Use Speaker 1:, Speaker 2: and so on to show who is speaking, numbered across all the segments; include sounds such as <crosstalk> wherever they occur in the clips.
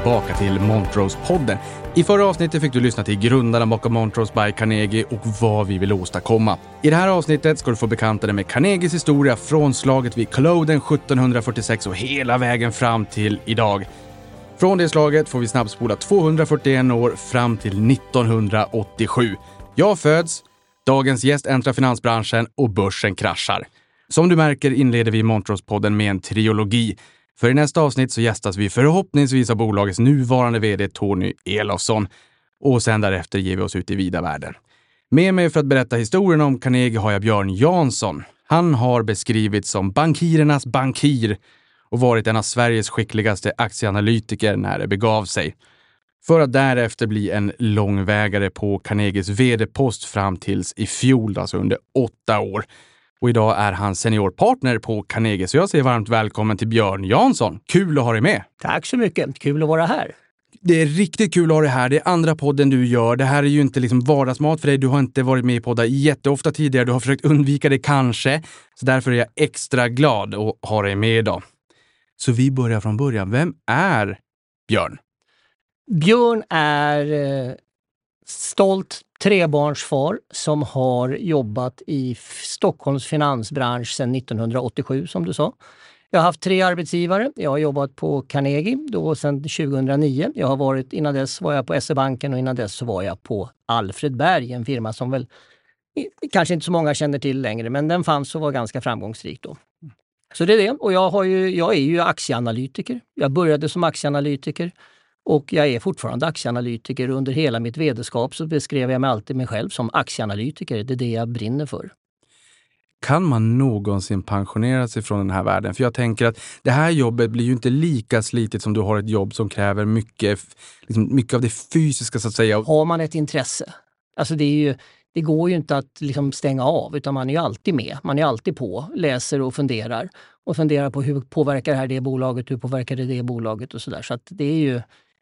Speaker 1: tillbaka till Montrose-podden. I förra avsnittet fick du lyssna till grundarna bakom Montrose by Carnegie och vad vi vill åstadkomma. I det här avsnittet ska du få bekanta dig med Carnegies historia från slaget vid Culloden 1746 och hela vägen fram till idag. Från det slaget får vi snabbspola 241 år fram till 1987. Jag föds, dagens gäst äntrar finansbranschen och börsen kraschar. Som du märker inleder vi Montrose-podden med en trilogi. För i nästa avsnitt så gästas vi förhoppningsvis av bolagets nuvarande vd Tony Elofsson. Och sen därefter ger vi oss ut i vida världen. Med mig för att berätta historien om Carnegie har jag Björn Jansson. Han har beskrivits som bankirernas bankir och varit en av Sveriges skickligaste aktieanalytiker när det begav sig. För att därefter bli en långvägare på Carnegies vd-post fram tills i fjol, alltså under åtta år. Och idag är han seniorpartner på Carnegie, så jag säger varmt välkommen till Björn Jansson. Kul att ha dig med!
Speaker 2: Tack så mycket! Kul att vara här.
Speaker 1: Det är riktigt kul att ha dig här. Det är andra podden du gör. Det här är ju inte liksom vardagsmat för dig. Du har inte varit med i poddar jätteofta tidigare. Du har försökt undvika det kanske. Så därför är jag extra glad att ha dig med idag. Så vi börjar från början. Vem är Björn?
Speaker 2: Björn är eh, stolt trebarnsfar som har jobbat i Stockholms finansbransch sedan 1987 som du sa. Jag har haft tre arbetsgivare. Jag har jobbat på Carnegie då sedan 2009. Jag har varit, innan dess var jag på SE-banken och innan dess var jag på Alfred Berg, en firma som väl kanske inte så många känner till längre, men den fanns och var ganska framgångsrik då. Så det är det. Och jag, har ju, jag är ju aktieanalytiker. Jag började som aktieanalytiker och jag är fortfarande aktieanalytiker. Under hela mitt vederskap så beskrev jag mig alltid mig själv som aktieanalytiker. Det är det jag brinner för.
Speaker 1: Kan man någonsin pensionera sig från den här världen? För jag tänker att det här jobbet blir ju inte lika slitigt som du har ett jobb som kräver mycket, liksom mycket av det fysiska så att säga.
Speaker 2: Har man ett intresse, alltså det, är ju, det går ju inte att liksom stänga av utan man är ju alltid med. Man är alltid på, läser och funderar. Och funderar på hur påverkar det här det bolaget, hur påverkar det det bolaget och sådär. Så att det är ju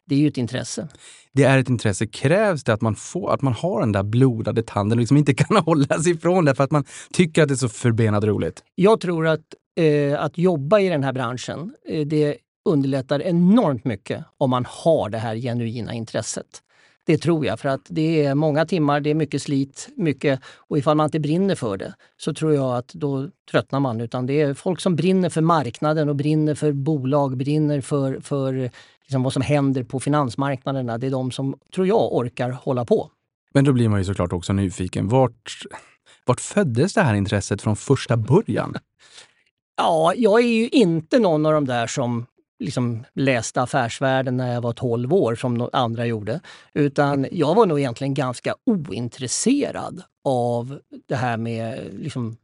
Speaker 2: det är ju ett intresse.
Speaker 1: Det är ett intresse. Krävs det att man, får, att man har den där blodade tanden och liksom inte <laughs> kan hålla sig ifrån det för att man tycker att det är så förbenat roligt?
Speaker 2: Jag tror att, eh, att jobba i den här branschen, eh, det underlättar enormt mycket om man har det här genuina intresset. Det tror jag, för att det är många timmar, det är mycket slit, mycket, och ifall man inte brinner för det så tror jag att då tröttnar man. Utan det är folk som brinner för marknaden och brinner för bolag, brinner för, för liksom vad som händer på finansmarknaderna. Det är de som, tror jag, orkar hålla på.
Speaker 1: Men då blir man ju såklart också nyfiken. Vart, vart föddes det här intresset från första början? <laughs>
Speaker 2: Ja, jag är ju inte någon av de där som liksom läste Affärsvärlden när jag var 12 år som andra gjorde. Utan jag var nog egentligen ganska ointresserad av det här med liksom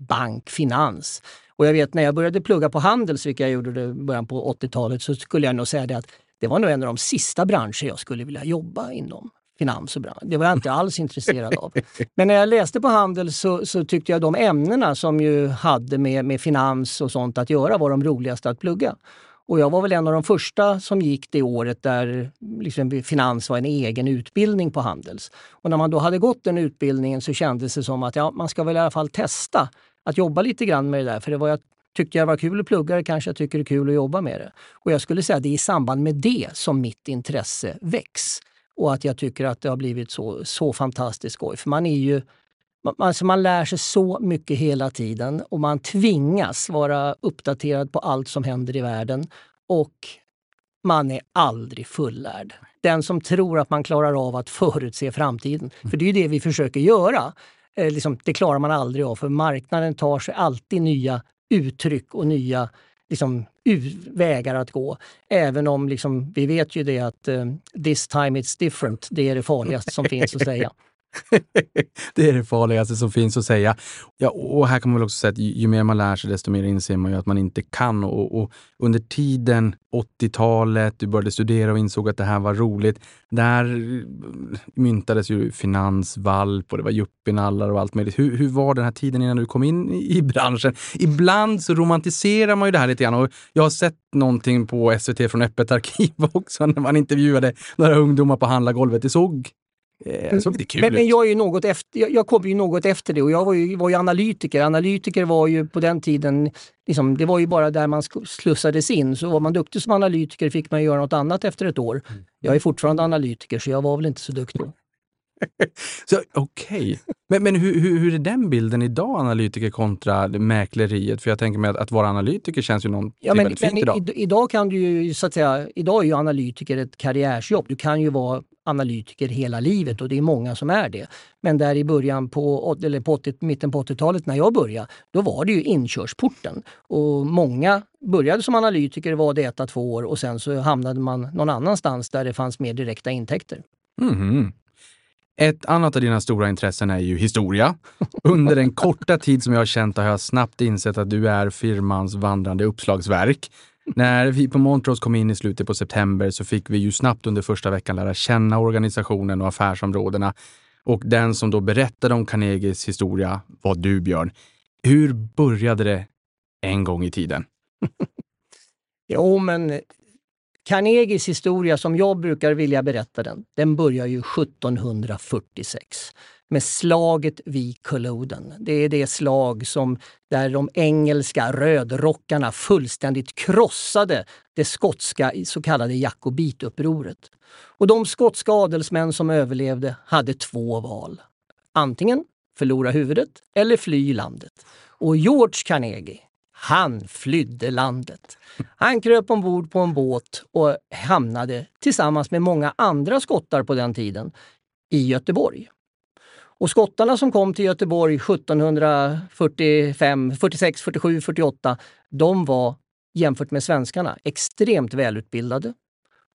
Speaker 2: bank, finans. Och jag vet när jag började plugga på Handels, vilket jag gjorde i början på 80-talet, så skulle jag nog säga det att det var nog en av de sista branscher jag skulle vilja jobba inom. Finans och bransch. Det var jag inte alls intresserad av. <laughs> Men när jag läste på Handels så, så, tyckte jag de ämnena som ju hade med, med finans och sånt att göra var de roligaste att plugga. Och jag var väl en av de första som gick det året där liksom finans var en egen utbildning på Handels. Och när man då hade gått den utbildningen så kändes det som att ja, man ska väl i alla fall testa att jobba lite grann med det där. För det var jag tyckte jag var kul att plugga det kanske jag tycker det är kul att jobba med det. Och jag skulle säga att det är i samband med det som mitt intresse väcks. Och att jag tycker att det har blivit så, så fantastiskt skoj. För man är ju man, alltså man lär sig så mycket hela tiden och man tvingas vara uppdaterad på allt som händer i världen. Och man är aldrig fullärd. Den som tror att man klarar av att förutse framtiden, för det är ju det vi försöker göra. Eh, liksom, det klarar man aldrig av för marknaden tar sig alltid nya uttryck och nya liksom, vägar att gå. Även om liksom, vi vet ju det att eh, this time it's different, det är det farligaste som finns att säga. <laughs> <laughs>
Speaker 1: det är det farligaste som finns att säga. Ja, och här kan man väl också säga att ju, mer man lär sig, desto mer inser man ju att man inte kan. Och, och under tiden, 80-talet, du började studera och insåg att det här var roligt. Där eh, myntades ju finansvalp och det var yuppinallar och allt möjligt. Hur, hur var den här tiden innan du kom in i, i branschen? Ibland så romantiserar man ju det här lite grann. Och jag har sett någonting på SVT från Öppet arkiv <laughs> också, när man intervjuade några ungdomar på handlargolvet. Det såg Eh,
Speaker 2: men, men jag, är ju något efter, jag, jag kom ju något efter det och jag var ju, var ju analytiker. Analytiker var ju på den tiden, liksom, det var ju bara där man slussades in. Så var man duktig som analytiker fick man göra något annat efter ett år. Mm. Jag är fortfarande analytiker så jag var väl inte så duktig. <laughs>
Speaker 1: Okej. Okay. Men, men hur, hur, hur, är den bilden idag, analytiker kontra mäkleriet? För jag tänker mig att, att vara analytiker känns ju någonting ja, men, väldigt fint idag.
Speaker 2: I, idag kan du ju, så att säga, idag är ju analytiker ett karriärsjobb. Du kan ju vara analytiker hela livet och det är många som är det. Men där i början på, eller på 80, mitten på 80-talet när jag började, då var det ju inkörsporten. Och många började som analytiker, var det ett, två år och sen så hamnade man någon annanstans där det fanns mer direkta intäkter.
Speaker 1: Mm. Ett annat av dina stora intressen är ju historia. Under den korta tid som jag har känt har jag snabbt insett att du är firmans vandrande uppslagsverk. När vi på Montrose kom in i slutet på september så fick vi ju snabbt under första veckan lära känna organisationen och affärsområdena. Och den som då berättade om Carnegies historia var du, Björn. Hur började det en gång i tiden? <laughs>
Speaker 2: jo, men Carnegies historia, som jag brukar vilja berätta den, den börjar ju 1746 med slaget vid Culloden. Det är det slag som där de engelska rödrockarna fullständigt krossade det skotska så kallade jakobitupproret. Och de skotska adelsmän som överlevde hade två val. Antingen förlora huvudet eller fly landet. Och George Carnegie, han flydde landet. Han kröp ombord på en båt och hamnade tillsammans med många andra skottar på den tiden i Göteborg. Och skottarna som kom till Göteborg 1745, 46, 47, 48, de var jämfört med svenskarna extremt välutbildade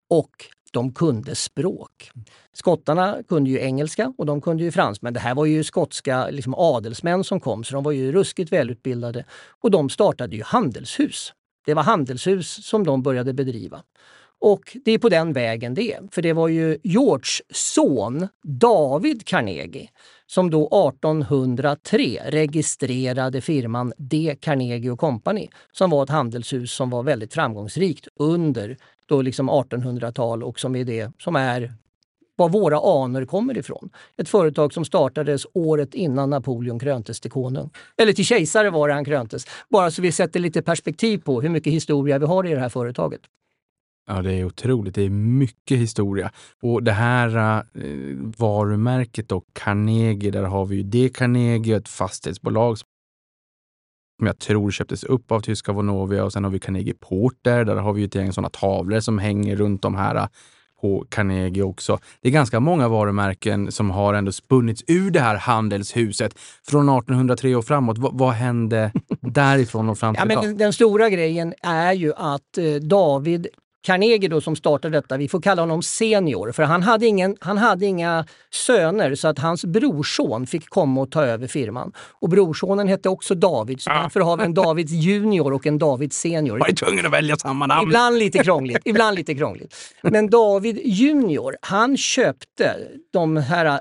Speaker 2: och de kunde språk. Skottarna kunde ju engelska och de kunde ju franska, men det här var ju skotska liksom adelsmän som kom så de var ju ruskigt välutbildade. Och de startade ju handelshus. Det var handelshus som de började bedriva. Och det är på den vägen det är. För det var ju Georges son David Carnegie som då 1803 registrerade firman D. Carnegie Company som var ett handelshus som var väldigt framgångsrikt under då liksom 1800-tal och som är det som är var våra anor kommer ifrån. Ett företag som startades året innan Napoleon kröntes till konung. Eller till kejsare var det han kröntes. Bara så vi sätter lite perspektiv på hur mycket historia vi har i det här företaget.
Speaker 1: Ja, det är otroligt. Det är mycket historia. Och det här eh, varumärket då, Carnegie, där har vi ju det Carnegie ett fastighetsbolag som jag tror köptes upp av tyska Vonovia och sen har vi Carnegie Porter. Där har vi ett gäng sådana tavlor som hänger runt de här eh, på Carnegie också. Det är ganska många varumärken som har ändå spunnits ur det här handelshuset från 1803 och framåt. V vad hände <laughs> därifrån och fram till
Speaker 2: ja, men den, den stora grejen är ju att eh, David Carnegie då som startade detta, vi får kalla honom senior, för han hade, ingen, han hade inga söner så att hans brorson fick komma och ta över firman. Och brorsonen hette också David, så ah. därför har vi en David junior och en David senior.
Speaker 1: Man är tvungen att välja samma namn.
Speaker 2: Ibland lite krångligt. ibland lite krångligt. Men David junior, han köpte de här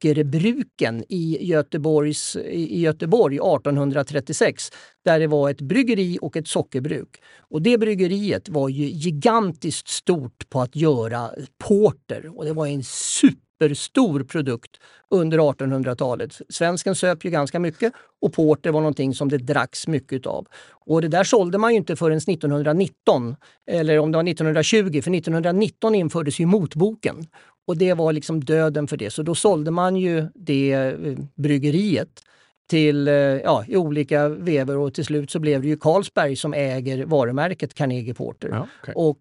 Speaker 2: sockerbruken i, Göteborgs, i Göteborg 1836 där det var ett bryggeri och ett sockerbruk. Och det bryggeriet var ju gigantiskt stort på att göra porter och det var en superstor produkt under 1800-talet. Svensken söp ju ganska mycket och porter var någonting som det dracks mycket av. Och det där sålde man ju inte förrän 1919, eller om det var 1920, för 1919 infördes ju motboken. Och det var liksom döden för det, så då sålde man ju det eh, bryggeriet till, eh, ja, i olika vever och till slut så blev det ju Carlsberg som äger varumärket Carnegie Porter. Ja, okay. Och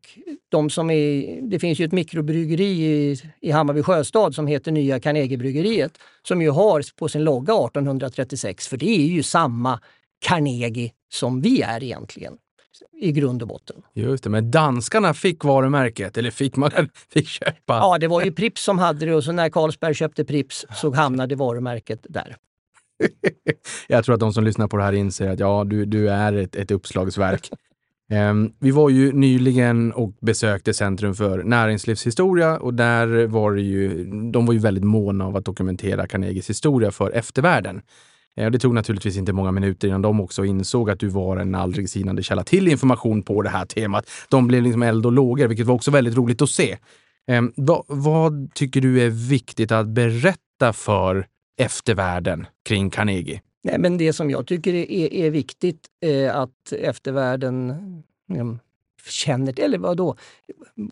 Speaker 2: de som är, det finns ju ett mikrobryggeri i, i Hammarby sjöstad som heter Nya Carnegiebryggeriet som ju har på sin logga 1836, för det är ju samma Carnegie som vi är egentligen i grund och botten.
Speaker 1: Just det, men danskarna fick varumärket, eller fick man <laughs> fick köpa?
Speaker 2: Ja, det var ju Prips som hade det och så när Carlsberg köpte Prips så hamnade varumärket där. <laughs>
Speaker 1: jag tror att de som lyssnar på det här inser att ja, du, du är ett, ett uppslagsverk. Um, <laughs> vi var ju nyligen och besökte Centrum för näringslivshistoria och där var det ju, de var ju väldigt måna av att dokumentera Carnegies historia för eftervärlden. Eh, det tog naturligtvis inte många minuter innan de också insåg att du var en aldrig sinande källa till information på det här temat. De blev liksom eld och lågor, vilket var också väldigt roligt att se. Eh, vad, vad tycker du är viktigt att berätta för eftervärlden kring Carnegie?
Speaker 2: Nej, men det som jag tycker är, är viktigt är att eftervärlden liksom, känner, eller vadå,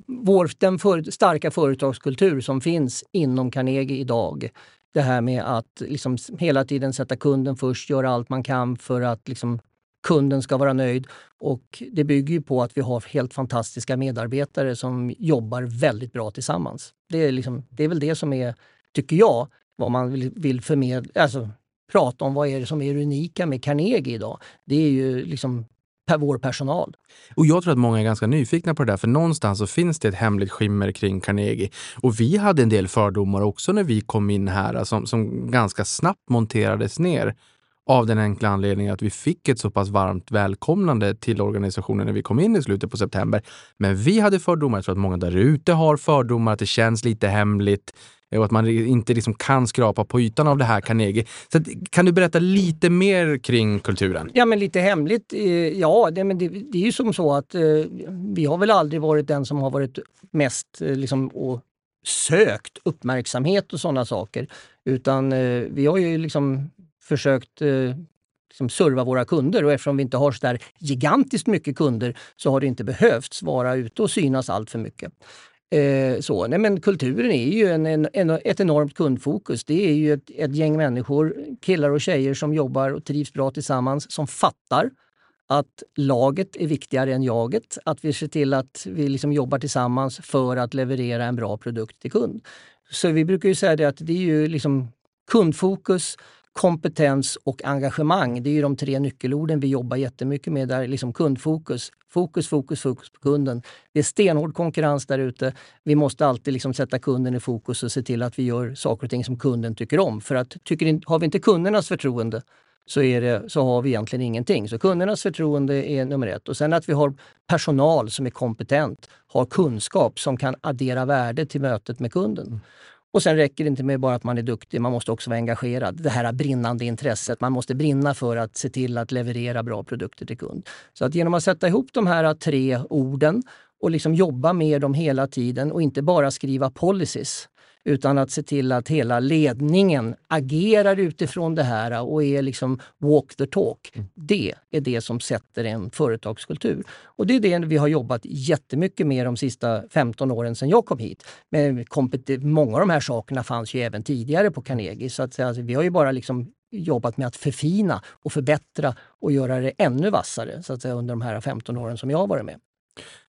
Speaker 2: Vår, den för, starka företagskultur som finns inom Carnegie idag. Det här med att liksom hela tiden sätta kunden först, göra allt man kan för att liksom kunden ska vara nöjd. Och det bygger ju på att vi har helt fantastiska medarbetare som jobbar väldigt bra tillsammans. Det är, liksom, det är väl det som är, tycker jag, vad man vill, vill förmedla, alltså prata om vad är det som är det unika med Carnegie idag. Det är ju liksom per vår personal.
Speaker 1: Och jag tror att många är ganska nyfikna på det där, för någonstans så finns det ett hemligt skimmer kring Carnegie. Och vi hade en del fördomar också när vi kom in här, alltså, som, som ganska snabbt monterades ner. Av den enkla anledningen att vi fick ett så pass varmt välkomnande till organisationen när vi kom in i slutet på september. Men vi hade fördomar, jag tror att många där ute har fördomar, att det känns lite hemligt och att man inte liksom kan skrapa på ytan av det här Carnegie. Så kan du berätta lite mer kring kulturen?
Speaker 2: Ja, men lite hemligt. Eh, ja, det, men det, det är ju som så att eh, vi har väl aldrig varit den som har varit mest eh, liksom, och sökt uppmärksamhet och sådana saker. Utan eh, vi har ju liksom försökt eh, liksom serva våra kunder och eftersom vi inte har så där gigantiskt mycket kunder så har det inte behövts vara ute och synas allt för mycket. Eh, så. Nej, men kulturen är ju en, en, en, ett enormt kundfokus. Det är ju ett, ett gäng människor, killar och tjejer som jobbar och trivs bra tillsammans, som fattar att laget är viktigare än jaget. Att vi ser till att vi liksom jobbar tillsammans för att leverera en bra produkt till kund. Så vi brukar ju säga det att det är ju liksom kundfokus, kompetens och engagemang. Det är ju de tre nyckelorden vi jobbar jättemycket med. Där liksom kundfokus, fokus, fokus, fokus på kunden. Det är stenhård konkurrens där ute. Vi måste alltid liksom sätta kunden i fokus och se till att vi gör saker och ting som kunden tycker om. För att tycker, har vi inte kundernas förtroende så, är det, så har vi egentligen ingenting. Så kundernas förtroende är nummer ett. Och sen att vi har personal som är kompetent, har kunskap som kan addera värde till mötet med kunden. Och sen räcker det inte med bara att man är duktig, man måste också vara engagerad. Det här brinnande intresset, man måste brinna för att se till att leverera bra produkter till kund. Så att genom att sätta ihop de här tre orden och liksom jobba med dem hela tiden och inte bara skriva policies utan att se till att hela ledningen agerar utifrån det här och är liksom walk the talk. Mm. Det är det som sätter en företagskultur. Och det är det vi har jobbat jättemycket med de sista 15 åren sedan jag kom hit. Men många av de här sakerna fanns ju även tidigare på Carnegie. Så att, alltså, vi har ju bara liksom jobbat med att förfina och förbättra och göra det ännu vassare så att säga, under de här 15 åren som jag har varit med.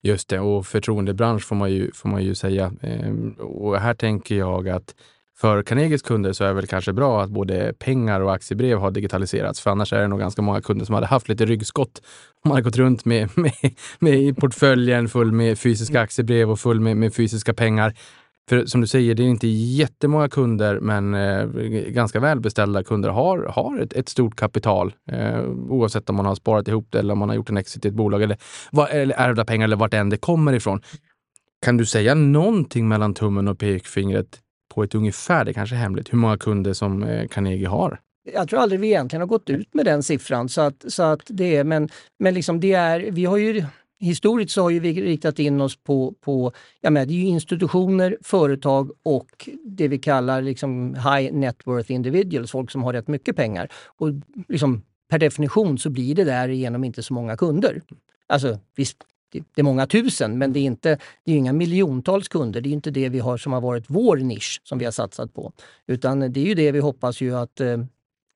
Speaker 1: Just det, och förtroendebransch får man ju, får man ju säga. Ehm, och här tänker jag att för Carnegies kunder så är det väl kanske bra att både pengar och aktiebrev har digitaliserats. För annars är det nog ganska många kunder som hade haft lite ryggskott. De hade gått runt med, <laughs> med, med portföljen full med fysiska aktiebrev och full med, med fysiska pengar. För som du säger, det är inte jättemånga kunder, men eh, ganska välbeställda kunder har, har ett, ett stort kapital. Eh, oavsett om man har sparat ihop det eller om man har gjort en exit i ett bolag eller, eller ärvda pengar eller vart än det kommer ifrån. Kan du säga någonting mellan tummen och pekfingret på ett ungefär, det kanske är hemligt, hur många kunder som eh, Carnegie har?
Speaker 2: Jag tror aldrig vi egentligen har gått ut med den siffran. Så att, så att det är, men men liksom det är, vi har ju historiskt så har vi riktat in oss på, på ja men det är institutioner, företag och det vi kallar liksom high net worth individuals, folk som har rätt mycket pengar. Och liksom, per definition så blir det därigenom inte så många kunder. Alltså visst, det är många tusen, men det är, inte, det är inga miljontals kunder. Det är inte det vi har som har varit vår nisch som vi har satsat på. Utan det är ju det vi hoppas ju att eh,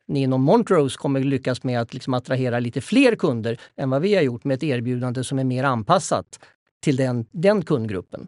Speaker 2: ni inom Montrose kommer lyckas med att liksom attrahera lite fler kunder än vad vi har gjort med ett erbjudande som är mer anpassat till den, den kundgruppen.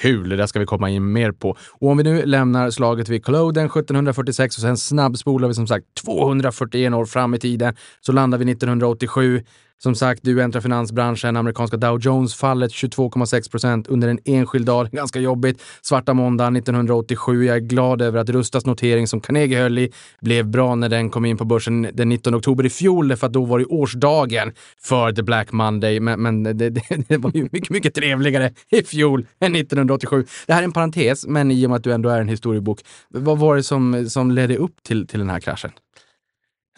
Speaker 1: Kul, det där ska vi komma in mer på. Och om vi nu lämnar slaget vid Culloden 1746 och sen snabbspolar vi som sagt 241 år fram i tiden så landar vi 1987 som sagt, du äntrar finansbranschen. Amerikanska Dow Jones-fallet 22,6 procent under en enskild dag. Ganska jobbigt. Svarta måndag 1987. Jag är glad över att Rustas notering som Carnegie höll i blev bra när den kom in på börsen den 19 oktober i fjol, för att då var det årsdagen för The Black Monday. Men, men det, det, <laughs> det, var ju mycket, mycket trevligare i fjol än 1987. Det här är en parentes, men i och med att du ändå är en historiebok. Vad var det som, som ledde upp till, till den här kraschen?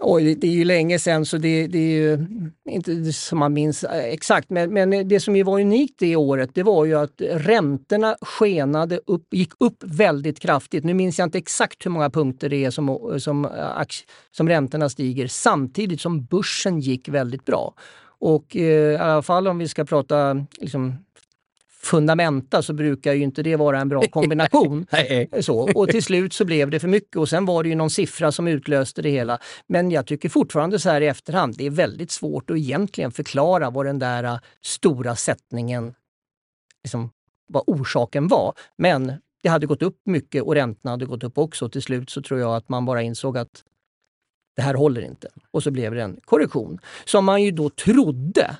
Speaker 2: Oj, det är ju länge sedan så det, det är ju inte som man minns eh, exakt. Men, men det som ju var unikt det året det var ju att räntorna skenade upp, gick upp väldigt kraftigt. Nu minns jag inte exakt hur många punkter det är som, som, eh, som räntorna stiger samtidigt som börsen gick väldigt bra. Och eh, i alla fall om vi ska prata liksom, fundamenta så brukar ju inte det vara en bra <laughs> kombination. så, och till slut så blev det för mycket och sen var det ju någon siffra som utlöste det hela. Men jag tycker fortfarande så här i efterhand, det är väldigt svårt att egentligen förklara vad den där äh, stora sättningen, liksom, vad orsaken var. Men det hade gått upp mycket och räntorna hade gått upp också. Till slut så tror jag att man bara insåg att det här håller inte. Och så blev det en korrektion som man ju då trodde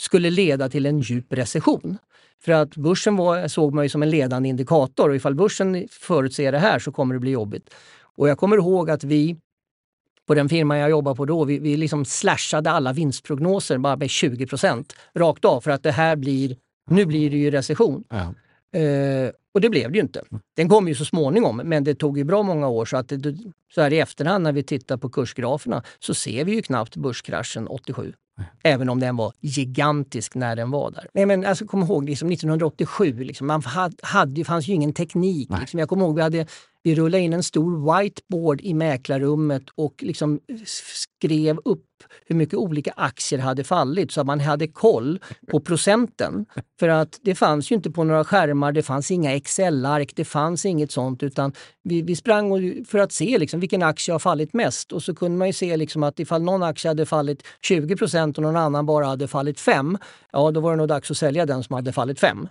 Speaker 2: skulle leda till en djup recession. För att börsen var, såg man ju som en ledande indikator och ifall börsen förutser det här så kommer det bli jobbigt. Och jag kommer ihåg att vi på den firma jag jobbade på då, vi, vi liksom slashade alla vinstprognoser bara med 20% rakt av för att det här blir, nu blir det ju recession. Ja. Uh, och det blev det ju inte. Den kom ju så småningom, men det tog ju bra många år. Så, att det, så här i efterhand när vi tittar på kursgraferna så ser vi ju knappt börskraschen 87. Även om den var gigantisk när den var där. Nej, men alltså, kom ihåg, liksom 1987, liksom, man hade, hade, det fanns ju ingen teknik. Liksom. Jag kommer ihåg vi hade vi rullade in en stor whiteboard i mäklarrummet och liksom skrev upp hur mycket olika aktier hade fallit så att man hade koll på procenten. För att det fanns ju inte på några skärmar, det fanns inga Excel-ark, det fanns inget sånt utan vi, vi sprang för att se liksom vilken aktie har fallit mest och så kunde man ju se liksom att ifall någon aktie hade fallit 20 procent och någon annan bara hade fallit 5, ja då var det nog dags att sälja den som hade fallit 5.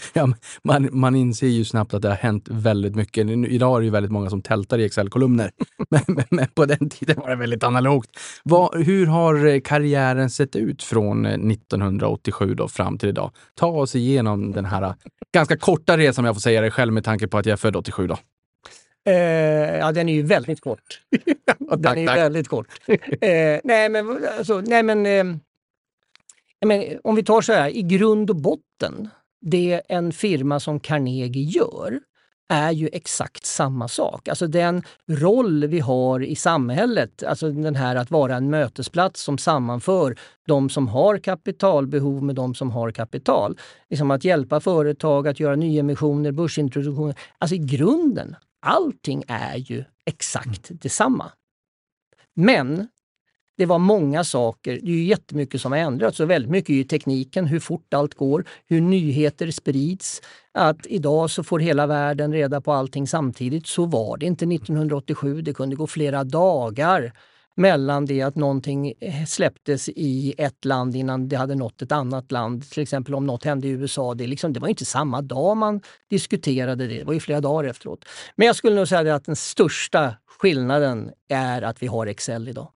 Speaker 2: <laughs>
Speaker 1: Ja, man, man inser ju snabbt att det har hänt väldigt mycket. Idag är det ju väldigt många som tältar i Excel-kolumner, <laughs> men, men, men, på den tiden var det väldigt analogt. Vad, hur har eh, karriären sett ut från 1987 eh, då fram till idag? Ta oss igenom den här eh, ganska korta resan, om jag får säga det själv med tanke på att jag är född 87. Då.
Speaker 2: Eh, ja, den är ju väldigt kort. <laughs> den tack, är ju tack. väldigt kort. Eh, nej, men, alltså, nej, men, eh, men om vi tar så här, i grund och botten det en firma som Carnegie gör är ju exakt samma sak. Alltså den roll vi har i samhället, alltså den här att vara en mötesplats som sammanför de som har kapitalbehov med de som har kapital. Liksom att hjälpa företag att göra nyemissioner, börsintroduktioner. Alltså i grunden, allting är ju exakt detsamma. Men det var många saker. Det är ju jättemycket som har ändrats och väldigt mycket är tekniken, hur fort allt går, hur nyheter sprids. Att idag så får hela världen reda på allting samtidigt. Så var det inte 1987. Det kunde gå flera dagar mellan det att någonting eh, släpptes i ett land innan det hade nått ett annat land. Till exempel om något hände i USA. Det, liksom, det var inte samma dag man diskuterade det, det var ju flera dagar efteråt. Men jag skulle nog säga att den största skillnaden är att vi har Excel idag.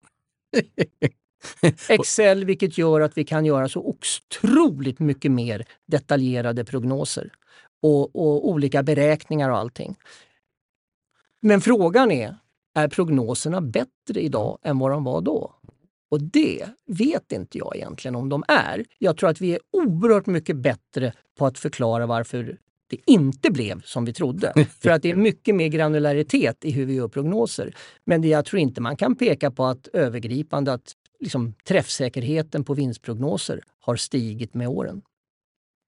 Speaker 2: <laughs> Excel, vilket gör att vi kan göra så otroligt mycket mer detaljerade prognoser och, och olika beräkningar och allting. Men frågan är, är prognoserna bättre idag än vad de var då? Och det vet inte jag egentligen om de är. Jag tror att vi är oerhört mycket bättre på att förklara varför det inte blev som vi trodde. <laughs> För att det är mycket mer granularitet i hur vi gör prognoser. Men det jag tror inte man kan peka på att övergripande att liksom, träffsäkerheten på vinstprognoser har stigit med åren.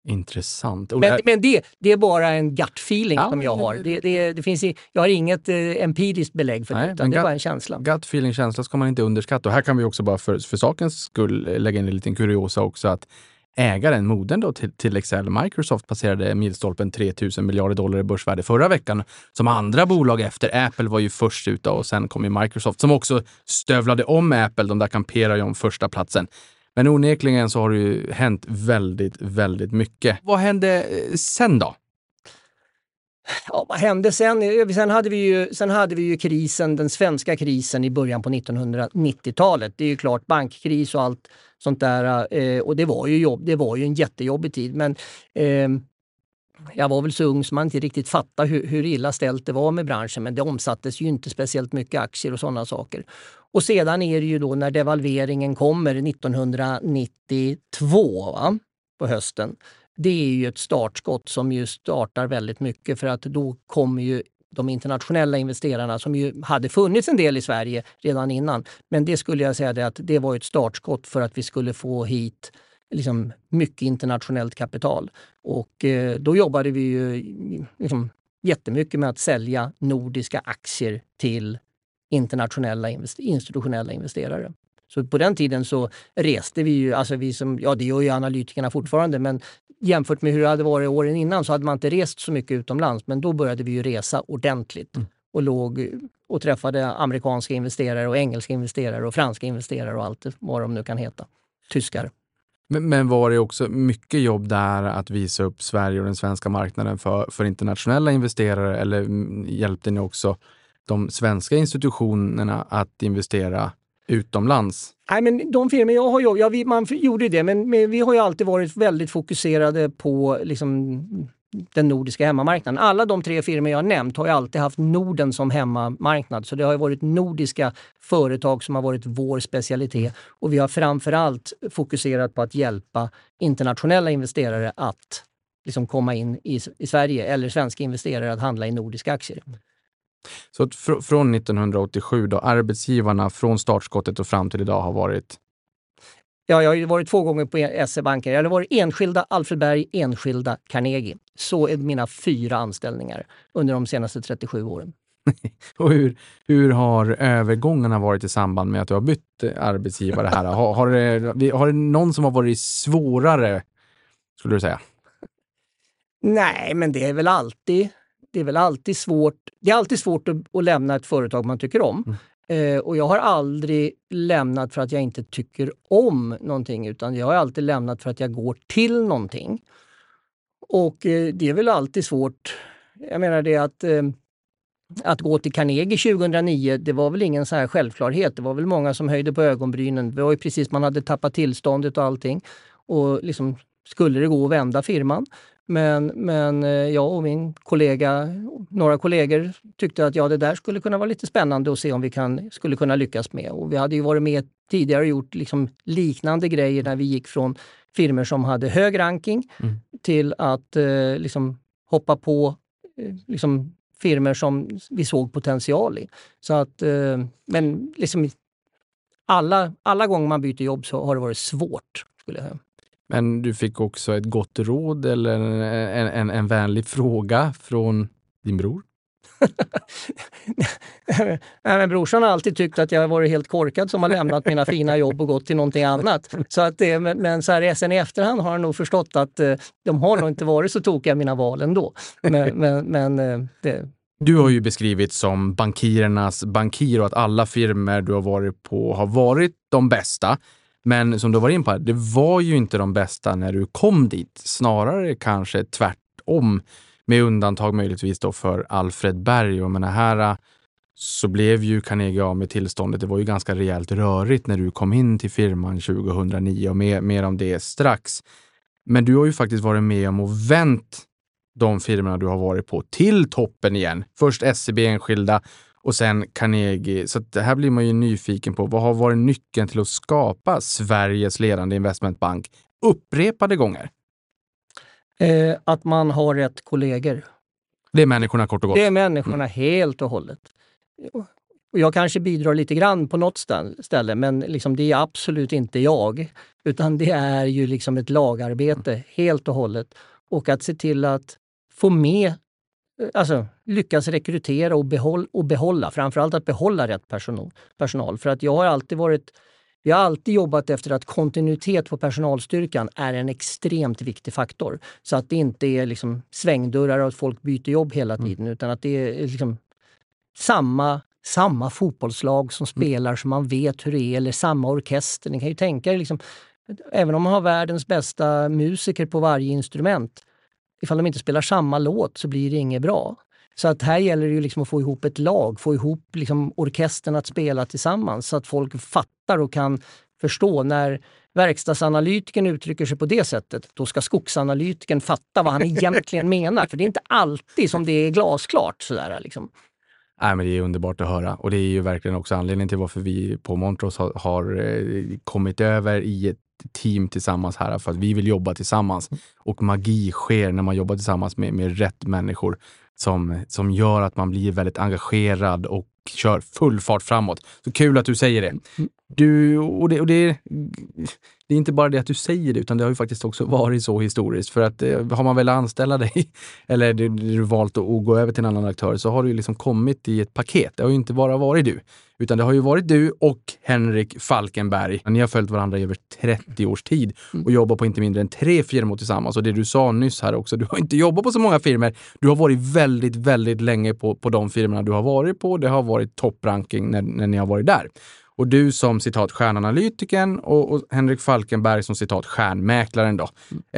Speaker 1: Intressant.
Speaker 2: Men, men det, det, är bara en gut feeling ja, som jag har. Det, det, det, finns i, jag har inget eh, empiriskt belägg för nej, det, utan det är bara en känsla.
Speaker 1: Gut feeling, känsla ska man inte underskatta. Och här kan vi också bara för, för sakens skull lägga in en liten kuriosa också. att ägaren, modern då till, till Excel, Microsoft, passerade milstolpen 3 000 miljarder dollar i börsvärde förra veckan. Som andra bolag efter. Apple var ju först ut och sen kom ju Microsoft som också stövlade om Apple. De där kamperar ju om första platsen. Men onekligen så har det ju hänt väldigt, väldigt mycket. Vad hände eh, sen då?
Speaker 2: Ja, vad hände sen? Eh, sen hade, vi ju, sen hade vi ju krisen, den svenska krisen i början på 1990-talet. Det är ju klart bankkris och allt sånt där. Eh, och det var ju jobb, det var ju en jättejobbig tid. Men eh, jag var väl så ung så man inte riktigt fattade hur, hur illa ställt det var med branschen. Men det omsattes ju inte speciellt mycket aktier och sådana saker. Och sedan är det ju då när devalveringen kommer 1992 va? på hösten. Det är ju ett startskott som ju startar väldigt mycket för att då kommer ju de internationella investerarna som ju hade funnits en del i Sverige redan innan. Men det skulle jag säga det att det var ett startskott för att vi skulle få hit liksom mycket internationellt kapital. Och eh, då jobbade vi ju liksom jättemycket med att sälja nordiska aktier till internationella invest institutionella investerare. Så på den tiden så reste vi ju, alltså vi som, ja det gör ju analytikerna fortfarande, men jämfört med hur det hade varit åren innan så hade man inte rest så mycket utomlands. Men då började vi ju resa ordentligt mm. och låg och träffade amerikanska investerare och engelska investerare och franska investerare och allt vad de nu kan heta. Tyskar.
Speaker 1: Men, men, var det också mycket jobb där att visa upp Sverige och den svenska marknaden för, för internationella investerare eller hjälpte ni också de svenska institutionerna att investera utomlands?
Speaker 2: Nej, men de firmor jag har jobbat, ja, vi, man gjorde det, men, men, vi har ju alltid varit väldigt fokuserade på liksom, den nordiska hemmamarknaden. Alla de tre firmor jag nämnt har ju alltid haft Norden som hemmamarknad. Så det har varit nordiska företag som har varit vår specialitet. Och vi har framförallt fokuserat på att hjälpa internationella investerare att liksom komma in i, i Sverige eller svenska investerare att handla i nordiska aktier.
Speaker 1: Så fr från 1987 då, arbetsgivarna från startskottet och fram till idag har varit?
Speaker 2: Ja, jag har varit två gånger på SE-banken. Jag har varit enskilda Alfred Berg, enskilda Carnegie. Så är mina fyra anställningar under de senaste 37 åren. <laughs>
Speaker 1: och hur, hur har övergångarna varit i samband med att du har bytt arbetsgivare här? har, har, det, har det någon som har varit svårare, skulle du säga?
Speaker 2: Nej, men det är väl alltid det är väl alltid svårt, det är alltid svårt att, att lämna ett företag man tycker om. Mm. Eh, och jag har aldrig lämnat för att jag inte tycker om någonting utan jag har alltid lämnat för att jag går till någonting. Och eh, det är väl alltid svårt. Jag menar det att eh, att gå till Carnegie 2009, det var väl ingen så här självklarhet. Det var väl många som höjde på ögonbrynen. Det var ju precis, man hade tappat tillståndet och allting. Och liksom, skulle det gå att vända firman? Men, men eh, jag och min kollega, några kollegor tyckte att ja, det där skulle kunna vara lite spännande att se om vi kan, skulle kunna lyckas med. Och vi hade ju varit med tidigare och gjort liksom liknande grejer när vi gick från firmer som hade hög ranking mm. till att eh, liksom hoppa på eh, liksom firmer som vi såg potential i. Så att, eh, men liksom alla, alla gånger man byter jobb så har det varit svårt. skulle jag säga.
Speaker 1: Men du fick också ett gott råd eller en, en, en vänlig fråga från din bror? <laughs>
Speaker 2: Nej, men brorsan har alltid tyckt att jag har varit helt korkad som har lämnat mina fina jobb och gått till någonting annat. Så att det, men så här, sen i efterhand har han nog förstått att eh, de har nog inte varit så tokiga mina val ändå. Men, <laughs> men, men eh, det,
Speaker 1: du har ju beskrivits som bankirernas bankir och att alla firmer du har varit på har varit de bästa. Men som du var inne på, det var ju inte de bästa när du kom dit. Snarare kanske tvärtom. Med undantag möjligtvis då för Alfred Berg. Och men här äh, så blev ju Carnegie av med tillståndet. Det var ju ganska rejält rörigt när du kom in till firman 2009 och mer, mer om det strax. Men du har ju faktiskt varit med om och vänt de firmorna du har varit på till toppen igen. Först SEB enskilda och sen Carnegie. Så det här blir man ju nyfiken på. Vad har varit nyckeln till att skapa Sveriges ledande investmentbank upprepade gånger?
Speaker 2: Eh, att man har rätt kollegor.
Speaker 1: Det är människorna kort och gott?
Speaker 2: Det är människorna mm. helt och hållet. Och jag kanske bidrar lite grann på något ställe, men liksom det är absolut inte jag. Utan det är ju liksom ett lagarbete helt och hållet. Och att se till att få med alltså, lyckas rekrytera och, behåll, och behålla, framförallt att behålla rätt personal. personal. För att jag har alltid varit vi har alltid jobbat efter att kontinuitet på personalstyrkan är en extremt viktig faktor. Så att det inte är liksom svängdörrar och att folk byter jobb hela mm. tiden mm. utan att det är liksom samma, samma fotbollslag som mm. spelar mm. så man vet hur det är, eller samma orkester. Ni kan ju tänka er, liksom, även om man har världens bästa musiker på varje instrument ifall de inte spelar samma låt så blir det inget bra. Så att här gäller det ju liksom att få ihop ett lag, få ihop liksom orkestern att spela tillsammans så att folk fattar och kan förstå. När verkstadsanalytikern uttrycker sig på det sättet, då ska skogsanalytikern fatta vad han <laughs> egentligen menar. För det är inte alltid som det är glasklart. Sådär, liksom.
Speaker 1: Nej, men det är underbart att höra och det är ju verkligen också anledningen till varför vi på Montrose har, har eh, kommit över i ett team tillsammans här för att vi vill jobba tillsammans. Och magi sker när man jobbar tillsammans med, med rätt människor som, som gör att man blir väldigt engagerad och kör full fart framåt. Så kul att du säger det. Du, och det, och det, det är inte bara det att du säger det, utan det har ju faktiskt också varit så historiskt. För att eh, har man väl anställa dig, <laughs> eller du, du valt att, att gå över till en annan aktör, så har du liksom kommit i ett paket. Det har ju inte bara varit du, utan det har ju varit du och Henrik Falkenberg. Ni har följt varandra i över 30 års tid och jobbat på inte mindre än tre firmor tillsammans. Och det du sa nyss här också, du har inte jobbat på så många firmor. Du har varit väldigt, väldigt länge på, på de firmorna du har varit på. Det har varit toppranking när, när ni har varit där. Och du som citat stjärnanalytikern och, och Henrik Falkenberg som citat stjärnmäklaren. Då.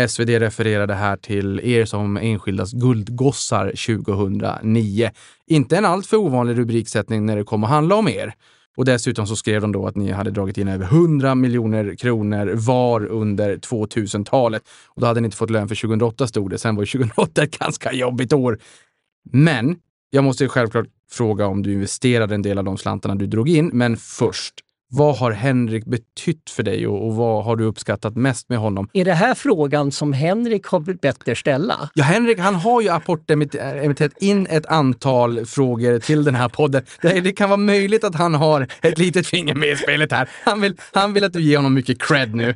Speaker 1: SvD refererade här till er som enskildas guldgossar 2009. Inte en alltför ovanlig rubriksättning när det kommer att handla om er. Och dessutom så skrev de då att ni hade dragit in över 100 miljoner kronor var under 2000-talet. Och då hade ni inte fått lön för 2008 stod det. Sen var 2008 ett ganska jobbigt år. Men jag måste självklart fråga om du investerade en del av de slantarna du drog in. Men först, vad har Henrik betytt för dig och, och, vad har du uppskattat mest med honom?
Speaker 2: Är det här frågan som Henrik har bett er ställa?
Speaker 1: Ja, Henrik han har ju apportemitterat in ett antal frågor till den här podden. Det, det, kan vara möjligt att han har ett litet finger med i spelet här. Han vill, han vill att du ger honom mycket cred nu.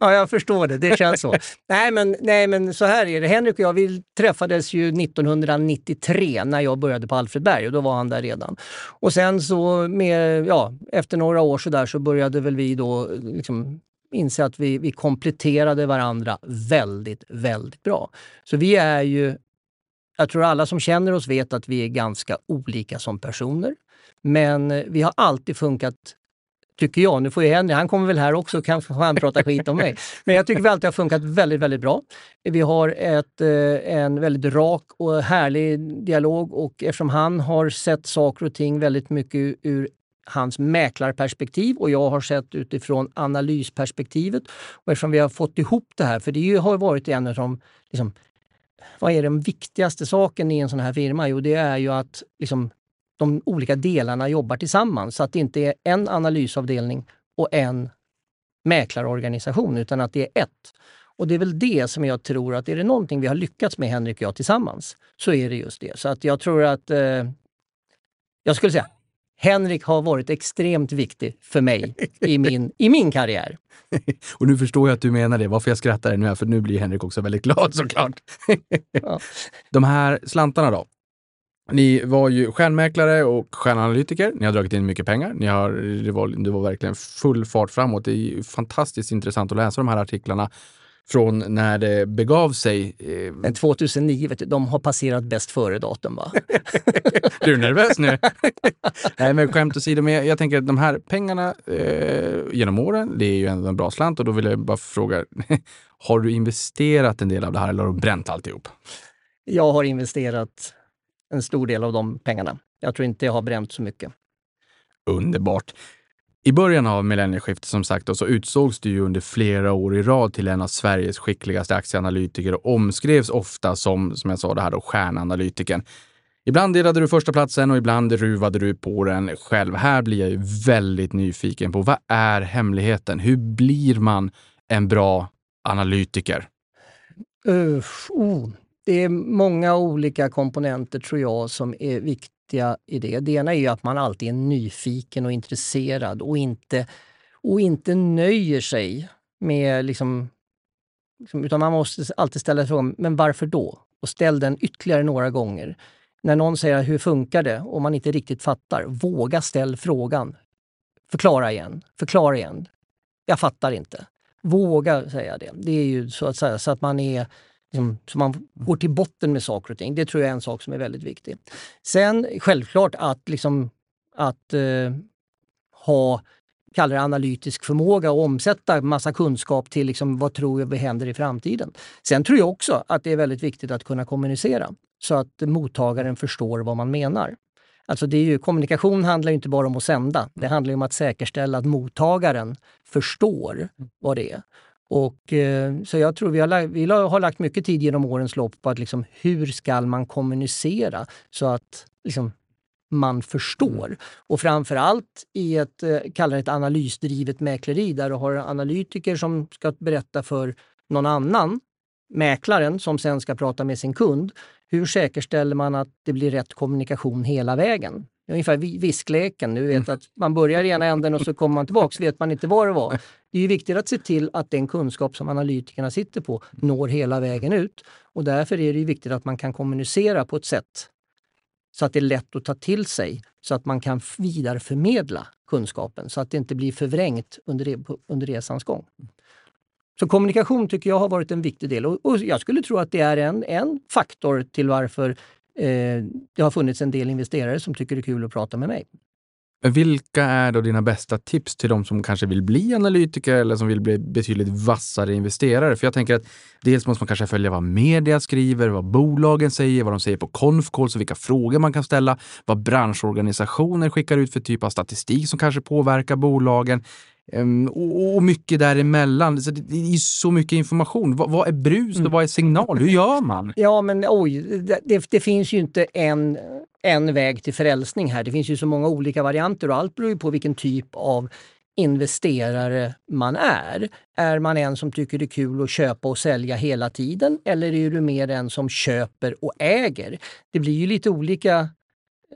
Speaker 2: Ja, jag förstår det. Det känns så. nej, men, nej, men så här är det. Henrik och jag vi träffades ju 1993 när jag började på Alfredberg och då var han där redan. Och sen så med, ja, efter några år så där så började väl vi då liksom inse att vi, vi kompletterade varandra väldigt, väldigt bra. Så vi är ju, jag tror alla som känner oss vet att vi är ganska olika som personer. Men eh, vi har alltid funkat tycker jag. Nu får ju Henry, han kommer väl här också kan han prata <laughs> skit om mig. Men jag tycker vi alltid har funkat väldigt, väldigt bra. Vi har ett, eh, en väldigt rak och härlig dialog och eftersom han har sett saker och ting väldigt mycket ur hans mäklarperspektiv och jag har sett utifrån analysperspektivet. Och eftersom vi har fått ihop det här, för det har varit en av de liksom, vad är den viktigaste saken i en sån här firma? Jo, det är ju att liksom, de olika delarna jobbar tillsammans så att det inte är en analysavdelning och en mäklarorganisation utan att det är ett. Och det är väl det som jag tror att är det någonting vi har lyckats med Henrik och jag tillsammans så är det just det. Så att jag tror att eh, jag skulle säga Henrik har varit extremt viktig för mig i min, i min karriär. <laughs>
Speaker 1: Och nu förstår jag att du menar det. Varför jag skrattar nu är för nu blir Henrik också väldigt glad såklart. Ja. <laughs> De här slantarna då? Ni var ju stjärnmäklare och stjärnanalytiker. Ni har dragit in mycket pengar. Ni har, det, var, det var verkligen full fart framåt. Det är fantastiskt intressant att läsa de här artiklarna från när det begav sig.
Speaker 2: Eh, Men 2009, vet du, de har passerat bäst före-datum va? <laughs>
Speaker 1: du är nervös nu? <laughs> Nej men skämt åsido, men jag, jag tänker att de här pengarna eh, genom åren, det är ju en, en bra slant och då vill jag bara fråga, <laughs> har du investerat en del av det här eller har du bränt alltihop?
Speaker 2: Jag har investerat en stor del av de pengarna. Jag tror inte jag har bränt så mycket.
Speaker 1: Underbart. I början av millennieskiftet som sagt då, så utsågs du ju under flera år i rad till en av Sveriges skickligaste aktieanalytiker och omskrevs ofta som, som jag sa, det här då, stjärnanalytikern. Ibland delade du första platsen och ibland ruvade du på den själv. Här blir jag ju väldigt nyfiken på vad är hemligheten? Hur blir man en bra analytiker?
Speaker 2: Uh, oh det är många olika komponenter tror jag som är viktiga i det. Det ena är ju att man alltid är nyfiken och intresserad och inte, och inte nöjer sig med liksom, liksom utan man måste alltid ställa frågan, men varför då? Och ställ den ytterligare några gånger. När någon säger hur funkar det och man inte riktigt fattar, våga ställ frågan. Förklara igen, förklara igen. Jag fattar inte. Våga säga det. Det är ju så att säga så att man är liksom, så man går till botten med saker och ting. Det tror jag är en sak som är väldigt viktig. Sen självklart att, liksom, att eh, ha kallar det analytisk förmåga och omsätta massa kunskap till liksom, vad tror jag händer i framtiden. Sen tror jag också att det är väldigt viktigt att kunna kommunicera så att mottagaren förstår vad man menar. Alltså det är ju, kommunikation handlar inte bara om att sända. Det handlar om att säkerställa att mottagaren förstår vad det är. Och, eh, så jag tror vi har, vi har lagt mycket tid genom årens lopp på att liksom, hur ska man kommunicera så att liksom, man förstår. Och framförallt i ett, eh, kallar ett analysdrivet mäkleri där du har analytiker som ska berätta för någon annan, mäklaren, som sen ska prata med sin kund. Hur säkerställer man att det blir rätt kommunikation hela vägen? Ungefär viskleken. Du vet att man börjar i ena änden och så kommer man tillbaka så vet man inte var det var. Det är viktigt att se till att den kunskap som analytikerna sitter på når hela vägen ut. Och därför är det viktigt att man kan kommunicera på ett sätt så att det är lätt att ta till sig, så att man kan vidareförmedla kunskapen så att det inte blir förvrängt under, under resans gång. Så kommunikation tycker jag har varit en viktig del och, och jag skulle tro att det är en, en faktor till varför Eh, det har funnits en del investerare som tycker det är kul att prata med mig.
Speaker 1: Vilka är då dina bästa tips till de som kanske vill bli analytiker eller som vill bli betydligt vassare investerare? För jag tänker att dels måste man kanske följa vad media skriver, vad bolagen säger, vad de säger på konfkåls och vilka frågor man kan ställa, vad branschorganisationer skickar ut för typ av statistik som kanske påverkar bolagen. Um, och, och, mycket däremellan. Så det, det är så mycket information. vad, vad är brus och mm. vad är signal? Hur gör man?
Speaker 2: Ja, men oj, det, det, finns ju inte en, en väg till frälsning här. Det finns ju så många olika varianter och allt beror ju på vilken typ av investerare man är. Är man en som tycker det är kul att köpa och sälja hela tiden eller är du mer en som köper och äger? Det blir ju lite olika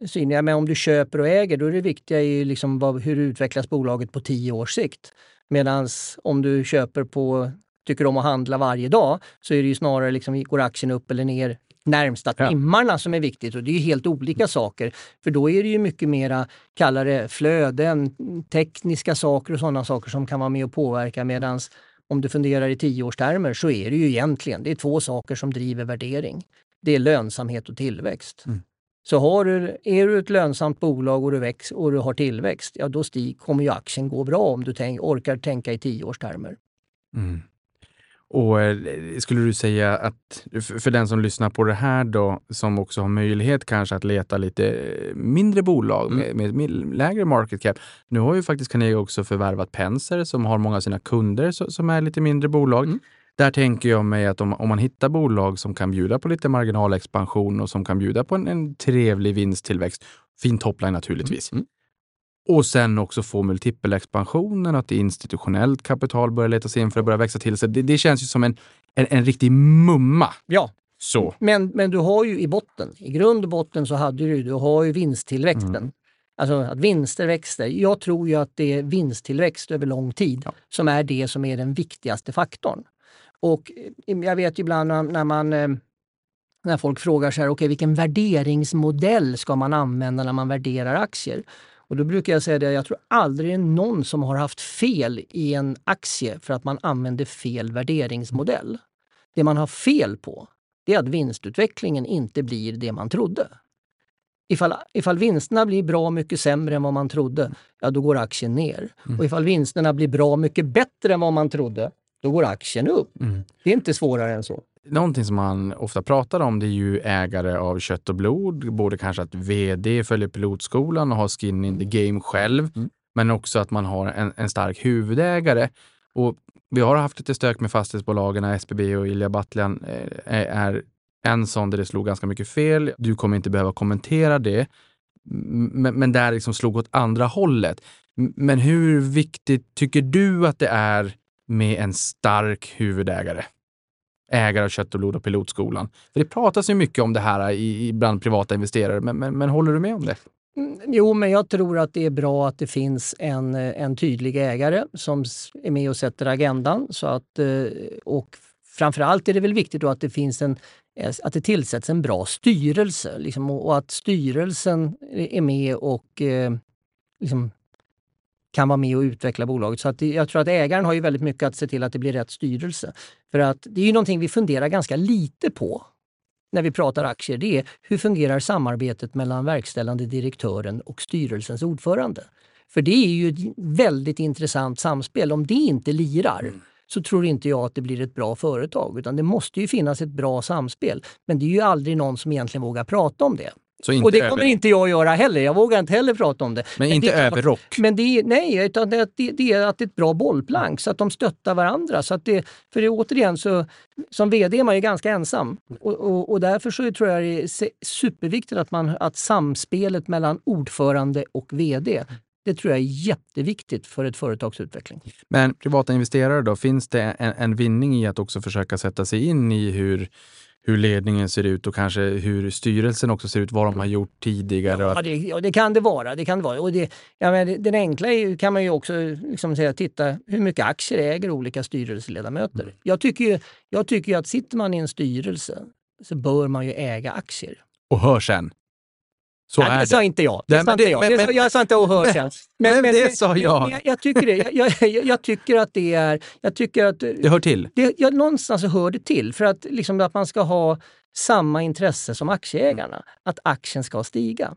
Speaker 2: synliga. Men om du köper och äger, då är det viktiga ju liksom vad, hur utvecklas bolaget på tio års sikt. Medan om du köper på, tycker om att handla varje dag, så är det ju snarare liksom, går aktien upp eller ner närmsta ja. timmarna som är viktigt och det är helt olika saker. För då är det ju mycket mera, kalla det flöden, tekniska saker och sådana saker som kan vara med och påverka medan om du funderar i tioårstermer så är det ju egentligen, det är två saker som driver värdering. Det är lönsamhet och tillväxt. Mm. Så har du, är du ett lönsamt bolag och du, väx, och du har tillväxt, ja då stig, kommer ju aktien gå bra om du tänk, orkar tänka i tioårstermer. Mm.
Speaker 1: Och eh, skulle du säga att för den som lyssnar på det här då, som också har möjlighet kanske att leta lite mindre bolag mm. med, med, lägre market cap. Nu har ju faktiskt Carnegie också förvärvat Penser som har många av sina kunder som är lite mindre bolag. Mm. Där tänker jag mig att om, om man hittar bolag som kan bjuda på lite marginalexpansion och som kan bjuda på en, en trevlig vinsttillväxt, fin topline naturligtvis. Mm. Mm. Och sen också få multipelexpansionen, att institutionellt kapital börjar leta sig in för att börja växa till sig. Det, det känns ju som en, en, en riktig mumma.
Speaker 2: Ja, så. Men, men du har ju i botten, i grund och botten så hade du, du har ju vinsttillväxten. Mm. Alltså att vinster växer. Jag tror ju att det är vinsttillväxt över lång tid ja. som är det som är den viktigaste faktorn. Och eh, jag vet ibland när man eh, när folk frågar så här, okay, vilken värderingsmodell ska man använda när man värderar aktier? Och då brukar jag säga det, jag tror aldrig det är någon som har haft fel i en aktie för att man använder fel värderingsmodell. Det man har fel på, det är att vinstutvecklingen inte blir det man trodde. Ifall, ifall vinsterna blir bra mycket sämre än vad man trodde, ja då går aktien ner. Mm. Och ifall vinsterna blir bra mycket bättre än vad man trodde, då går aktien upp. Mm. Det är inte svårare än så.
Speaker 1: Någonting som man ofta pratar om det är ju ägare av kött och blod. Både kanske att vd följer pilotskolan och har skin in the game själv, mm. men också att man har en, en, stark huvudägare. Och vi har haft lite stök med fastighetsbolagen. SBB och Ilja Batljan eh, är en sån där det slog ganska mycket fel. Du kommer inte behöva kommentera det. Men, men där liksom slog åt andra hållet. Men hur viktigt tycker du att det är med en stark huvudägare. Ägare av Kött och blod och Pilotskolan. För det pratas ju mycket om det här i, bland privata investerare, men, men, men håller du med om det?
Speaker 2: Mm, jo, men jag tror att det är bra att det finns en, eh, en tydlig ägare som är med och sätter agendan. Så att, eh, och framförallt är det väl viktigt då att det finns en eh, att det tillsätts en bra styrelse liksom, och att styrelsen är med och eh, liksom, kan vara med och utveckla bolaget. Så att jag tror att ägaren har ju väldigt mycket att se till att det blir rätt styrelse. För att det är ju någonting vi funderar ganska lite på när vi pratar aktier. Det är hur fungerar samarbetet mellan verkställande direktören och styrelsens ordförande? För det är ju ett väldigt intressant samspel. Om det inte lirar mm. så tror inte jag att det blir ett bra företag. Utan det måste ju finnas ett bra samspel. Men det är ju aldrig någon som egentligen vågar prata om det. Och det kommer inte jag göra heller. Jag vågar inte heller prata om det.
Speaker 1: Men, men inte överrock?
Speaker 2: Men det är, nej, utan det, det, det, är att det är ett bra bollplank så att de stöttar varandra. Så att det, för det, återigen, så, som VD är man ju ganska ensam. Och, och, och därför så tror jag det är superviktigt att, man, att samspelet mellan ordförande och VD det tror jag är jätteviktigt för ett företags utveckling.
Speaker 1: Men privata investerare då, finns det en, en vinning i att också försöka sätta sig in i hur hur ledningen ser ut och kanske hur styrelsen också ser ut, vad de har gjort tidigare.
Speaker 2: Ja, det, ja, det kan det vara. Det kan det vara. Och det, ja, men den enkla är, kan man ju också liksom säga, titta hur mycket aktier äger olika styrelseledamöter. Mm. Jag tycker ju, jag tycker ju att sitter man i en styrelse så bör man ju äga aktier.
Speaker 1: Och hör sen. Så
Speaker 2: Nej,
Speaker 1: är
Speaker 2: det sa inte jag. Det, sa inte jag. Men, det, jag sa inte och hör sen.
Speaker 1: Men, men, det sa jag.
Speaker 2: Jag, jag tycker det. Jag, jag, tycker att det är... Jag tycker att,
Speaker 1: det hör till?
Speaker 2: Det, jag, någonstans hör det till. För att, liksom, att man ska ha samma intresse som aktieägarna. Att aktien ska stiga.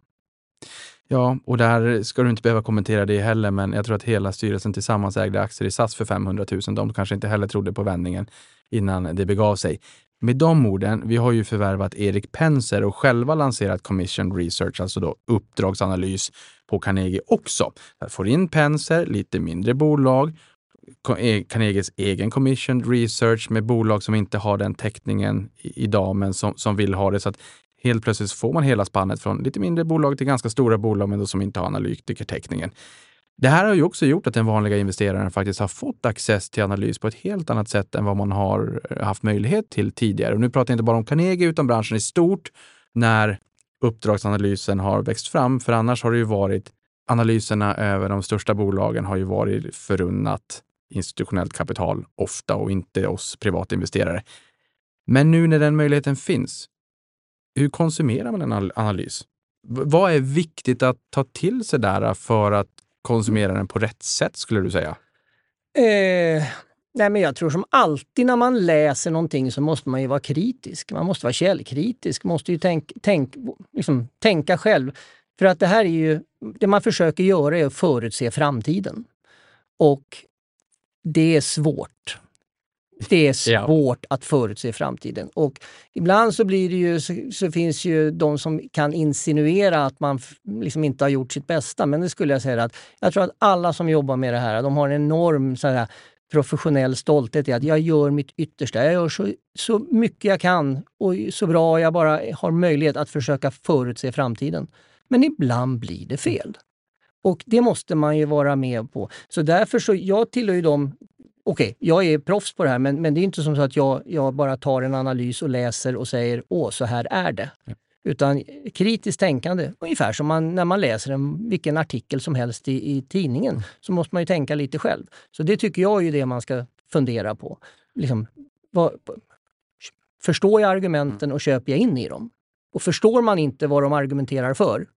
Speaker 1: Ja, och där ska du inte behöva kommentera det heller, men jag tror att hela styrelsen tillsammans ägde aktier i SAS för 500 000. De kanske inte heller trodde på vändningen innan det begav sig. Med de orden, vi har ju förvärvat Erik Penser och själva lanserat Commission Research, alltså då uppdragsanalys på Carnegie också. Där får in Penser, lite mindre bolag, e- Carnegies egen commission research med bolag som inte har den täckningen idag, men som, som vill ha det. Så att helt plötsligt får man hela spannet från lite mindre bolag till ganska stora bolag, men som inte har analytikertäckningen. Det här har ju också gjort att den vanliga investeraren faktiskt har fått access till analys på ett helt annat sätt än vad man har eh, haft möjlighet till tidigare. Och nu pratar jag inte bara om Carnegie utan branschen i stort när uppdragsanalysen har växt fram. För annars har det ju varit analyserna över de största bolagen har ju varit förunnat institutionellt kapital ofta och inte oss privatinvesterare. Men nu när den möjligheten finns, hur konsumerar man en analys? Vad är viktigt att ta till sig där för att konsumera den på rätt sätt skulle du säga?
Speaker 2: Eh, nej men jag tror som alltid när man läser någonting så måste man ju vara kritisk. Man måste vara källkritisk, måste ju tänk, tänk, liksom, tänka själv. För att det här är ju, det man försöker göra är att förutse framtiden. Och det är svårt. Det är svårt ja. att förutse framtiden. Och ibland så, blir det ju, så, så, finns ju de som kan insinuera att man liksom inte har gjort sitt bästa. Men det skulle jag säga att jag tror att alla som jobbar med det här, de har en enorm så här, professionell stolthet i att jag gör mitt yttersta. Jag gör så, så mycket jag kan och så bra jag bara har möjlighet att försöka förutse framtiden. Men ibland blir det fel. Och det måste man ju vara med på. Så därför så, jag tillhör ju dem okej, okay, jag är proffs på det här men, men det är inte som så att jag, jag bara tar en analys och läser och säger åh, så här är det. Ja. Utan kritiskt tänkande, ungefär som man, när man läser en, vilken artikel som helst i, i tidningen, mm. så måste man ju tänka lite själv. Så det tycker jag är det man ska fundera på. Liksom, vad, förstår jag argumenten och köper jag in i dem? Och förstår man inte vad de argumenterar för,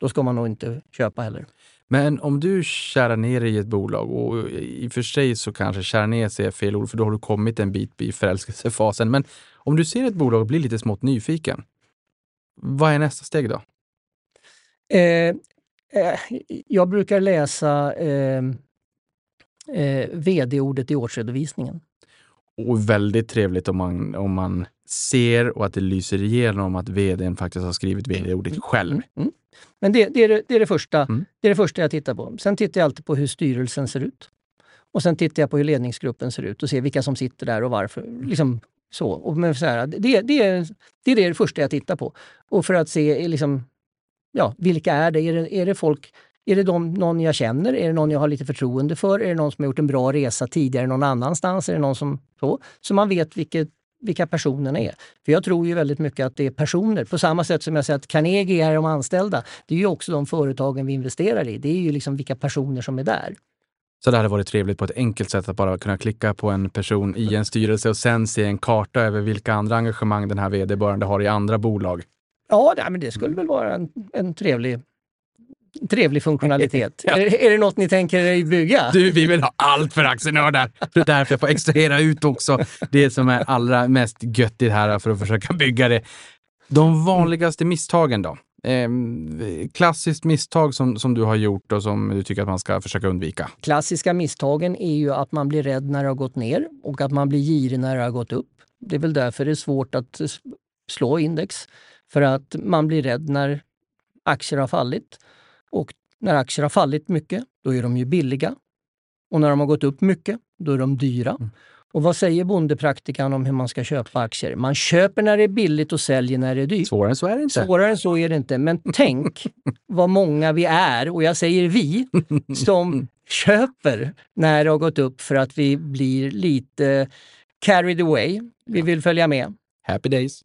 Speaker 2: då ska man nog inte köpa heller.
Speaker 1: Men om du kärar ner dig i ett bolag, och i och för sig så kanske kära ner sig är fel ord, för då har du kommit en bit i förälskelsefasen. Men om du ser ett bolag och blir lite smått nyfiken, vad är nästa steg då?
Speaker 2: Eh, eh, jag brukar läsa eh, eh, vd-ordet i årsredovisningen.
Speaker 1: Och väldigt trevligt om man, om man ser och att det lyser igenom att vdn faktiskt har skrivit vd-ordet mm. själv. Mm. Mm.
Speaker 2: Men det, det, är det, det, är det, första, mm. det är det första jag tittar på. Sen tittar jag alltid på hur styrelsen ser ut. Och sen tittar jag på hur ledningsgruppen ser ut och ser vilka som sitter där och varför. Liksom så. Och men så här, det, det, är, det är det första jag tittar på. Och för att se liksom, ja, vilka är det? Är det, är det folk är det de, någon jag känner? Är det någon jag har lite förtroende för? Är det någon som har gjort en bra resa tidigare någon annanstans? Är det någon som så? Så man vet vilket vilka personerna är. För jag tror ju väldigt mycket att det är personer. På samma sätt som jag säger att Carnegie är de anställda. Det är ju också de företagen vi investerar i. Det är ju liksom vilka personer som är där.
Speaker 1: Så det hade varit trevligt på ett enkelt sätt att bara kunna klicka på en person i en styrelse och sen se en karta över vilka andra engagemang den här vd-börande har i andra bolag.
Speaker 2: Ja, men det skulle väl vara en, en trevlig trevlig funktionalitet. <laughs> ja. är, är det något ni tänker bygga?
Speaker 1: Du, vi vill ha allt för aktienördar. Det är därför jag får extrahera ut också det som är allra mest göttigt här för att försöka bygga det. De vanligaste misstagen då? Eh, klassiskt misstag som, som du har gjort och som du tycker att man ska försöka undvika?
Speaker 2: Klassiska misstagen är ju att man blir rädd när det har gått ner och att man blir girig när det har gått upp. Det är väl därför det är svårt att slå index för att man blir rädd när aktier har fallit. Och när aktier har fallit mycket, då är de ju billiga. Och när de har gått upp mycket, då är de dyra. Mm. Och vad säger bondepraktikan om hur man ska köpa aktier? Man köper när det är billigt och säljer när det är dyrt.
Speaker 1: Svårare än så är det inte.
Speaker 2: Svårare än så är det inte. Men <laughs> tänk vad många vi är, och jag säger vi, som köper när det har gått upp för att vi blir lite carried away. Vi vill följa med.
Speaker 1: Happy days.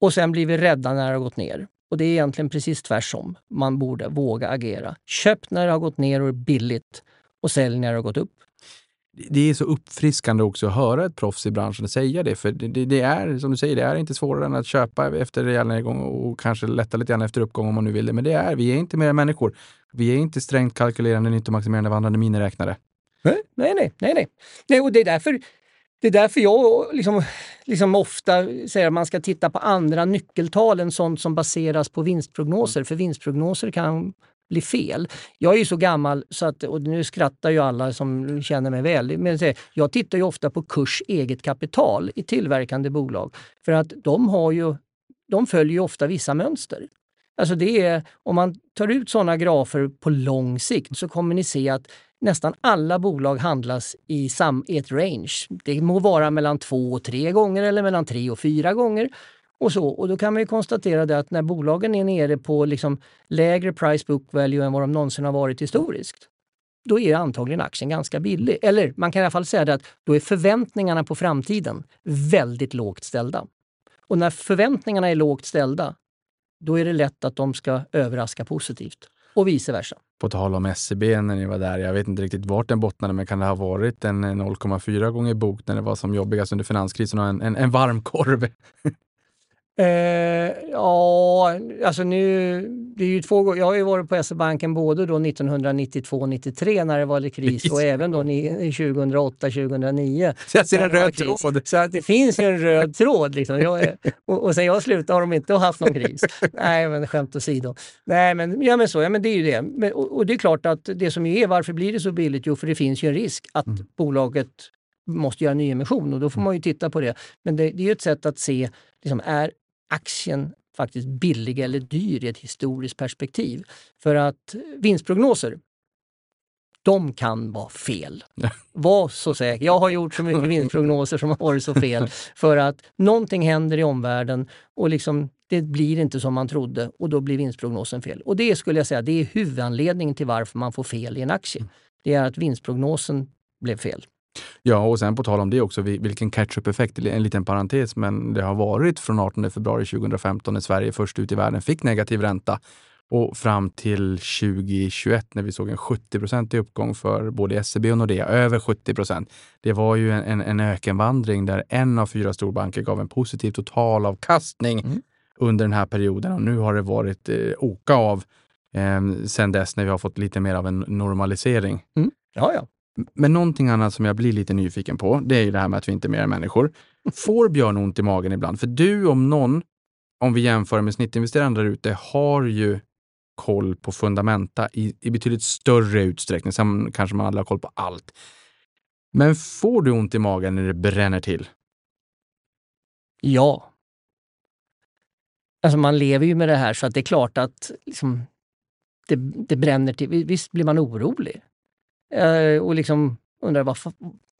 Speaker 2: Och sen blir vi rädda när det har gått ner. Och det är egentligen precis tvärtom. Man borde våga agera. Köp när det har gått ner och är billigt och sälj när det har gått upp.
Speaker 1: Det är så uppfriskande också att höra ett proffs i branschen säga det. För det, det, är, som du säger, det är inte svårare än att köpa efter rejäl nedgång och kanske lätta lite grann efter uppgång om man nu vill det. Men det är, vi är inte mer människor. Vi är inte strängt kalkylerande, nyttomaximerande, vandrande miniräknare.
Speaker 2: Nej, nej, nej. nej, nej. och det är därför det är därför jag liksom, liksom ofta säger att man ska titta på andra nyckeltal än sånt som baseras på vinstprognoser. För vinstprognoser kan bli fel. Jag är ju så gammal, så att, och nu skrattar ju alla som känner mig väl, men jag tittar ju ofta på kurs eget kapital i tillverkande bolag. För att de, har ju, de följer ju ofta vissa mönster. Alltså det är, om man tar ut sådana grafer på lång sikt så kommer ni se att nästan alla bolag handlas i, sam, i ett range. Det må vara mellan två och tre gånger eller mellan tre och fyra gånger. Och, så. och då kan man ju konstatera det att när bolagen är nere på liksom lägre price book value än vad de någonsin har varit historiskt, då är antagligen aktien ganska billig. Eller man kan i alla fall säga det att då är förväntningarna på framtiden väldigt lågt ställda. Och när förväntningarna är lågt ställda, då är det lätt att de ska överraska positivt och vice versa.
Speaker 1: På tal om SEB när ni var där, jag vet inte riktigt vart den bottnade, men kan det ha varit en eh, 0,4 gånger bok när det var som jobbigast under finanskrisen och en, en, en varm korv? <laughs>
Speaker 2: Eh, ja, alltså nu, det är ju två Jag har ju varit på SE-banken både då 1992 93 när det var kris och även då 2008 2009.
Speaker 1: Så jag ser en röd tråd.
Speaker 2: Så att det finns ju en röd tråd. Liksom. Jag, och, och sen jag slutade har de inte haft någon kris. Nej, men skämt åsido. Nej, men, ja, men så, ja, men det är ju det. Men, och, och, det är klart att det som är, varför blir det så billigt? Jo, för det finns ju en risk att mm. bolaget måste göra nyemission och då får man ju titta på det. Men det, det är ju ett sätt att se, liksom, är aktien faktiskt billig eller dyr i ett historiskt perspektiv. För att vinstprognoser, de kan vara fel. Var så säker. Jag har gjort så mycket vinstprognoser som har varit så fel. För att någonting händer i omvärlden och liksom, det blir inte som man trodde och då blir vinstprognosen fel. Och det skulle jag säga, det är huvudanledningen till varför man får fel i en aktie. Det är att vinstprognosen blev fel.
Speaker 1: Ja, och sen på tal om det också, vilken catch-up-effekt, en liten parentes, men det har varit från 18 februari 2015 när Sverige först ut i världen fick negativ ränta och fram till 2021 när vi såg en 70% uppgång för både SEB och Nordea, över 70% Det var ju en, en ökenvandring där en av fyra storbanker gav en positiv totalavkastning mm. under den här perioden och nu har det varit eh, oka av eh, sen dess när vi har fått lite mer av en normalisering.
Speaker 2: Mm. Ja, ja.
Speaker 1: Men någonting annat som jag blir lite nyfiken på, det är ju det här med att vi inte är mer än människor. Får Björn ont i magen ibland? För du om någon, om vi jämför med snittinvesteraren där ute, har ju koll på fundamenta i, i betydligt större utsträckning. Sen kanske man aldrig har koll på allt. Men får du ont i magen när det bränner till?
Speaker 2: Ja. Alltså man lever ju med det här så att det är klart att liksom, det, det bränner till. Visst blir man orolig. Eh, och liksom undrar vad,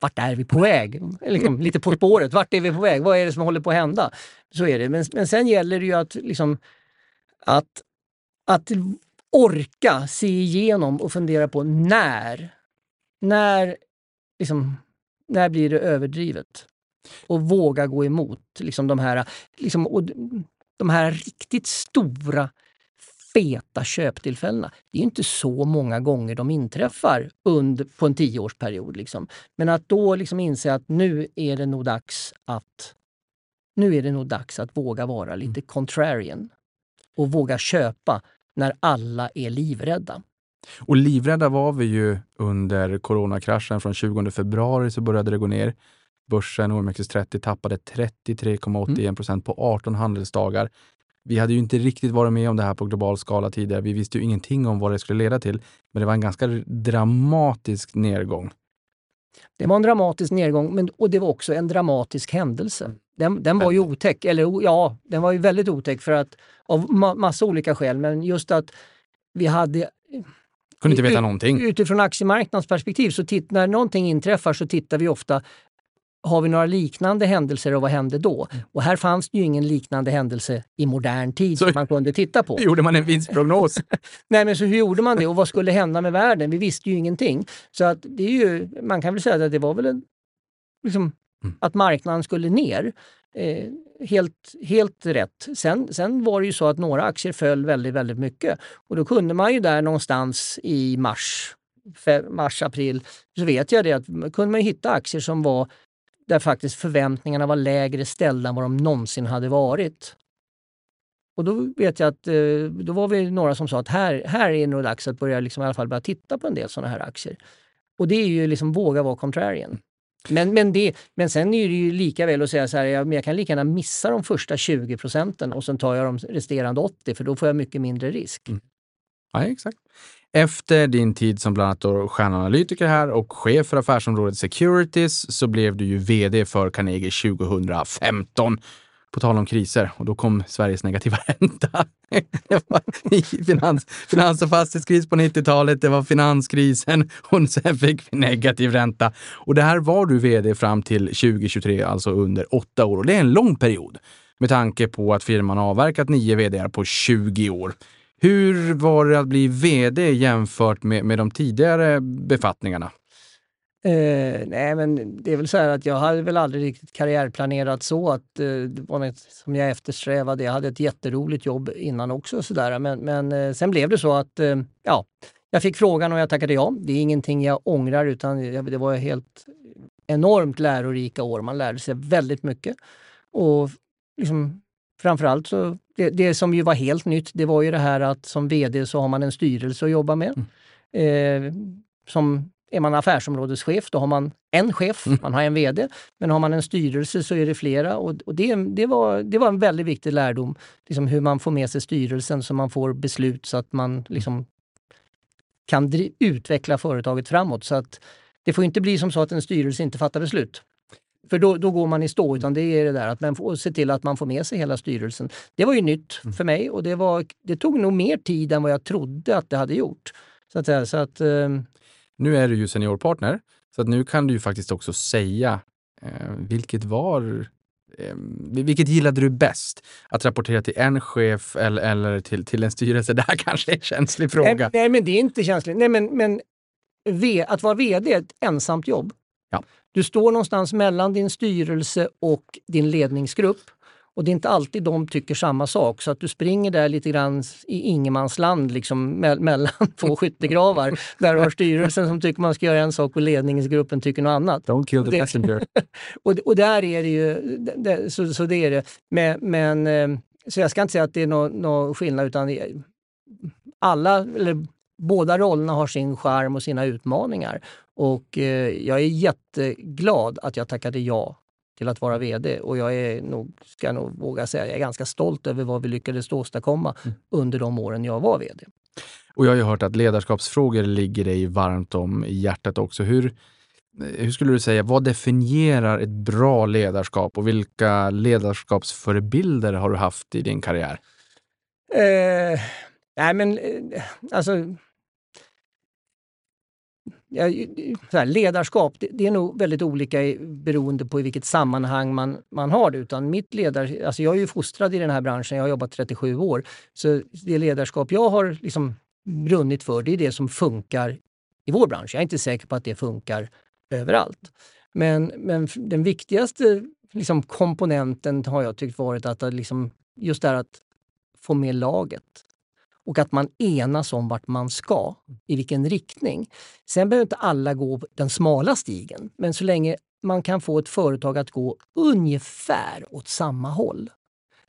Speaker 2: vart är vi på väg? Liksom, lite på spåret, vart är vi på väg? Vad är det som håller på att hända? Så är det. Men, men sen gäller det ju att, liksom, att, att orka se igenom och fundera på när. När, liksom, när blir det överdrivet? Och våga gå emot liksom de här, liksom, och de här riktigt stora feta köptillfällena. Det är inte så många gånger de inträffar under, på en tioårsperiod. Liksom. Men att då liksom inse att nu är det nog dags att nu är det nog dags att våga vara lite mm. contrarian och våga köpa när alla är livrädda.
Speaker 1: Och livrädda var vi ju under coronakraschen. Från 20 februari så började det gå ner. Börsen OMXS30 tappade 33,81 procent på 18 handelsdagar. Vi hade ju inte riktigt varit med om det här på global skala tidigare. Vi visste ju ingenting om vad det skulle leda till. Men det var en ganska dramatisk nedgång.
Speaker 2: Det var en dramatisk nedgång men, och det var också en dramatisk händelse. Den, den var ju otäck, eller ja, den var ju väldigt otäck för att av ma massa olika skäl, men just att vi hade
Speaker 1: kunde inte veta någonting.
Speaker 2: Utifrån aktiemarknadens perspektiv, så titt, när någonting inträffar så tittar vi ofta har vi några liknande händelser och vad hände då? Mm. Och här fanns det ju ingen liknande händelse i modern tid så, som man kunde titta på. <laughs>
Speaker 1: Hur gjorde man en vinstprognos? <laughs>
Speaker 2: Nej, men så hur gjorde man det och vad skulle hända med världen? Vi visste ju ingenting. Så att det är ju, man kan väl säga att det var väl en, liksom, mm. att marknaden skulle ner. Eh, helt, helt rätt. Sen, sen var det ju så att några aktier föll väldigt, väldigt mycket och då kunde man ju där någonstans i mars, mars, april, så vet jag det att kunde man hitta aktier som var där faktiskt förväntningarna var lägre ställda än vad de någonsin hade varit. Och då vet jag att eh, då var vi några som sa att här, här är det nog dags att börja liksom i alla fall börja titta på en del sådana här aktier. Och det är ju liksom våga vara contrarian. Men, men, det, men sen är det ju lika väl att säga så här, jag, jag kan lika gärna missa de första 20 procenten och sen tar jag de resterande 80 för då får jag mycket mindre risk. Mm.
Speaker 1: Ja, exakt. Efter din tid som bland annat stjärnanalytiker här och chef för affärsområdet Securities så blev du ju VD för Carnegie 2015. På tal om kriser, och då kom Sveriges negativa <laughs> ränta. Det var finans, finans och fastighetskris på 90-talet, det var finanskrisen och sen fick vi negativ ränta. Och det här var du vd fram till 2023, alltså under åtta år. Och det är en lång period med tanke på att firman avverkat nio vd på 20 år. Hur var det att bli vd jämfört med, med de tidigare befattningarna?
Speaker 2: Eh, nej, men det är väl så här att jag hade väl aldrig riktigt karriärplanerat så att eh, det var något som jag eftersträvade. Jag hade ett jätteroligt jobb innan också så där. Men, men eh, sen blev det så att eh, ja, jag fick frågan och jag tackade ja. Det är ingenting jag ångrar utan det var helt enormt lärorika år. Man lärde sig väldigt mycket. Och liksom, framförallt så, det, det som ju var helt nytt, det var ju det här att som VD så har man en styrelse att jobba med. Mm. Eh, som är man affärsområdeschef, då har man en chef, mm. man har en VD. Men har man en styrelse så är det flera och, och det, det, var, det var en väldigt viktig lärdom. Liksom hur man får med sig styrelsen så man får beslut så att man liksom kan utveckla företaget framåt. Så att det får inte bli som så att en styrelse inte fattar beslut. För då, då går man i stå, utan det är det där att man får se till att man får med sig hela styrelsen. Det var ju nytt mm. för mig och det, var, det tog nog mer tid än vad jag trodde att det hade gjort. Så att, så att, um,
Speaker 1: nu är du ju seniorpartner, så att nu kan du ju faktiskt också säga eh, vilket var eh, vilket gillade du bäst? Att rapportera till en chef eller, eller till, till en styrelse? <laughs> Det här kanske är en känslig fråga.
Speaker 2: Nej, nej men det är inte känsligt. Nej, men, men v, att vara VD är ett ensamt jobb.
Speaker 1: Ja.
Speaker 2: Du står någonstans mellan din styrelse och din ledningsgrupp. Och det är inte alltid de tycker samma sak så att du springer där lite grann i ingenmansland liksom me mellan <laughs> två skyttegravar. där du har styrelsen som tycker man ska göra en sak och ledningsgruppen tycker något annat.
Speaker 1: Don't kill the messenger. <laughs>
Speaker 2: och, och där är det ju, det, så, så det är det. Men, men, eh, så jag ska inte säga att det är någon no skillnad utan alla, eller båda rollerna har sin charm och sina utmaningar. Och eh, jag är jätteglad att jag tackade ja till att vara VD. Och jag är nog, ska jag nog våga säga, jag är ganska stolt över vad vi lyckades åstadkomma mm. under de åren jag var VD.
Speaker 1: Och jag har ju hört att ledarskapsfrågor ligger dig varmt om i hjärtat också. Hur, hur skulle du säga, vad definierar ett bra ledarskap och vilka ledarskapsförebilder har du haft i din karriär?
Speaker 2: Eh, nej men eh, alltså här, ledarskap, det, det, är nog väldigt olika beroende på i vilket sammanhang man, man har det. Utan mitt ledar, alltså jag är ju fostrad i den här branschen, jag har jobbat 37 år. Så det ledarskap jag har liksom brunnit för, det är det som funkar i vår bransch. Jag är inte säker på att det funkar överallt. Men, men den viktigaste liksom, komponenten har jag tyckt varit att liksom, just det här att få med laget och att man enas om vart man ska, i vilken riktning. Sen behöver inte alla gå den smala stigen, men så länge man kan få ett företag att gå ungefär åt samma håll.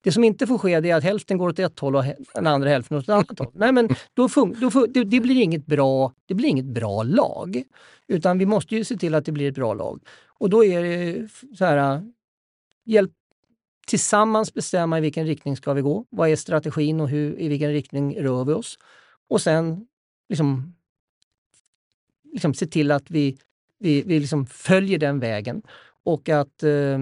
Speaker 2: Det som inte får ske är att hälften går åt ett håll och den andra hälften åt ett annat håll. Nej, men då, då det, det, blir inget bra, det blir inget bra lag. Utan vi måste ju se till att det blir ett bra lag. Och då är det så här, eh, hjälp tillsammans bestämma i vilken riktning ska vi gå. Vad är strategin och hur, i vilken riktning rör vi oss? Och sen liksom, liksom se till att vi vi, vi liksom följer den vägen och att eh,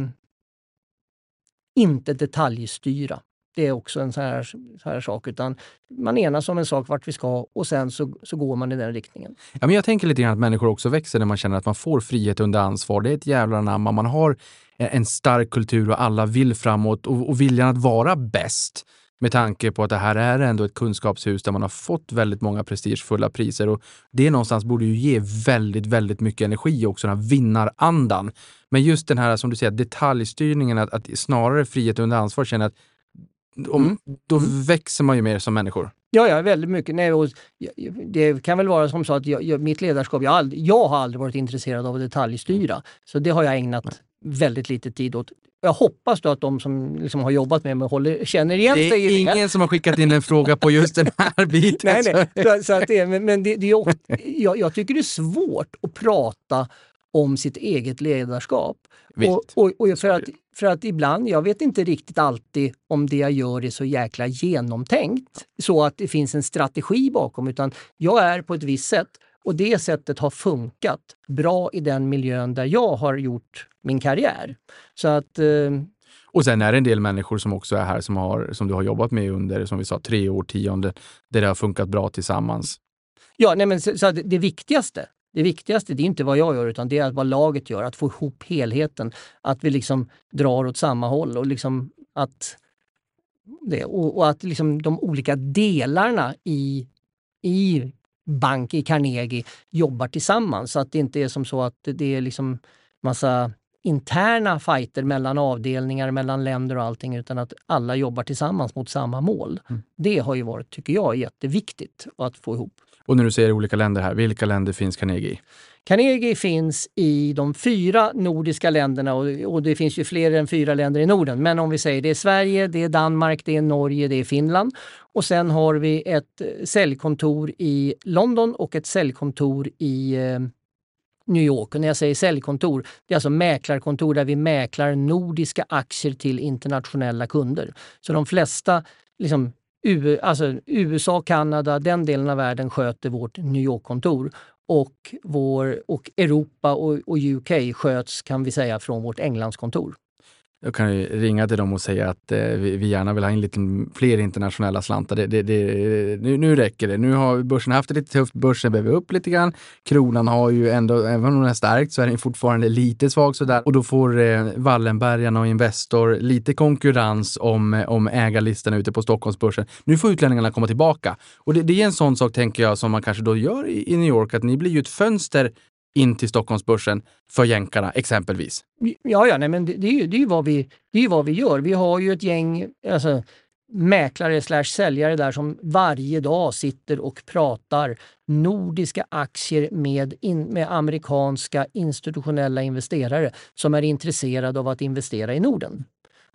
Speaker 2: inte detaljstyra. Det är också en sån här, sån här sak. Utan man enas om en sak vart vi ska och sen så, så går man i den riktningen.
Speaker 1: Ja, men jag tänker lite grann att människor också växer när man känner att man får frihet under ansvar. Det är ett jävla anamma. Man har en stark kultur och alla vill framåt och, och viljan att vara bäst med tanke på att det här är ändå ett kunskapshus där man har fått väldigt många prestigefulla priser och det någonstans borde ju ge väldigt, väldigt mycket energi också, den här vinnarandan. Men just den här, som du säger, detaljstyrningen, att, att snarare frihet under ansvar, känner att om, mm. då växer man ju mer som människor.
Speaker 2: Ja, ja, väldigt mycket. Nej, och det kan väl vara som så att jag, mitt ledarskap, jag, aldrig, jag har aldrig varit intresserad av att detaljstyra. Så det har jag ägnat Nej. väldigt lite tid åt. Jag hoppas då att de som liksom har jobbat med mig håller, känner igen sig.
Speaker 1: Det är ingen det. som har skickat in en fråga på just den här <laughs> biten.
Speaker 2: nej, nej. Så att det, men men det, det är, jag, jag tycker det är svårt att prata om sitt eget ledarskap. Och, och, och, för, att, för att ibland, jag vet inte riktigt alltid om det jag gör är så jäkla genomtänkt så att det finns en strategi bakom utan jag är på ett visst sätt och det sättet har funkat bra i den miljön där jag har gjort min karriär. Så att eh,
Speaker 1: och sen är det en del människor som också är här som, har, som du har jobbat med under, som vi sa, tre årtionden, där det har funkat bra tillsammans.
Speaker 2: Ja, nej men så, så det viktigaste det viktigaste det är inte vad jag gör utan det är vad laget gör, att få ihop helheten. Att vi liksom drar åt samma håll och liksom att, det, och, och att liksom de olika delarna i, i bank, i Carnegie, jobbar tillsammans. Så att det inte är som så att det är liksom massa interna fighter mellan avdelningar, mellan länder och allting utan att alla jobbar tillsammans mot samma mål. Mm. Det har ju varit, tycker jag, jätteviktigt att få ihop.
Speaker 1: Och när du säger olika länder här, vilka länder finns Carnegie i?
Speaker 2: Carnegie finns i de fyra nordiska länderna och, och, det finns ju fler än fyra länder i Norden. Men om vi säger det är Sverige, det är Danmark, det är Norge, det är Finland. Och sen har vi ett eh, säljkontor i London och ett säljkontor i eh, New York. Och när jag säger säljkontor, det är alltså mäklarkontor där vi mäklar nordiska aktier till internationella kunder. Så de flesta liksom, U, alltså USA, Kanada, den delen av världen sköter vårt New York-kontor och, vår, och Europa och, och UK sköts kan vi säga från vårt Englandskontor.
Speaker 1: Jag kan ju ringa till dem och säga att eh, vi, vi, gärna vill ha in lite fler internationella slantar. Det, det, det, nu, nu räcker det. Nu har börsen haft det lite tufft. Börsen behöver upp lite grann. Kronan har ju ändå, även om den är starkt, så är den fortfarande lite svag sådär. Och då får eh, Wallenbergarna och Investor lite konkurrens om, eh, om ägarlistan ute på Stockholmsbörsen. Nu får utlänningarna komma tillbaka. Och det, det är en sån sak, tänker jag, som man kanske då gör i, i New York, att ni blir ju ett fönster in till Stockholmsbörsen för jänkarna exempelvis?
Speaker 2: Ja, ja nej, men det, det, är ju, det, är vad vi, det är vad vi gör. Vi har ju ett gäng alltså, mäklare slash säljare där som varje dag sitter och pratar nordiska aktier med, in, med amerikanska institutionella investerare som är intresserade av att investera i Norden.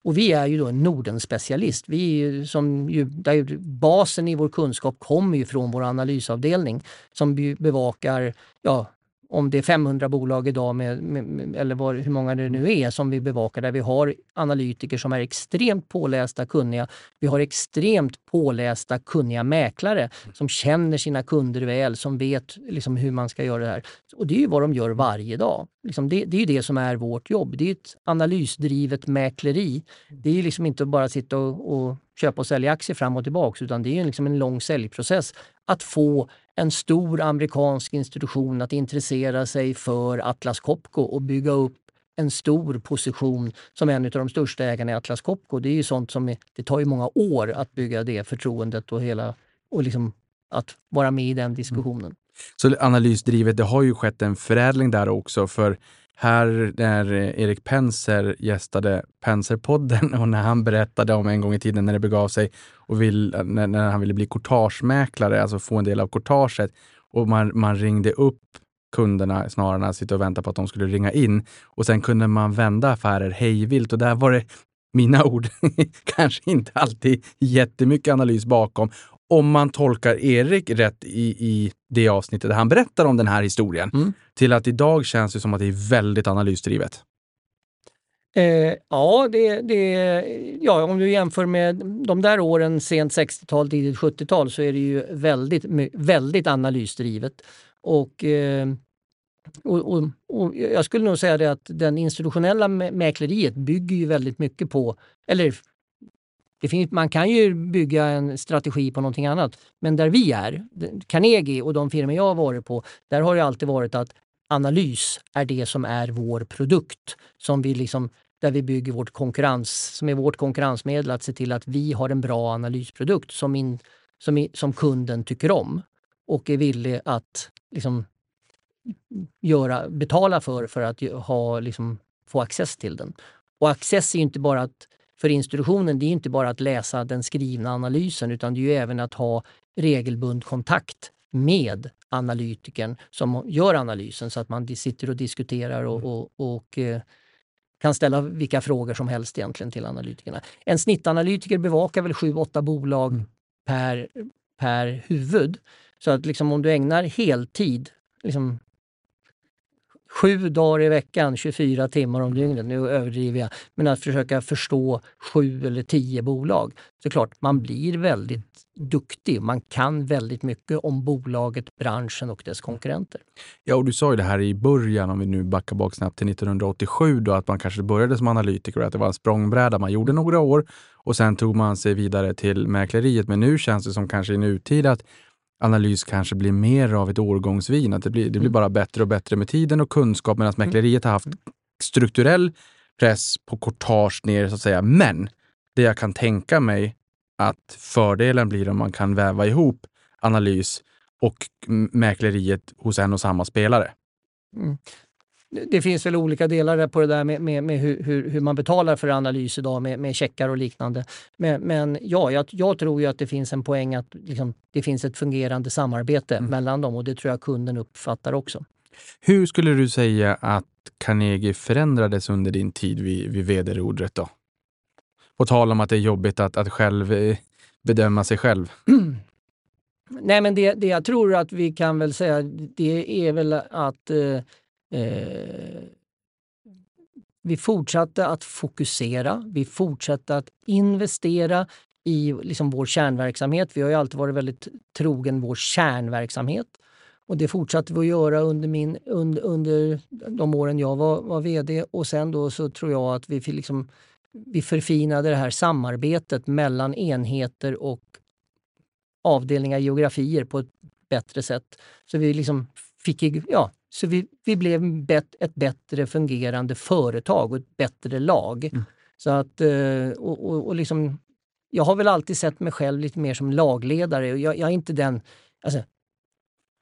Speaker 2: Och vi är ju då en Norden-specialist. Vi är som ju, där basen i vår kunskap kommer ju från vår analysavdelning som bevakar ja, om det är 500 bolag idag, med, med, eller var, hur många det nu är, som vi bevakar, där vi har analytiker som är extremt pålästa, kunniga. Vi har extremt pålästa, kunniga mäklare som känner sina kunder väl, som vet liksom, hur man ska göra det här. Och det är ju vad de gör varje dag. Liksom det, det är ju det som är vårt jobb. Det är ett analysdrivet mäkleri. Det är liksom inte bara att sitta och, och köpa och sälja aktier fram och tillbaka utan det är liksom en lång säljprocess att få en stor amerikansk institution att intressera sig för Atlas Copco och bygga upp en stor position som en av de största ägarna i Atlas Copco. Det är ju sånt som är, det tar ju många år att bygga det förtroendet och hela och liksom att vara med i den diskussionen. Mm.
Speaker 1: Så analysdrivet, det har ju skett en förädling där också för här när eh, Erik Penser gästade Penserpodden och när han berättade om en gång i tiden när det begav sig och vill, när, när han ville bli courtagemäklare, alltså få en del av courtaget och man, man ringde upp kunderna snarare än att sitta och vänta på att de skulle ringa in. Och sen kunde man vända affärer hejvilt. Och där var det mina <laughs> ord, kanske inte alltid jättemycket analys bakom om man tolkar Erik rätt i, i det avsnittet där han berättar om den här historien, mm. till att idag känns det som att det är väldigt analysdrivet.
Speaker 2: Eh, ja, det, det, ja, om du jämför med de där åren, sent 60-tal, tidigt 70-tal, så är det ju väldigt, väldigt analysdrivet. Och eh, Och, och, och, jag skulle nog säga det att den institutionella mäkleriet bygger ju väldigt mycket på, eller finns, man kan ju bygga en strategi på någonting annat. Men där vi är, Carnegie och de firmor jag har varit på, där har det alltid varit att analys är det som är vår produkt. Som vi liksom, där vi bygger vårt konkurrens, som är vårt konkurrensmedel att se till att vi har en bra analysprodukt som, in, som, som kunden tycker om och är villig att liksom, göra, betala för, för att ha, liksom, få access till den. Och access är inte bara att, för institutionen, det är inte bara att läsa den skrivna analysen utan det är även att ha regelbund kontakt med analytikern som gör analysen så att man sitter och diskuterar och, mm. och, och eh, kan ställa vilka frågor som helst egentligen till analytikerna. En snittanalytiker bevakar väl 7-8 bolag mm. per, per huvud. Så att liksom om du ägnar heltid liksom sju dagar i veckan, 24 timmar om dygnet, nu överdriver jag, men att försöka förstå sju eller tio bolag. Så klart, man blir väldigt duktig. Man kan väldigt mycket om bolaget, branschen och dess konkurrenter.
Speaker 1: Ja, och du sa ju det här i början, om vi nu backar bak snabbt till 1987, då, att man kanske började som analytiker och att det var en språngbräda. Man gjorde några år och sen tog man sig vidare till mäkleriet. Men nu känns det som kanske i nutid att analys kanske blir mer av ett årgångsvin. Att det, blir, det blir mm. bara bättre och bättre med tiden och kunskap medan mm. mäkleriet har haft strukturell press på courtage ner så att säga. Men det jag kan tänka mig att fördelen blir om man kan väva ihop analys och mäkleriet hos en och samma spelare. Mm
Speaker 2: det finns väl olika delar på det där med, med, med hur, hur, man betalar för analys idag med, med checkar och liknande. Men, men ja, jag, jag, tror ju att det finns en poäng att liksom, det finns ett fungerande samarbete mm. mellan dem och det tror jag kunden uppfattar också.
Speaker 1: Hur skulle du säga att Carnegie förändrades under din tid vid, vid vd-rodret då? På tal om att det är jobbigt att, att själv eh, bedöma sig själv. <clears throat>
Speaker 2: Nej, men det, det jag tror att vi kan väl säga, det är väl att eh, Eh, vi fortsatte att fokusera, vi fortsatte att investera i liksom vår kärnverksamhet. Vi har ju alltid varit väldigt trogen vår kärnverksamhet. Och det fortsatte vi att göra under, min, under, under de åren jag var, var VD. Och sen då så tror jag att vi, liksom, vi förfinade det här samarbetet mellan enheter och avdelningar, geografier på ett bättre sätt. Så vi liksom fick, ja, så vi, vi blev bet, ett bättre fungerande företag och ett bättre lag. Mm. Så att, eh, och, och, och liksom, jag har väl alltid sett mig själv lite mer som lagledare. Jag, jag är inte den... Alltså,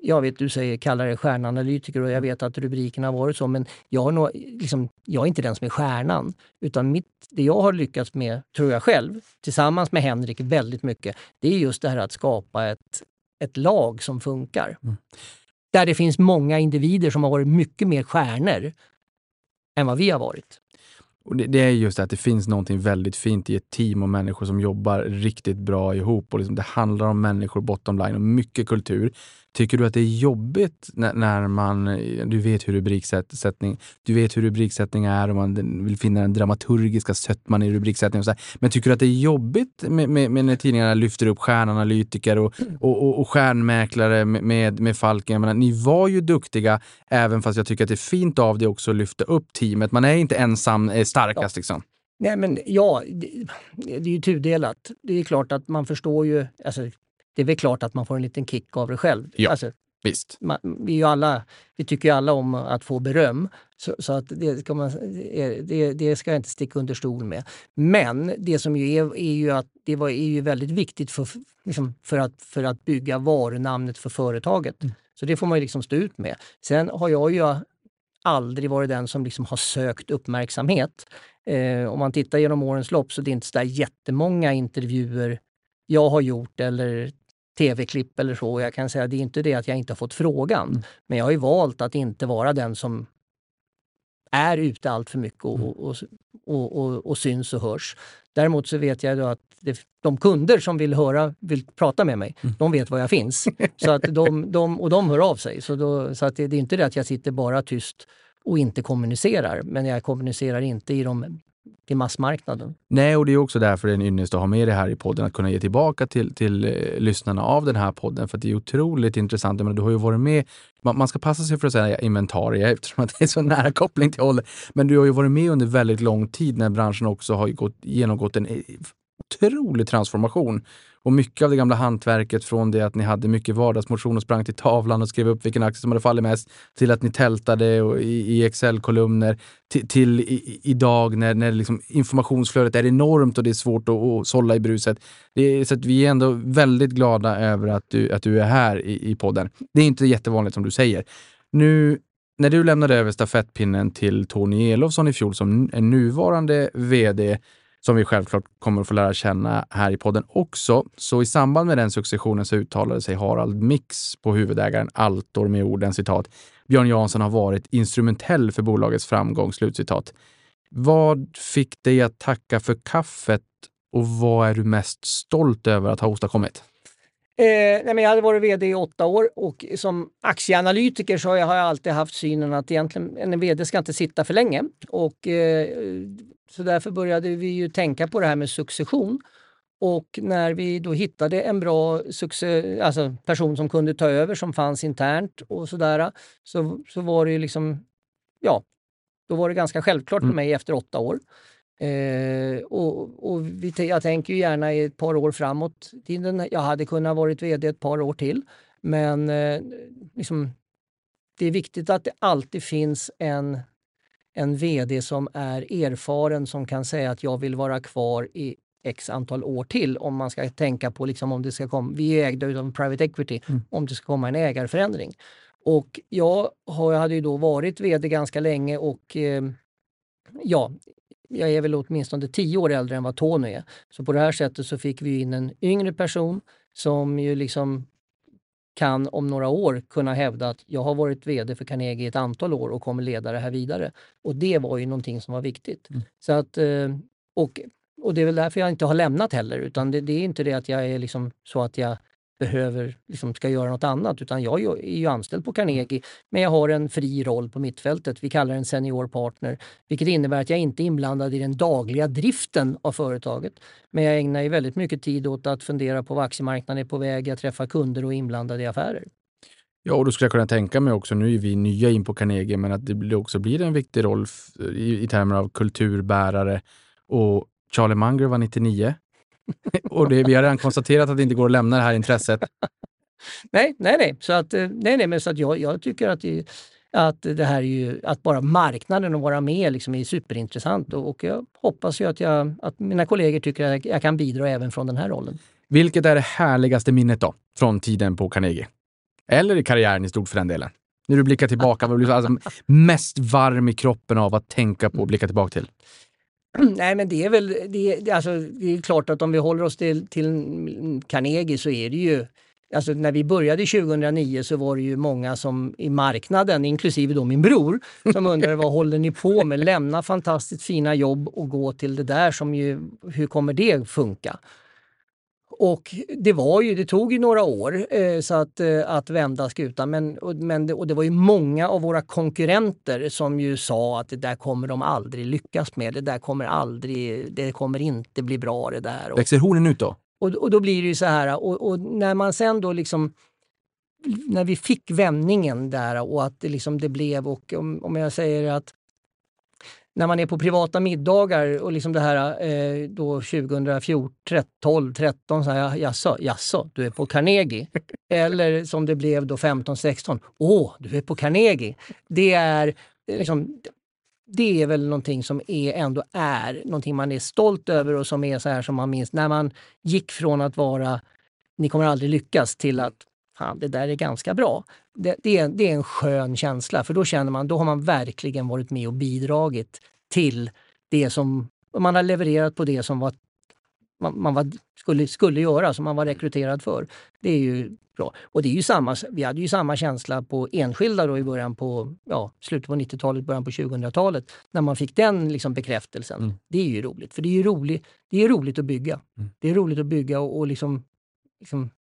Speaker 2: jag vet du säger kallar dig stjärnanalytiker och jag vet att rubriken har varit så, men jag, nog, liksom, jag är inte den som är stjärnan. Utan mitt, det jag har lyckats med, tror jag själv, tillsammans med Henrik väldigt mycket, det är just det här att skapa ett, ett lag som funkar. Mm. Där det finns många individer som har varit mycket mer stjärnor än vad vi har varit.
Speaker 1: Och det, det, är just det att det finns någonting väldigt fint i ett team och människor som jobbar riktigt bra ihop. Och liksom det handlar om människor bottom line och mycket kultur. Tycker du att det är jobbigt när, när man, du vet hur rubriksättning, du vet hur rubriksättning är och man vill finna den dramaturgiska sötman i rubriksättning och så här. Men tycker du att det är jobbigt med, med, med när tidningarna lyfter upp stjärnanalytiker och, och, och, och stjärnmäklare med, med, med Falken? Menar, ni var ju duktiga, även fast jag tycker att det är fint av det också att lyfta upp teamet. Man är inte ensam starkast ja. liksom.
Speaker 2: Nej men ja, det, det är ju tudelat. Det är klart att man förstår ju, alltså, det är väl klart att man får en liten kick av det själv.
Speaker 1: Ja, alltså, visst.
Speaker 2: Man, vi, är alla, vi tycker ju alla om att få beröm, så, så att det, ska man, det, det, ska jag inte sticka under stol med. Men det som ju är, är ju att det var, är ju väldigt viktigt för, liksom, för, att, för att bygga varunamnet för företaget. Mm. Så det får man ju liksom stå ut med. Sen har jag ju aldrig varit den som liksom har sökt uppmärksamhet. Eh, om man tittar genom årens lopp så det är inte så där jättemånga intervjuer jag har gjort eller tv-klipp eller så. Jag kan säga det är inte det att jag inte har fått frågan. Mm. Men jag har ju valt att inte vara den som är ute allt för mycket och, mm. och, och, och, syns och hörs. Däremot så vet jag att de kunder som vill höra, vill prata med mig, mm. de vet var jag finns. <laughs> så att de, de, och de hör av sig. Så, då, så att det, det är inte det att jag sitter bara tyst och inte kommunicerar. Men jag kommunicerar inte i de till massmarknaden.
Speaker 1: Nej, och det är också därför det är en ynnest att ha med det här i podden, att kunna ge tillbaka till, till eh, lyssnarna av den här podden, för det är otroligt intressant. Men du har ju varit med, man, man, ska passa sig för att säga inventarie <laughs> eftersom att det är så nära koppling till ålder, men du har ju varit med under väldigt lång tid när branschen också har gått, genomgått en eh, otrolig transformation. Och mycket av det gamla hantverket från det att ni hade mycket vardagsmotion och sprang till tavlan och skrev upp vilken aktie som hade fallit mest, till att ni tältade och, i, i Excel-kolumner, till, till i, idag när, när liksom informationsflödet är enormt och det är svårt att, att sålla i bruset. Det är, så att vi är ändå väldigt glada över att du, att du är här i, i podden. Det är inte jättevanligt som du säger. Nu när du lämnade över stafettpinnen till Tony Elofsson i fjol som är nuvarande VD som vi självklart kommer att få lära känna här i podden också. Så i samband med den successionen så uttalade sig Harald Mix på huvudägaren Altor med orden citat Björn Jansson har varit instrumentell för bolagets framgång. Slutcitat. Vad fick dig att tacka för kaffet och vad är du mest stolt över att ha åstadkommit?
Speaker 2: Eh, nej men jag hade varit VD i åtta år och som aktieanalytiker så har jag, alltid haft synen att egentligen en VD ska inte sitta för länge. Och, eh, så därför började vi ju tänka på det här med succession. Och när vi då hittade en bra alltså person som kunde ta över, som fanns internt och sådär, så, så var det ju liksom, ja, då var det ganska självklart för mm. mig efter åtta år. Eh, och, och vi, jag tänker gärna i ett par år framåt. Jag hade kunnat varit VD ett par år till. Men eh, liksom, det är viktigt att det alltid finns en, en VD som är erfaren som kan säga att jag vill vara kvar i x antal år till om man ska tänka på liksom om det ska komma, vi är ägda av private equity, mm. om det ska komma en ägarförändring. Och jag, hade ju då varit VD ganska länge och eh, ja, jag är väl åtminstone tio år äldre än vad Tony är. Så på det här sättet så fick vi in en yngre person som ju liksom kan om några år kunna hävda att jag har varit VD för Carnegie ett antal år och kommer leda det här vidare. Och det var ju någonting som var viktigt. Mm. Så att, eh, och, och det är väl därför jag inte har lämnat heller, utan det, det är inte det att jag är liksom så att jag behöver, liksom ska göra något annat. Utan jag är ju anställd på Carnegie, men jag har en fri roll på mittfältet. Vi kallar den senior partner, vilket innebär att jag inte är inblandad i den dagliga driften av företaget. Men jag ägnar ju väldigt mycket tid åt att fundera på vad aktiemarknaden är på väg, jag träffar kunder och är inblandad i affärer.
Speaker 1: Ja, och då skulle jag kunna tänka mig också, nu är vi nya in på Carnegie, men att det också blir en viktig roll i, i termer av kulturbärare. Och Charlie Munger var 99 <laughs> och det, vi har redan konstaterat att det inte går att lämna det här intresset.
Speaker 2: nej, nej, nej. Så att, eh, nej, nej men så att jag, jag tycker att det, att det här är ju, att bara marknaden och vara med liksom är superintressant och, och jag hoppas ju att, jag, att mina kollegor tycker att jag kan bidra även från den här rollen.
Speaker 1: Vilket är det härligaste minnet då, från tiden på Carnegie? Eller i karriären i stort för den delen? När du blickar tillbaka, vad blir alltså mest varm i kroppen av att tänka på och blicka tillbaka till? <clears throat>
Speaker 2: Nej men det är väl, det, alltså, det är klart att om vi håller oss till, till Carnegie så är det ju Alltså när vi började 2009 så var det ju många som i marknaden, inklusive då min bror, som undrade vad håller ni på med? Lämna fantastiskt fina jobb och gå till det där som ju, hur kommer det funka? Och det, var ju, det tog ju några år eh, så att, eh, att vända skutan men, och, men det, och det var ju många av våra konkurrenter som ju sa att det där kommer de aldrig lyckas med. Det där kommer aldrig, det kommer inte bli bra det där.
Speaker 1: Växer hornen ut då?
Speaker 2: Och, och då blir det ju så här och, och, när man sen då liksom när vi fick vändningen där och att det liksom det blev och om, om jag säger att när man är på privata middagar och liksom det här eh, då 2014, 12, 13, så här, jaså, jaså, du är på Carnegie? <laughs> Eller som det blev då 15, 16, åh, du är på Carnegie. Det är liksom, det är väl någonting som är, ändå är någonting man är stolt över och som är så här som man minns när man gick från att vara ni kommer aldrig lyckas till att fan, det där är ganska bra. Det, det, är, det är en skön känsla för då känner man, då har man verkligen varit med och bidragit till det som, man har levererat på det som var, man, man var, skulle, skulle göra, som man var rekryterad för. Det är ju bra. Och det är ju samma, vi hade ju samma känsla på enskilda då i början på, ja, slutet på 90-talet, början på 2000-talet, när man fick den liksom bekräftelsen. Mm. Det är ju roligt, för det är ju roligt, det är roligt att bygga. Mm. Det är roligt att bygga och, och liksom, liksom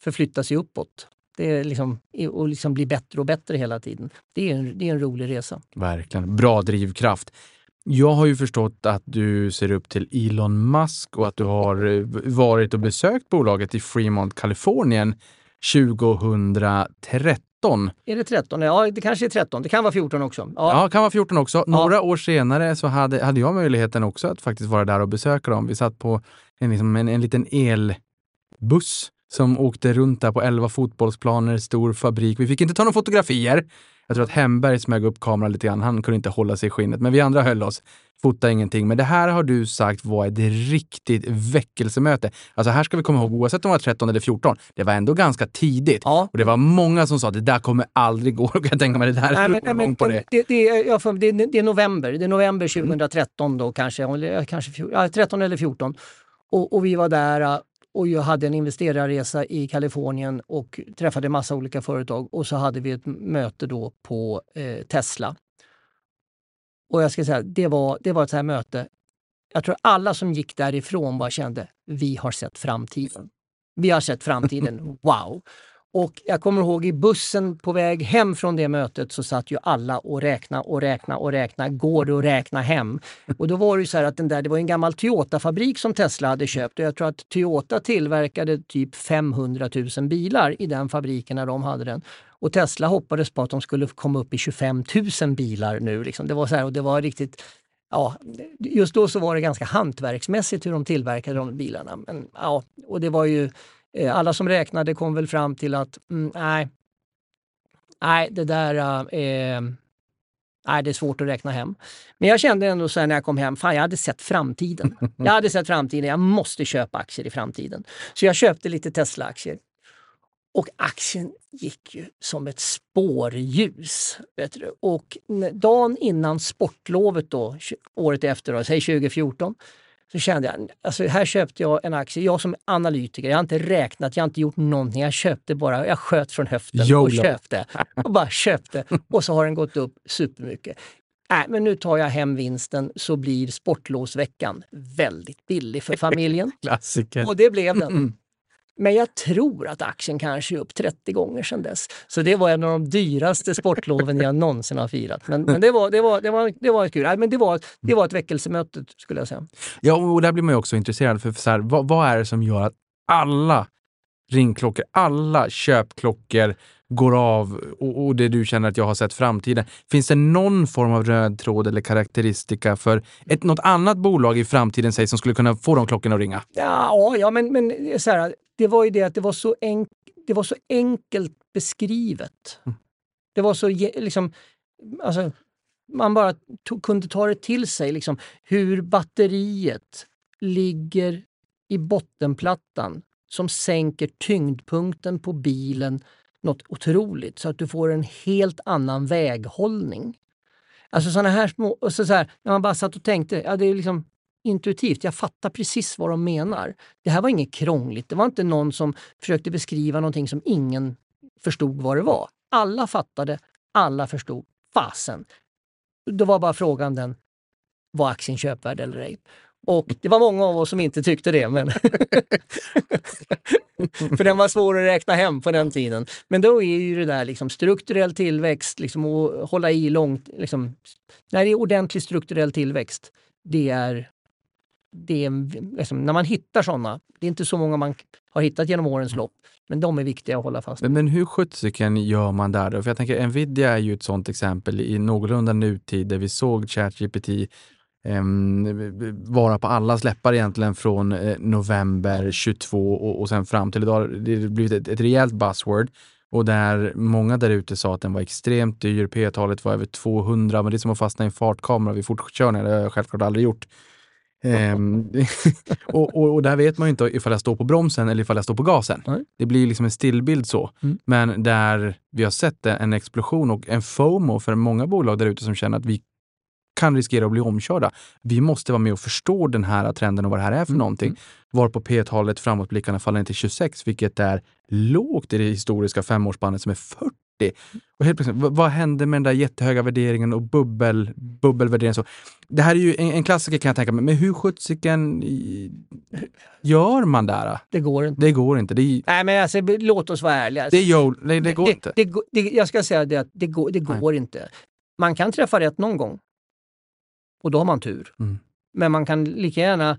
Speaker 2: förflytta sig uppåt. Det är liksom, och liksom bli bättre och bättre hela tiden. Det är, en, det är en rolig resa.
Speaker 1: Verkligen. Bra drivkraft. Jag har ju förstått att du ser upp till Elon Musk och att du har eh, varit och besökt bolaget i Fremont, Kalifornien 2013.
Speaker 2: Är det 13? Ja, det kanske är 13. Det kan vara 14 också.
Speaker 1: Ja, det kan vara 14 också. Några ja. år senare så hade, hade jag möjligheten också att faktiskt vara där och besöka dem. Vi satt på en, liksom en, en liten elbuss som åkte runt där på 11 fotbollsplaner, stor fabrik. Vi fick inte ta några fotografier. Jag tror att Hemberg smög upp kameran lite grann. Han kunde inte hålla sig i skinnet, men vi andra höll oss. Fota ingenting. Men det här har du sagt var ett riktigt väckelsemöte. Alltså här ska vi komma ihåg, oavsett om det var 13 eller 14, det var ändå ganska tidigt. Ja. Och det var många som sa att det där kommer aldrig gå. <laughs> Och jag tänka mig, det där är nej, men, men, på det.
Speaker 2: Det, det, är, det, det är november. Det är november 2013 då kanske. kanske ja, 13 eller 14. Och, och vi var där och jag hade en investerarresa i Kalifornien och träffade massa olika företag och så hade vi ett möte då på eh, Tesla. Och jag ska säga, det var, det var ett så här möte. Jag tror alla som gick därifrån bara kände, vi har sett framtiden. Vi har sett framtiden, <laughs> wow! Och jag kommer ihåg i bussen på väg hem från det mötet så satt ju alla och räkna och räkna och räkna. Går det att räkna hem? Och då var det ju så att den där, det var en gammal Toyota-fabrik som Tesla hade köpt och jag tror att Toyota tillverkade typ 500 000 bilar i den fabriken när de hade den. Och Tesla hoppades på att de skulle komma upp i 25 000 bilar nu. Liksom. Det var så här, och det var riktigt Ja, just då så var det ganska hantverksmässigt hur de tillverkade de bilarna. Men, ja, och det var ju alla som räknade kom väl fram till att mm, nej, nej, det där eh, nej, det är svårt att räkna hem. Men jag kände ändå så när jag kom hem, fan jag hade sett framtiden. <laughs> Jag hade sett framtiden, jag måste köpa aktier i framtiden. Så jag köpte lite Tesla-aktier. Och aktien gick ju som ett spårljus. Vet du? Och dagen innan sportlovet då, året efter, då, säg 2014, så kände jag, alltså här köpte jag en aktie, jag som analytiker, jag har inte räknat, jag har inte gjort någonting, jag köpte bara, jag sköt från höften Jolo. och köpte. Och bara köpte. Och så har den gått upp supermycket. Nej, äh, men nu tar jag hem vinsten så blir sportlovsveckan väldigt billig för familjen. <laughs>
Speaker 1: Klassiker.
Speaker 2: Och det blev den. Mm. Men jag tror att aktien kanske är upp 30 gånger sedan dess. Så det var en av de dyraste sportloven jag <laughs> någonsin har firat. Men, men det, var, det, var, det, var, det var kul. men det, var, det var ett väckelsemöte skulle jag säga.
Speaker 1: Ja, och där blir man ju också intresserad. För, så här, vad, vad är det som gör att alla ringklockor, alla köpklockor går av och, och, det du känner att jag har sett framtiden. Finns det någon form av röd tråd eller karaktäristika för ett, något annat bolag i framtiden säg, som skulle kunna få de klockorna att ringa?
Speaker 2: Ja, ja men, men så här, det var ju det att det var så, enk det var så enkelt beskrivet. Mm. Det var så liksom, alltså, man bara kunde ta det till sig, liksom, hur batteriet ligger i bottenplattan som sänker tyngdpunkten på bilen något otroligt så att du får en helt annan väghållning. Alltså sådana här små... Och så, så här, när man bara satt och tänkte, ja det är liksom intuitivt, jag fattar precis vad de menar. Det här var inget krångligt, det var inte någon som försökte beskriva någonting som ingen förstod vad det var. Alla fattade, alla förstod. Fasen! Då var bara frågan den, var aktien köpvärd eller ej? Och det var många av oss som inte tyckte det. Men <laughs> För den var svår att räkna hem på den tiden. Men då är ju det där liksom strukturell tillväxt, liksom att hålla i långt, liksom, när det är ordentlig strukturell tillväxt, det är, det är liksom, när man hittar sådana, det är inte så många man har hittat genom årens lopp, men de är viktiga att hålla fast
Speaker 1: vid. Men, men hur sjuttsiken gör man där då? För jag tänker Nvidia är ju ett sådant exempel i någorlunda nutid där vi såg ChatGPT vara på allas läppar egentligen från eh, november 22 och, och sen fram till idag. Det har blivit ett, ett rejält buzzword och där många där ute sa att den var extremt dyr. P-talet var över 200, men det är som att fastna i en fartkamera vid fortkörning. Det har jag självklart aldrig gjort. Ehm, <laughs> och, och, och, där vet man ju inte ifall jag står på bromsen eller ifall jag står på gasen. Nej. Det blir liksom en stillbild så. Mm. Men där vi har sett en explosion och en FOMO för många bolag där ute som känner att vi kan riskera att bli omkörda. Vi måste vara med och förstå den här trenden och vad det här är för mm. någonting. Mm. Varpå P-talet framåtblickarna faller ner till 26, vilket är lågt i det historiska femårsspannet som är 40. Och helt plötsligt, vad hände med den där jättehöga värderingen och bubbel, bubbelvärderingen? Så, det här är ju en, en klassiker kan jag tänka mig, men hur sjuttsiken gör man där?
Speaker 2: Det går inte.
Speaker 1: Det går inte. Det
Speaker 2: är... Nej men alltså, låt oss vara ärliga.
Speaker 1: Det, är, det, det går det, inte.
Speaker 2: Det, jag ska säga det att det går, det går inte. Man kan träffa rätt någon gång. Och då har man tur.
Speaker 1: Mm.
Speaker 2: Men man kan lika gärna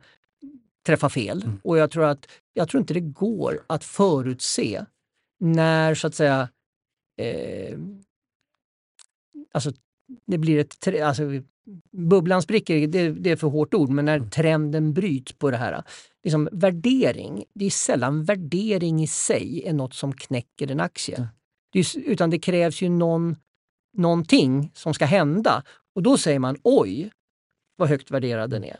Speaker 2: träffa fel.
Speaker 1: Mm.
Speaker 2: Och jag tror, att, jag tror inte det går att förutse när så att säga eh, alltså, det blir ett, alltså, bubblan spricker, det, det är för hårt ord, men när trenden bryts på det här. Liksom, värdering, det är sällan värdering i sig är något som knäcker en aktie. Det är, utan det krävs ju någon, någonting som ska hända och då säger man oj, vad högt värderad den är.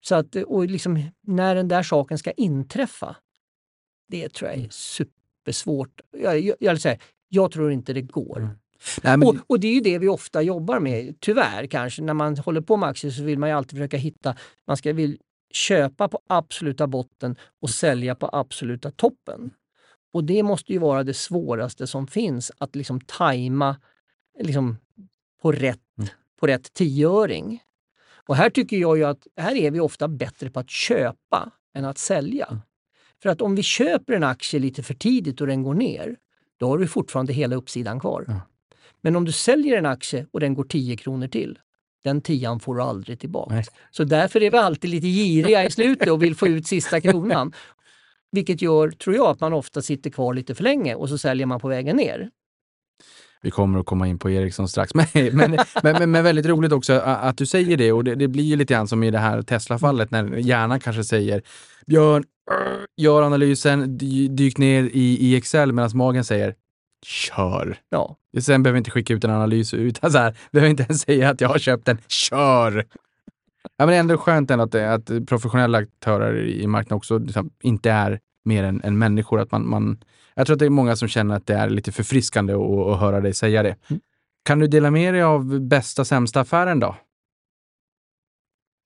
Speaker 2: Så att, och liksom, när den där saken ska inträffa, det tror jag är supersvårt. Jag, jag, jag, vill säga, jag tror inte det går.
Speaker 1: Mm. Nej, men,
Speaker 2: Och, och det är ju det vi ofta jobbar med, tyvärr kanske. När man håller på med aktier så vill man ju alltid försöka hitta, man ska vill köpa på absoluta botten och sälja på absoluta toppen. Och det måste ju vara det svåraste som finns, att liksom tajma liksom, på, rätt,
Speaker 1: Mm.
Speaker 2: på rätt tioöring. Och här tycker jag ju att här är vi ofta bättre på att köpa än att sälja.
Speaker 1: Mm.
Speaker 2: För att om vi köper en aktie lite för tidigt och den går ner, då har du fortfarande hela uppsidan kvar.
Speaker 1: Ja.
Speaker 2: Men om du säljer en aktie och den går 10 kronor till, den tian får du aldrig tillbaka.
Speaker 1: Nej.
Speaker 2: Så därför är vi alltid lite giriga i slutet och vill få ut sista kronan. <laughs> Vilket gör, tror jag, att man ofta sitter kvar lite för länge och så säljer man på vägen ner.
Speaker 1: Vi kommer att komma in på Ericsson strax. <laughs> Men, men, men, men, väldigt roligt också att du säger det och det, det blir ju lite grann som i det här Tesla-fallet när hjärnan kanske säger Björn, gör analysen, dy, dyk ner i, i Excel medan magen säger kör.
Speaker 2: Ja,
Speaker 1: Sen behöver vi inte skicka ut en analys utan så här, behöver inte ens säga att jag har köpt den, kör! Ja, men det är ändå skönt ändå att, att professionella aktörer i marknaden också liksom, inte är mer än, än människor. Att man, man, jag tror att det är många som känner att det är lite förfriskande att, att höra dig säga det.
Speaker 2: Mm.
Speaker 1: Kan du dela med dig av bästa sämsta affären då?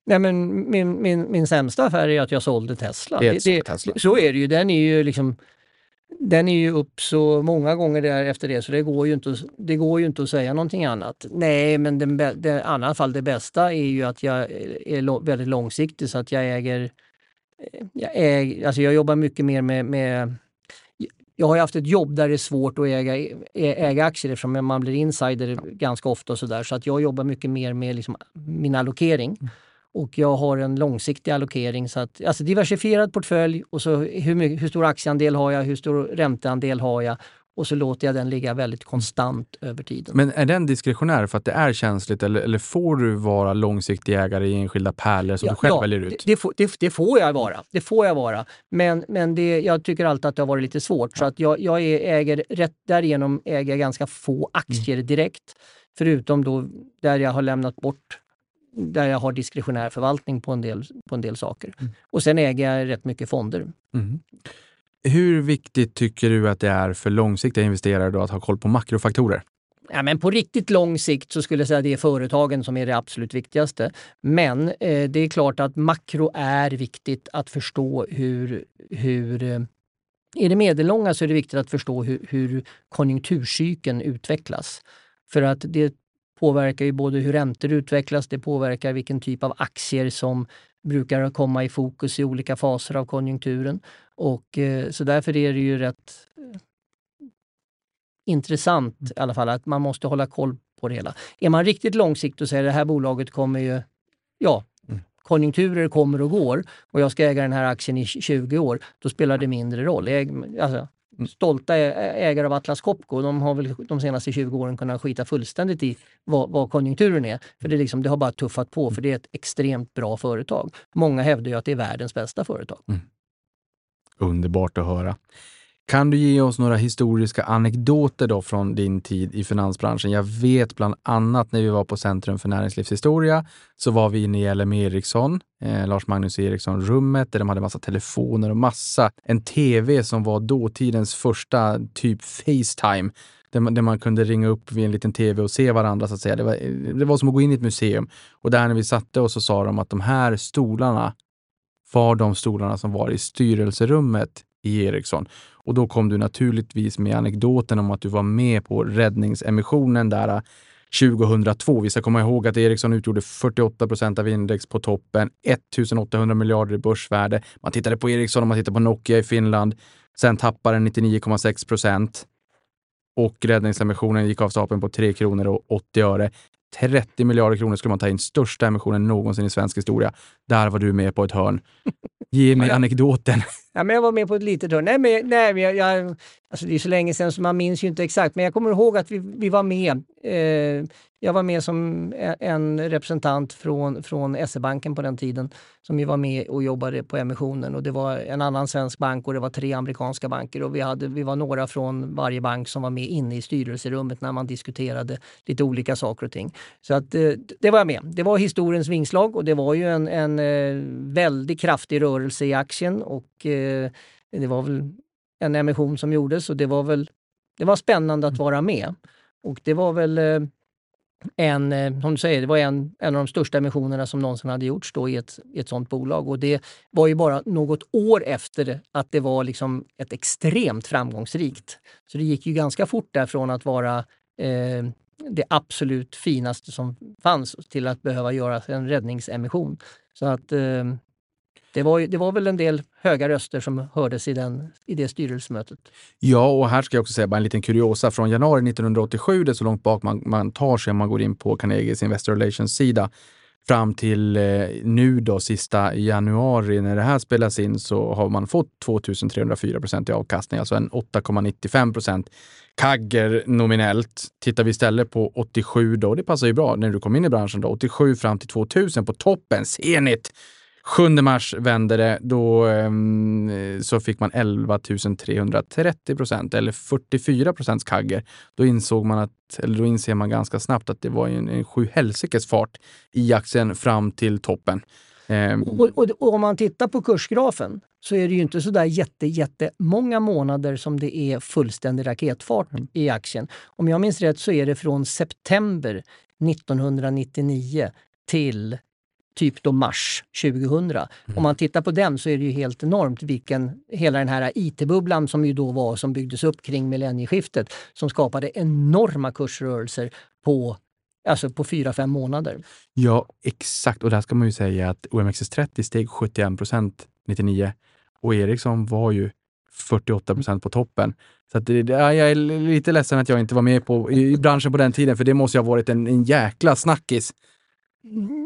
Speaker 2: Nej, men min, min, min sämsta affär är att jag sålde Tesla.
Speaker 1: Det
Speaker 2: Det-
Speaker 1: Tesla.
Speaker 2: Så är det ju. Den är ju liksom den är ju upp så många gånger där efter det så det går ju inte, att- det går ju inte att säga någonting annat. Nej, men den, i alla fall det bästa är ju att jag är väldigt långsiktig så att jag äger, jag, äger, alltså jag jobbar mycket mer med, med jag har ju haft ett jobb där det är svårt att äga, äga aktier eftersom man blir insider ganska ofta och sådär. Så att jag jobbar mycket mer med liksom min allokering. Och jag har en långsiktig allokering, så att, alltså diversifierad portfölj och så hur, mycket, hur stor aktieandel har jag, hur stor ränteandel har jag och så låter jag den ligga väldigt konstant över tiden.
Speaker 1: Men är den diskretionär för att det är känsligt eller, eller får du vara långsiktig ägare i enskilda pärlor som du själv väljer ut?
Speaker 2: Det, det, får, det, det får jag vara. Det får jag vara. Men, men det, jag tycker alltid att det har varit lite svårt. Så att jag, jag äger, rätt, därigenom äger jag ganska få aktier direkt. Förutom då där jag har lämnat bort där jag har diskretionär förvaltning på en del, på en del saker. Och sen äger jag rätt mycket fonder.
Speaker 1: Mm. Hur viktigt tycker du att det är för långsiktiga investerare då att ha koll på makrofaktorer?
Speaker 2: Ja, men på riktigt lång sikt så skulle jag säga att det är företagen som är det absolut viktigaste. Men eh, det är klart att makro är viktigt att förstå hur, hur eh, i det medellånga så är det viktigt att förstå hur, hur konjunkturcykeln utvecklas. För att det påverkar ju både hur räntor utvecklas, det påverkar vilken typ av aktier som brukar komma i fokus i olika faser av konjunkturen. Och, eh, så därför är det ju rätt eh, intressant i alla fall att man måste hålla koll på det hela. Är man riktigt långsiktig och säger att det här bolaget kommer ju, ja,
Speaker 1: Mm.
Speaker 2: konjunkturer kommer och går och jag ska äga den här aktien i 20 år, då spelar det mindre roll. Äg, alltså,
Speaker 1: Mm.
Speaker 2: stolta ägare av Atlas Copco, de har väl de senaste 20 åren kunnat skita fullständigt i vad, vad konjunkturen är. För det, är liksom, det har bara tuffat på, för det är ett extremt bra företag. Många hävdar ju att det är världens bästa företag.
Speaker 1: Underbart att höra. Kan du ge oss några historiska anekdoter då från din tid i finansbranschen? Jag vet bland annat när vi var på Centrum för näringslivshistoria så var vi inne i LM Ericsson, eh, Lars Magnus Eriksson rummet, där de hade massa telefoner och massa. En tv som var dåtidens första typ Facetime där man, där man kunde ringa upp vid en liten tv och se varandra så att säga. Det var, det var som att gå in i ett museum. Och där när vi satte oss så sa de att de här stolarna var de stolarna som var i styrelserummet i Ericsson. Och då kom du naturligtvis med anekdoten om att du var med på räddningsemissionen där äh, 2002. Vi ska komma ihåg att Ericsson utgjorde 48 procent av index på toppen, 1800 miljarder i börsvärde. Man tittade på Ericsson och man tittade på Nokia i Finland. Sen tappade den 99,6 procent och räddningsemissionen gick av stapeln på 3 kronor och 80 öre. 30 miljarder kronor skulle man ta in, största emissionen någonsin i svensk historia. Där var du med på ett hörn. Ge mig anekdoten.
Speaker 2: Ja, men jag var med på ett litet hörn. Nej, men, nej, men jag, jag, alltså det är så länge sedan så man minns ju inte exakt, men jag kommer ihåg att vi, vi var med. Eh, jag var med som e, en representant från, från SE-banken på den tiden som ju var med och jobbade på emissionen. Och det var en annan svensk bank och det var tre amerikanska banker. Och vi, hade, vi var några från varje bank som var med inne i styrelserummet när man diskuterade lite olika saker och ting. Så att, eh, det var jag med. Det var historiens vingslag och det var ju en, en eh, väldigt kraftig rörelse i aktien. Och Eh, det var väl en emission som gjordes och det var väl det var spännande att vara med. Och det var väl eh, en, eh, som du säger, det var en, en av de största emissionerna som någonsin hade gjorts då i ett, i ett sånt bolag. Och det var ju bara något år efter att det var liksom ett extremt framgångsrikt. Så det gick ju ganska fort därifrån att vara eh, det absolut finaste som fanns till att behöva göra en räddningsemission. Så att eh, det var, det var väl en del höga röster som hördes i, den, i det styrelsemötet.
Speaker 1: Ja, och här ska jag också säga bara en liten kuriosa från januari 1987, det är så långt bak man, man tar sig om man går in på Carnegies Investor Relations-sida. Fram till eh, nu då, sista januari när det här spelas in, så har man fått 2304 procent i avkastning, alltså en 8,95 procent. Kagger nominellt. Tittar vi istället på 87 då, det passar ju bra när du kom in i branschen då, 87 fram till 2000 på toppen, Zenit 7 mars vände det. Då um, så fick man 11 330 procent eller 44 procents kagger. Då insåg man att, eller då inser man ganska snabbt att det var en, en sjuhelsikes fart i aktien fram till toppen.
Speaker 2: Um, och, och, och, om man tittar på kursgrafen så är det ju inte så där jätte, jättemånga månader som det är fullständig raketfart mm. i aktien. Om jag minns rätt så är det från september 1999 till typ då mars 2000. Mm. Om man tittar på den så är det ju helt enormt vilken, hela den här IT-bubblan som ju då var, som byggdes upp kring millennieskiftet, som skapade enorma kursrörelser på Alltså på fyra fem månader.
Speaker 1: Ja, exakt. Och där ska man ju säga att OMXS30 steg 71 procent 99 och Ericsson var ju 48 procent på toppen. Så att det, jag är lite ledsen att jag inte var med på, i branschen på den tiden, för det måste ha varit en, en jäkla snackis.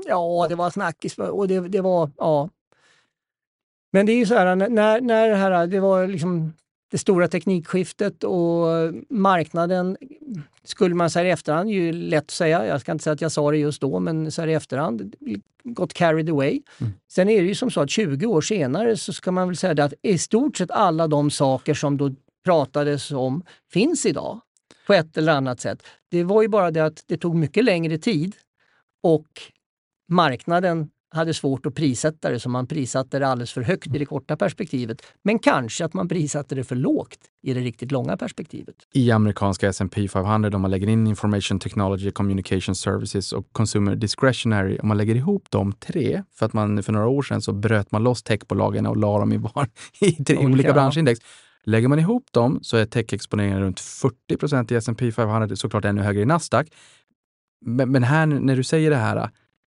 Speaker 2: Ja, det var snackis och det, det var, ja. Men det är ju så här, när, när det här, det var liksom det stora teknikskiftet och marknaden, skulle man säga i efterhand, ju lätt att säga, jag ska inte säga att jag sa det just då, men så här i efterhand, gått carried away. Mm. Sen är det ju som så att 20 år senare så ska man väl säga att i stort sett alla de saker som då pratades om finns idag på ett eller annat sätt. Det var ju bara det att det tog mycket längre tid och marknaden hade svårt att prissätta det så man prissatte det alldeles för högt i det korta perspektivet. Men kanske att man prissatte det för lågt i det riktigt långa perspektivet.
Speaker 1: I amerikanska S&P 500 om man lägger in Information Technology, Communication Services och Consumer Discretionary, om man lägger ihop de tre, för att man för några år sedan så bröt man loss techbolagen och la dem i, var, <laughs> i tre olika, olika branschindex. Lägger man ihop dem så är techexponeringen runt 40 procent i S&P 500, såklart ännu högre i Nasdaq. Men, men här när du säger det här,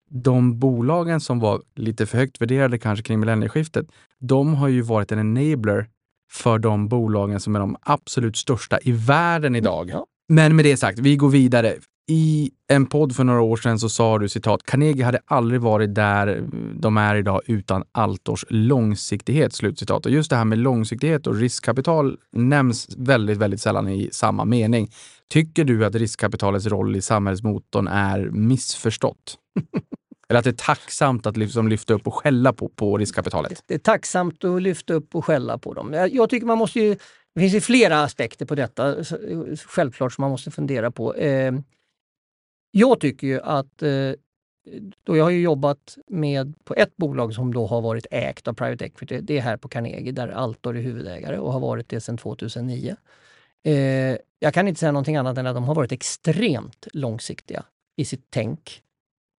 Speaker 1: de bolagen som var lite för högt värderade kanske kring millennieskiftet, de har ju varit en enabler för de bolagen som är de absolut största i världen idag. Ja. Men med det sagt, vi går vidare. I en podd för några år sedan så sa du citat, Carnegie hade aldrig varit där de är idag utan Altors långsiktighet. Slutcitat. Och just det här med långsiktighet och riskkapital nämns väldigt, väldigt sällan i samma mening. Tycker du att riskkapitalets roll i samhällsmotorn är missförstått? <laughs> Eller att det är tacksamt att liksom lyfta upp och skälla på, på riskkapitalet?
Speaker 2: Det är tacksamt att lyfta upp och skälla på dem. Jag, jag tycker man måste ju, det finns ju flera aspekter på detta, självklart, som man måste fundera på. Eh, jag tycker ju att eh, då jag har ju jobbat med på ett bolag som då har varit ägt av Private Equity. Det är här på Carnegie där Altor är huvudägare och har varit det sedan 2009. Eh, jag kan inte säga någonting annat än att de har varit extremt långsiktiga i sitt tänk.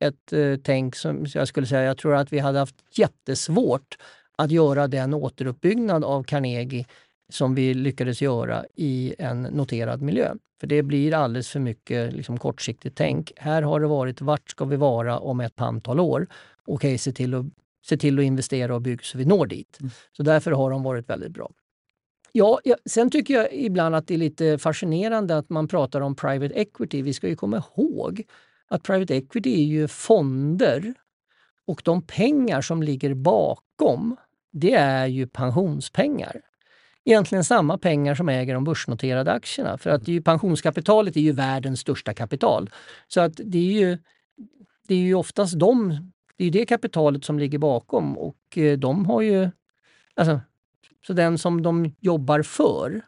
Speaker 2: Ett eh, tänk som jag skulle säga, jag tror att vi hade haft jättesvårt att göra den återuppbyggnad av Carnegie som vi lyckades göra i en noterad miljö. För det blir alldeles för mycket liksom, kortsiktigt tänk. Här har det varit, vart ska vi vara om ett antal år? Okej, okay, se, till att, se till att investera och bygga så vi når dit. Mm. Så därför har de varit väldigt bra. Ja, ja, sen tycker jag ibland att det är lite fascinerande att man pratar om private equity. Vi ska ju komma ihåg att private equity är ju fonder och de pengar som ligger bakom, det är ju pensionspengar. Egentligen samma pengar som äger de börsnoterade aktierna. För att det är ju, pensionskapitalet är ju världens största kapital. Så att det är ju, det är ju oftast de, det, är det kapitalet som ligger bakom och eh, de har ju... Alltså, så den som de jobbar för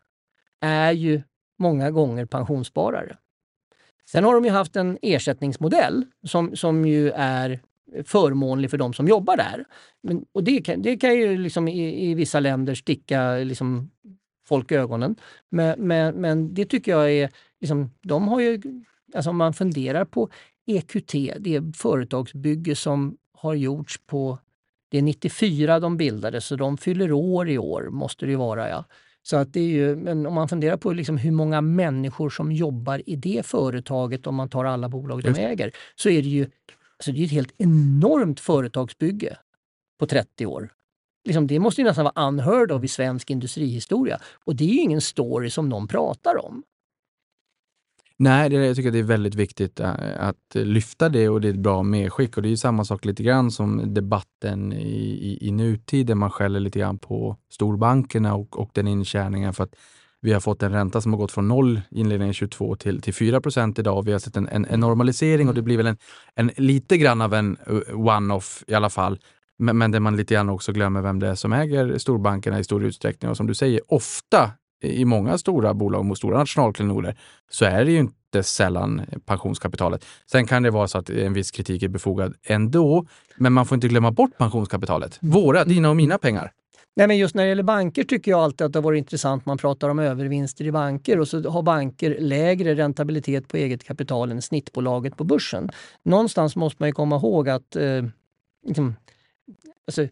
Speaker 2: är ju många gånger pensionssparare. Sen har de ju haft en ersättningsmodell som, som ju är förmånlig för de som jobbar där. Men, och det kan, det kan ju liksom i, i vissa länder sticka liksom folk i ögonen. Men, men, men det tycker jag är, liksom, de har ju, alltså om man funderar på EQT, det är företagsbygge som har gjorts på, det är 94 de bildades så de fyller år i år, måste det vara ja. Så att det är ju, men om man funderar på liksom hur många människor som jobbar i det företaget, om man tar alla bolag de äger, så är det ju alltså det är ett helt enormt företagsbygge på 30 år. Liksom, det måste ju nästan vara unheard of i svensk industrihistoria. Och det är ju ingen story som någon pratar om.
Speaker 1: Nej, det, jag tycker det är väldigt viktigt äh, att lyfta det och det är ett bra medskick. Och det är ju samma sak lite grann som debatten i, i, i nutid där man skäller lite grann på storbankerna och, och den intjäningen för att vi har fått en ränta som har gått från noll inledningen 22 till, till 4 procent idag. Vi har sett en, en, en, normalisering och det blir väl en, en lite grann av en uh, one-off i alla fall. Men, men där man lite grann också glömmer vem det är som äger storbankerna i stor utsträckning. Och som du säger, ofta i många stora bolag och stora nationalklenoder så är det ju inte sällan pensionskapitalet. Sen kan det vara så att en viss kritik är befogad ändå, men man får inte glömma bort pensionskapitalet. Våra, dina och mina pengar.
Speaker 2: Nej, men just när det gäller banker tycker jag alltid att det har varit intressant. Man pratar om övervinster i banker och så har banker lägre räntabilitet på eget kapital än snittbolaget på börsen. Någonstans måste man ju komma ihåg att eh, liksom, alltså,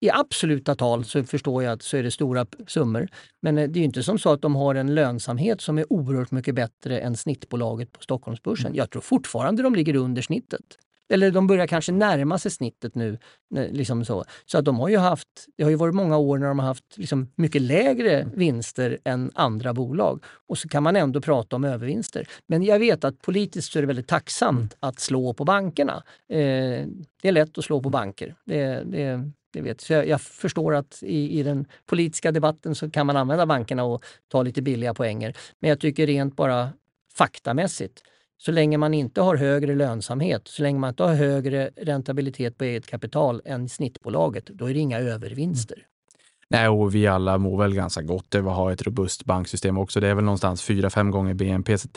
Speaker 2: i absoluta tal så förstår jag att så är det stora summor. Men eh, det är inte som så att de har en lönsamhet som är oerhört mycket bättre än snittbolaget på Stockholmsbörsen. Mm. Jag tror fortfarande de ligger under snittet. Eller de börjar kanske närma sig snittet nu. Liksom så så att de har ju haft, det har ju varit många år när de har haft liksom mycket lägre vinster än andra bolag. Och så kan man ändå prata om övervinster. Men jag vet att politiskt så är det väldigt tacksamt mm. att slå på bankerna. Eh, det är lätt att slå på banker. Det, det, det vet. Så jag, jag, förstår att i, i den politiska debatten så kan man använda bankerna och ta lite billiga poänger. Men jag tycker rent bara faktamässigt så länge man inte har högre lönsamhet, så länge man inte har högre räntabilitet på eget kapital än snittbolaget, då är det inga övervinster. Mm.
Speaker 1: Nej, och vi alla mår väl ganska gott över att ha ett robust banksystem också. Det är väl någonstans 4-5 gånger BNP. Så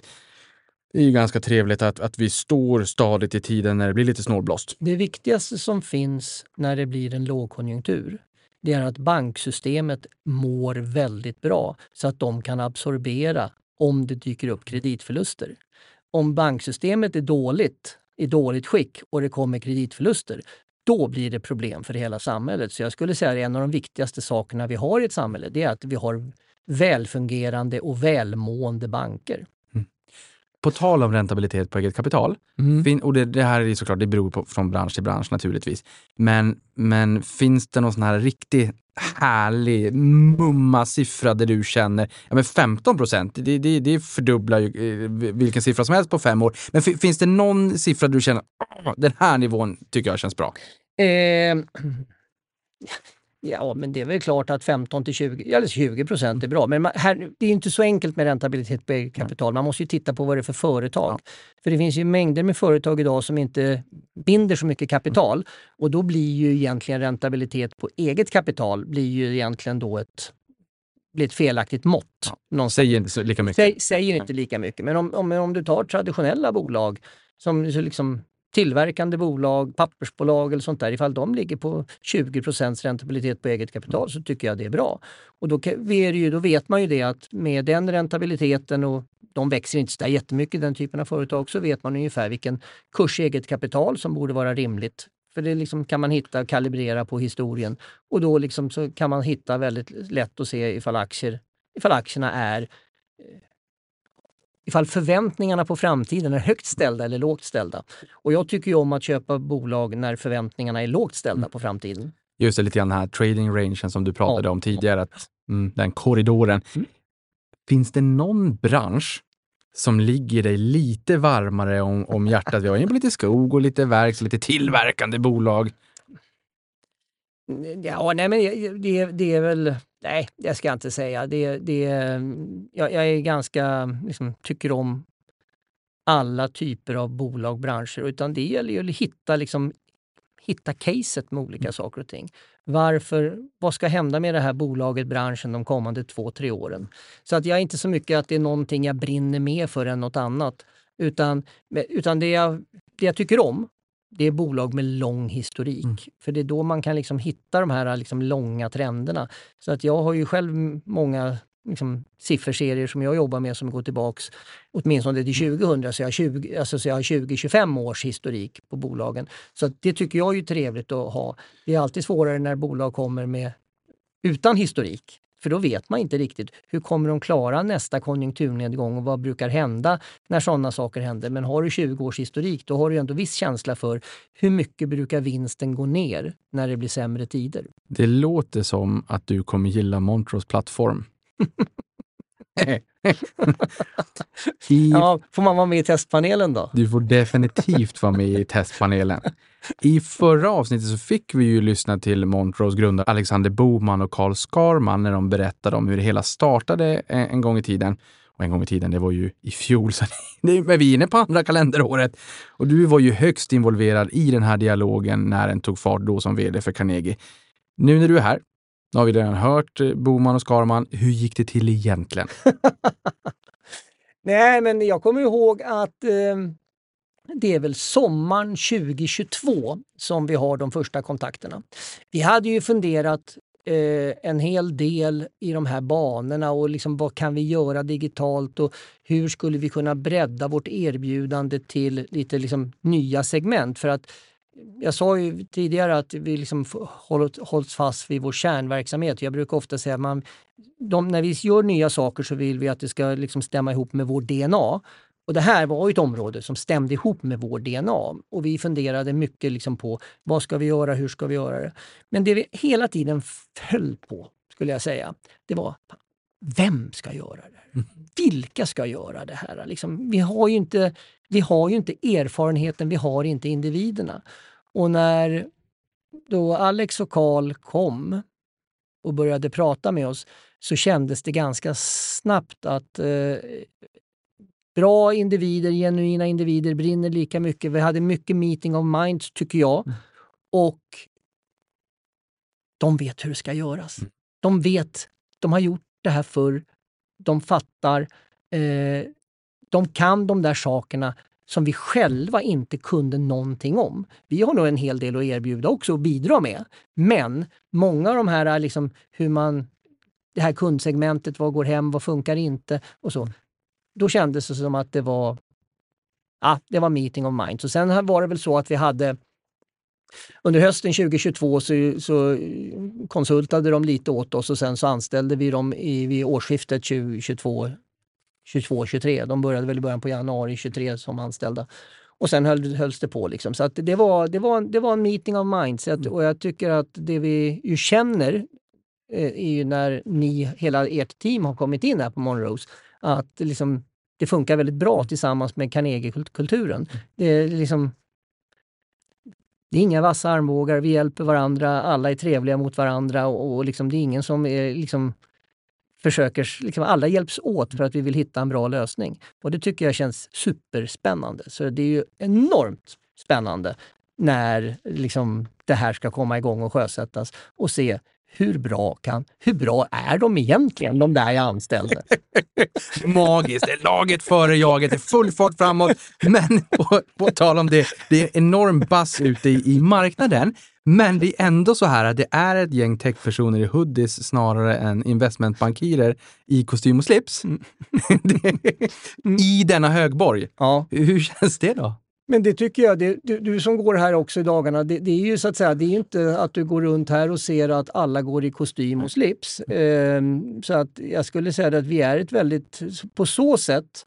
Speaker 1: det är ju ganska trevligt att, att vi står stadigt i tiden när det blir lite snålblåst.
Speaker 2: Det viktigaste som finns när det blir en lågkonjunktur, det är att banksystemet mår väldigt bra så att de kan absorbera om det dyker upp kreditförluster om banksystemet är dåligt, i dåligt skick och det kommer kreditförluster, då blir det problem för hela samhället. Så jag skulle säga att en av de viktigaste sakerna vi har i ett samhälle, det är att vi har välfungerande och välmående banker.
Speaker 1: På tal om räntabilitet på eget kapital, mm. och det, det, här är såklart, det beror på från bransch till bransch naturligtvis. Men, men finns det någon sån här riktig härlig mumma siffra där du känner, ja men 15 procent, det, det, det fördubblar ju eh, vilken siffra som helst på fem år. Men finns det någon siffra du känner, den här nivån tycker jag känns bra? Eh, <clears throat>
Speaker 2: Ja, men det är väl klart att 15 till 20, eller 20 procent är bra. Men här, det är inte så enkelt med räntabilitet på eget kapital. Man måste ju titta på vad det är för företag. Ja. För det finns ju mängder med företag idag som inte binder så mycket kapital och då blir ju egentligen räntabilitet på eget kapital blir ju egentligen då ett blir ett felaktigt mått.
Speaker 1: Ja. Säger inte lika mycket.
Speaker 2: Säg, säger inte lika mycket. Men om, om, om du tar traditionella bolag som liksom tillverkande bolag, pappersbolag eller sånt där, ifall de ligger på 20 procents räntabilitet på eget kapital så tycker jag det är bra. Och då, är ju, då vet man ju det att med den räntabiliteten och de växer inte så där jättemycket den typen av företag så vet man ungefär vilken kurs eget kapital som borde vara rimligt. För det liksom kan man hitta och kalibrera på historien och då liksom så kan man hitta väldigt lätt att se ifall, aktier, ifall aktierna är eh, ifall förväntningarna på framtiden är högt ställda eller lågt ställda. Och jag tycker ju om att köpa bolag när förväntningarna är lågt ställda mm. på framtiden.
Speaker 1: Just det, lite grann den här trading rangen som du pratade ja. om tidigare, att, mm, den korridoren. Mm. Finns det någon bransch som ligger dig lite varmare om, om hjärtat? Vi har ju lite skog och lite verks, lite tillverkande bolag.
Speaker 2: Ja, nej men det, det är väl... Nej, det ska jag inte säga. Det, det, jag, jag är ganska, liksom, tycker om alla typer av bolag, branscher, utan det gäller ju att hitta, liksom, hitta caset med olika mm. saker och ting. Varför, vad ska hända med det här bolaget, branschen, de kommande två, tre åren? Så att jag är inte så mycket att det är någonting jag brinner med för än något annat. Utan, utan det, jag, det jag tycker om, det är bolag med lång historik. Mm. För det är då man kan liksom hitta de här liksom långa trenderna. Så att jag har ju själv många liksom, sifferserier som jag jobbar med som går tillbaks åtminstone till 2000, så jag har 20, alltså, så jag har 20-25 års historik på bolagen. Så det tycker jag är trevligt att ha. Det är alltid svårare när bolag kommer med utan historik. För då vet man inte riktigt hur kommer de klara nästa konjunkturnedgång och vad brukar hända när sådana saker händer. Men har du 20 års historik då har du ändå viss känsla för hur mycket brukar vinsten gå ner när det blir sämre tider.
Speaker 1: Det låter som att du kommer gilla Montrose plattform. <laughs>
Speaker 2: I, ja, får man vara med i testpanelen då?
Speaker 1: Du får definitivt vara med i testpanelen. I förra avsnittet så fick vi ju lyssna till Montrose grundare Alexander Boman och Carl Skarman när de berättade om hur det hela startade en gång i tiden. Och en gång i tiden, det var ju i fjol, så <laughs> det är, vi inne på andra kalenderåret. Och du var ju högst involverad i den här dialogen när den tog fart då som vd för Carnegie. Nu när du är här nu har vi redan hört eh, Boman och Skarman. Hur gick det till egentligen? <laughs>
Speaker 2: Nej, men jag kommer ihåg att eh, det är väl sommaren 2022 som vi har de första kontakterna. Vi hade ju funderat eh, en hel del i de här banorna och liksom vad kan vi göra digitalt och hur skulle vi kunna bredda vårt erbjudande till lite liksom nya segment? För att jag sa ju tidigare att vi liksom hållit fast vid vår kärnverksamhet. Jag brukar ofta säga att man, de, när vi gör nya saker så vill vi att det ska liksom stämma ihop med vår DNA. Och det här var ett område som stämde ihop med vår DNA och vi funderade mycket liksom på vad ska vi göra, hur ska vi göra det? Men det vi hela tiden föll på, skulle jag säga, det var vem ska göra det? Mm. Vilka ska göra det här? Liksom, vi, har ju inte, vi har ju inte erfarenheten, vi har inte individerna. Och när då Alex och Karl kom och började prata med oss så kändes det ganska snabbt att eh, bra individer, genuina individer, brinner lika mycket. Vi hade mycket meeting of minds, tycker jag. Mm. Och de vet hur det ska göras. Mm. De vet, de har gjort det här förr. De fattar. Eh, de kan de där sakerna som vi själva inte kunde någonting om. Vi har nog en hel del att erbjuda också och bidra med. Men många av de här, äh, liksom, hur man, det här kundsegmentet, vad går hem, vad funkar inte och så. Då kändes det som att det var, ja, det var meeting of minds. Och sen var det väl så att vi hade under hösten 2022 så, så konsultade de lite åt oss och sen så anställde vi dem i, vid årsskiftet 2022 22-23. De började väl i början på januari 23 som anställda. Och sen höll, hölls det på. Liksom. Så att det, var, det, var, det var en meeting of minds. Mm. Och jag tycker att det vi ju känner eh, är ju när ni, hela ert team har kommit in här på Monrose, att liksom, det funkar väldigt bra mm. tillsammans med Carnegie-kulturen. Mm. Det är liksom det är inga vassa armbågar, vi hjälper varandra, alla är trevliga mot varandra och, och liksom, det är ingen som är liksom försöker, liksom alla hjälps åt för att vi vill hitta en bra lösning. Och det tycker jag känns superspännande. Så det är ju enormt spännande när liksom det här ska komma igång och sjösättas och se hur bra, kan, hur bra är de egentligen, de där jag anställde? <laughs>
Speaker 1: Magiskt! Laget före jaget, det är full fart framåt. Men på, på tal om det, det är enorm bass ute i, i marknaden. Men det är ändå så här att det är ett gäng techpersoner i hoodies snarare än investmentbankirer i kostym och slips. Mm. <laughs> I denna högborg. Ja. Hur känns det då?
Speaker 2: Men det tycker jag, det, du, du, som går här också i dagarna, det, det, är ju så att säga, det är inte att du går runt här och ser att alla går i kostym och slips. Eh, så att jag skulle säga att vi är ett väldigt, på så sätt,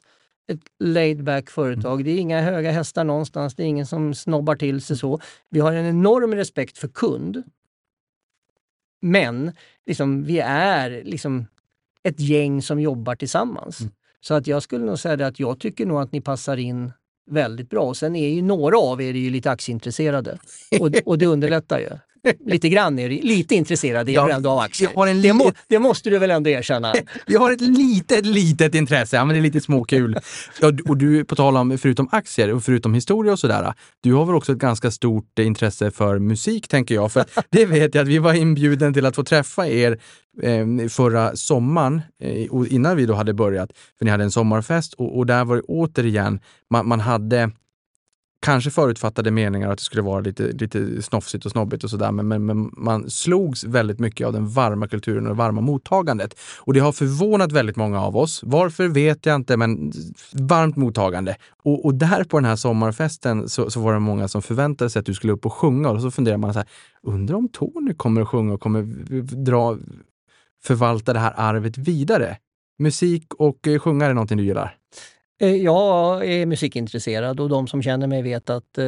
Speaker 2: ett laid back företag. Det är inga höga hästar någonstans, det är ingen som snobbar till sig så. Vi har en enorm respekt för kund. Men liksom, vi är liksom ett gäng som jobbar tillsammans. Mm. Så att jag skulle nog säga att jag tycker nog att ni passar in väldigt bra. Och sen är ju några av er ju lite aktieintresserade och, och det underlättar ju. <laughs> Lite grann är lite intresserad är
Speaker 1: Ja,
Speaker 2: ändå av aktier.
Speaker 1: har en
Speaker 2: det, må, det måste du väl ändå erkänna? <laughs>
Speaker 1: Vi har ett litet, litet intresse. Ja, men det är lite småkul. Ja, och du, på tal om, förutom aktier och förutom historia och sådär, du har väl också ett ganska stort eh, intresse för musik, tänker jag. För <laughs> det vet jag att vi var inbjuden till att få träffa er eh, förra sommaren, eh, innan vi då hade börjat, för ni hade en sommarfest och, och där var det återigen, man, man hade kanske förutfattade meningar att det skulle vara lite, lite snofsigt och snobbigt och sådär, men, men, men man slogs väldigt mycket av den varma kulturen och det varma mottagandet. Och det har förvånat väldigt många av oss. Varför vet jag inte, men varmt mottagande. Och, och där på den här sommarfesten så, så var det många som förväntade sig att du skulle upp och sjunga och så funderar man så här, undrar om Tony kommer att sjunga och kommer dra, förvalta det här arvet vidare? Musik och eh, sjunga är någonting du gillar?
Speaker 2: Eh, Jag är musikintresserad och de som känner mig vet att eh,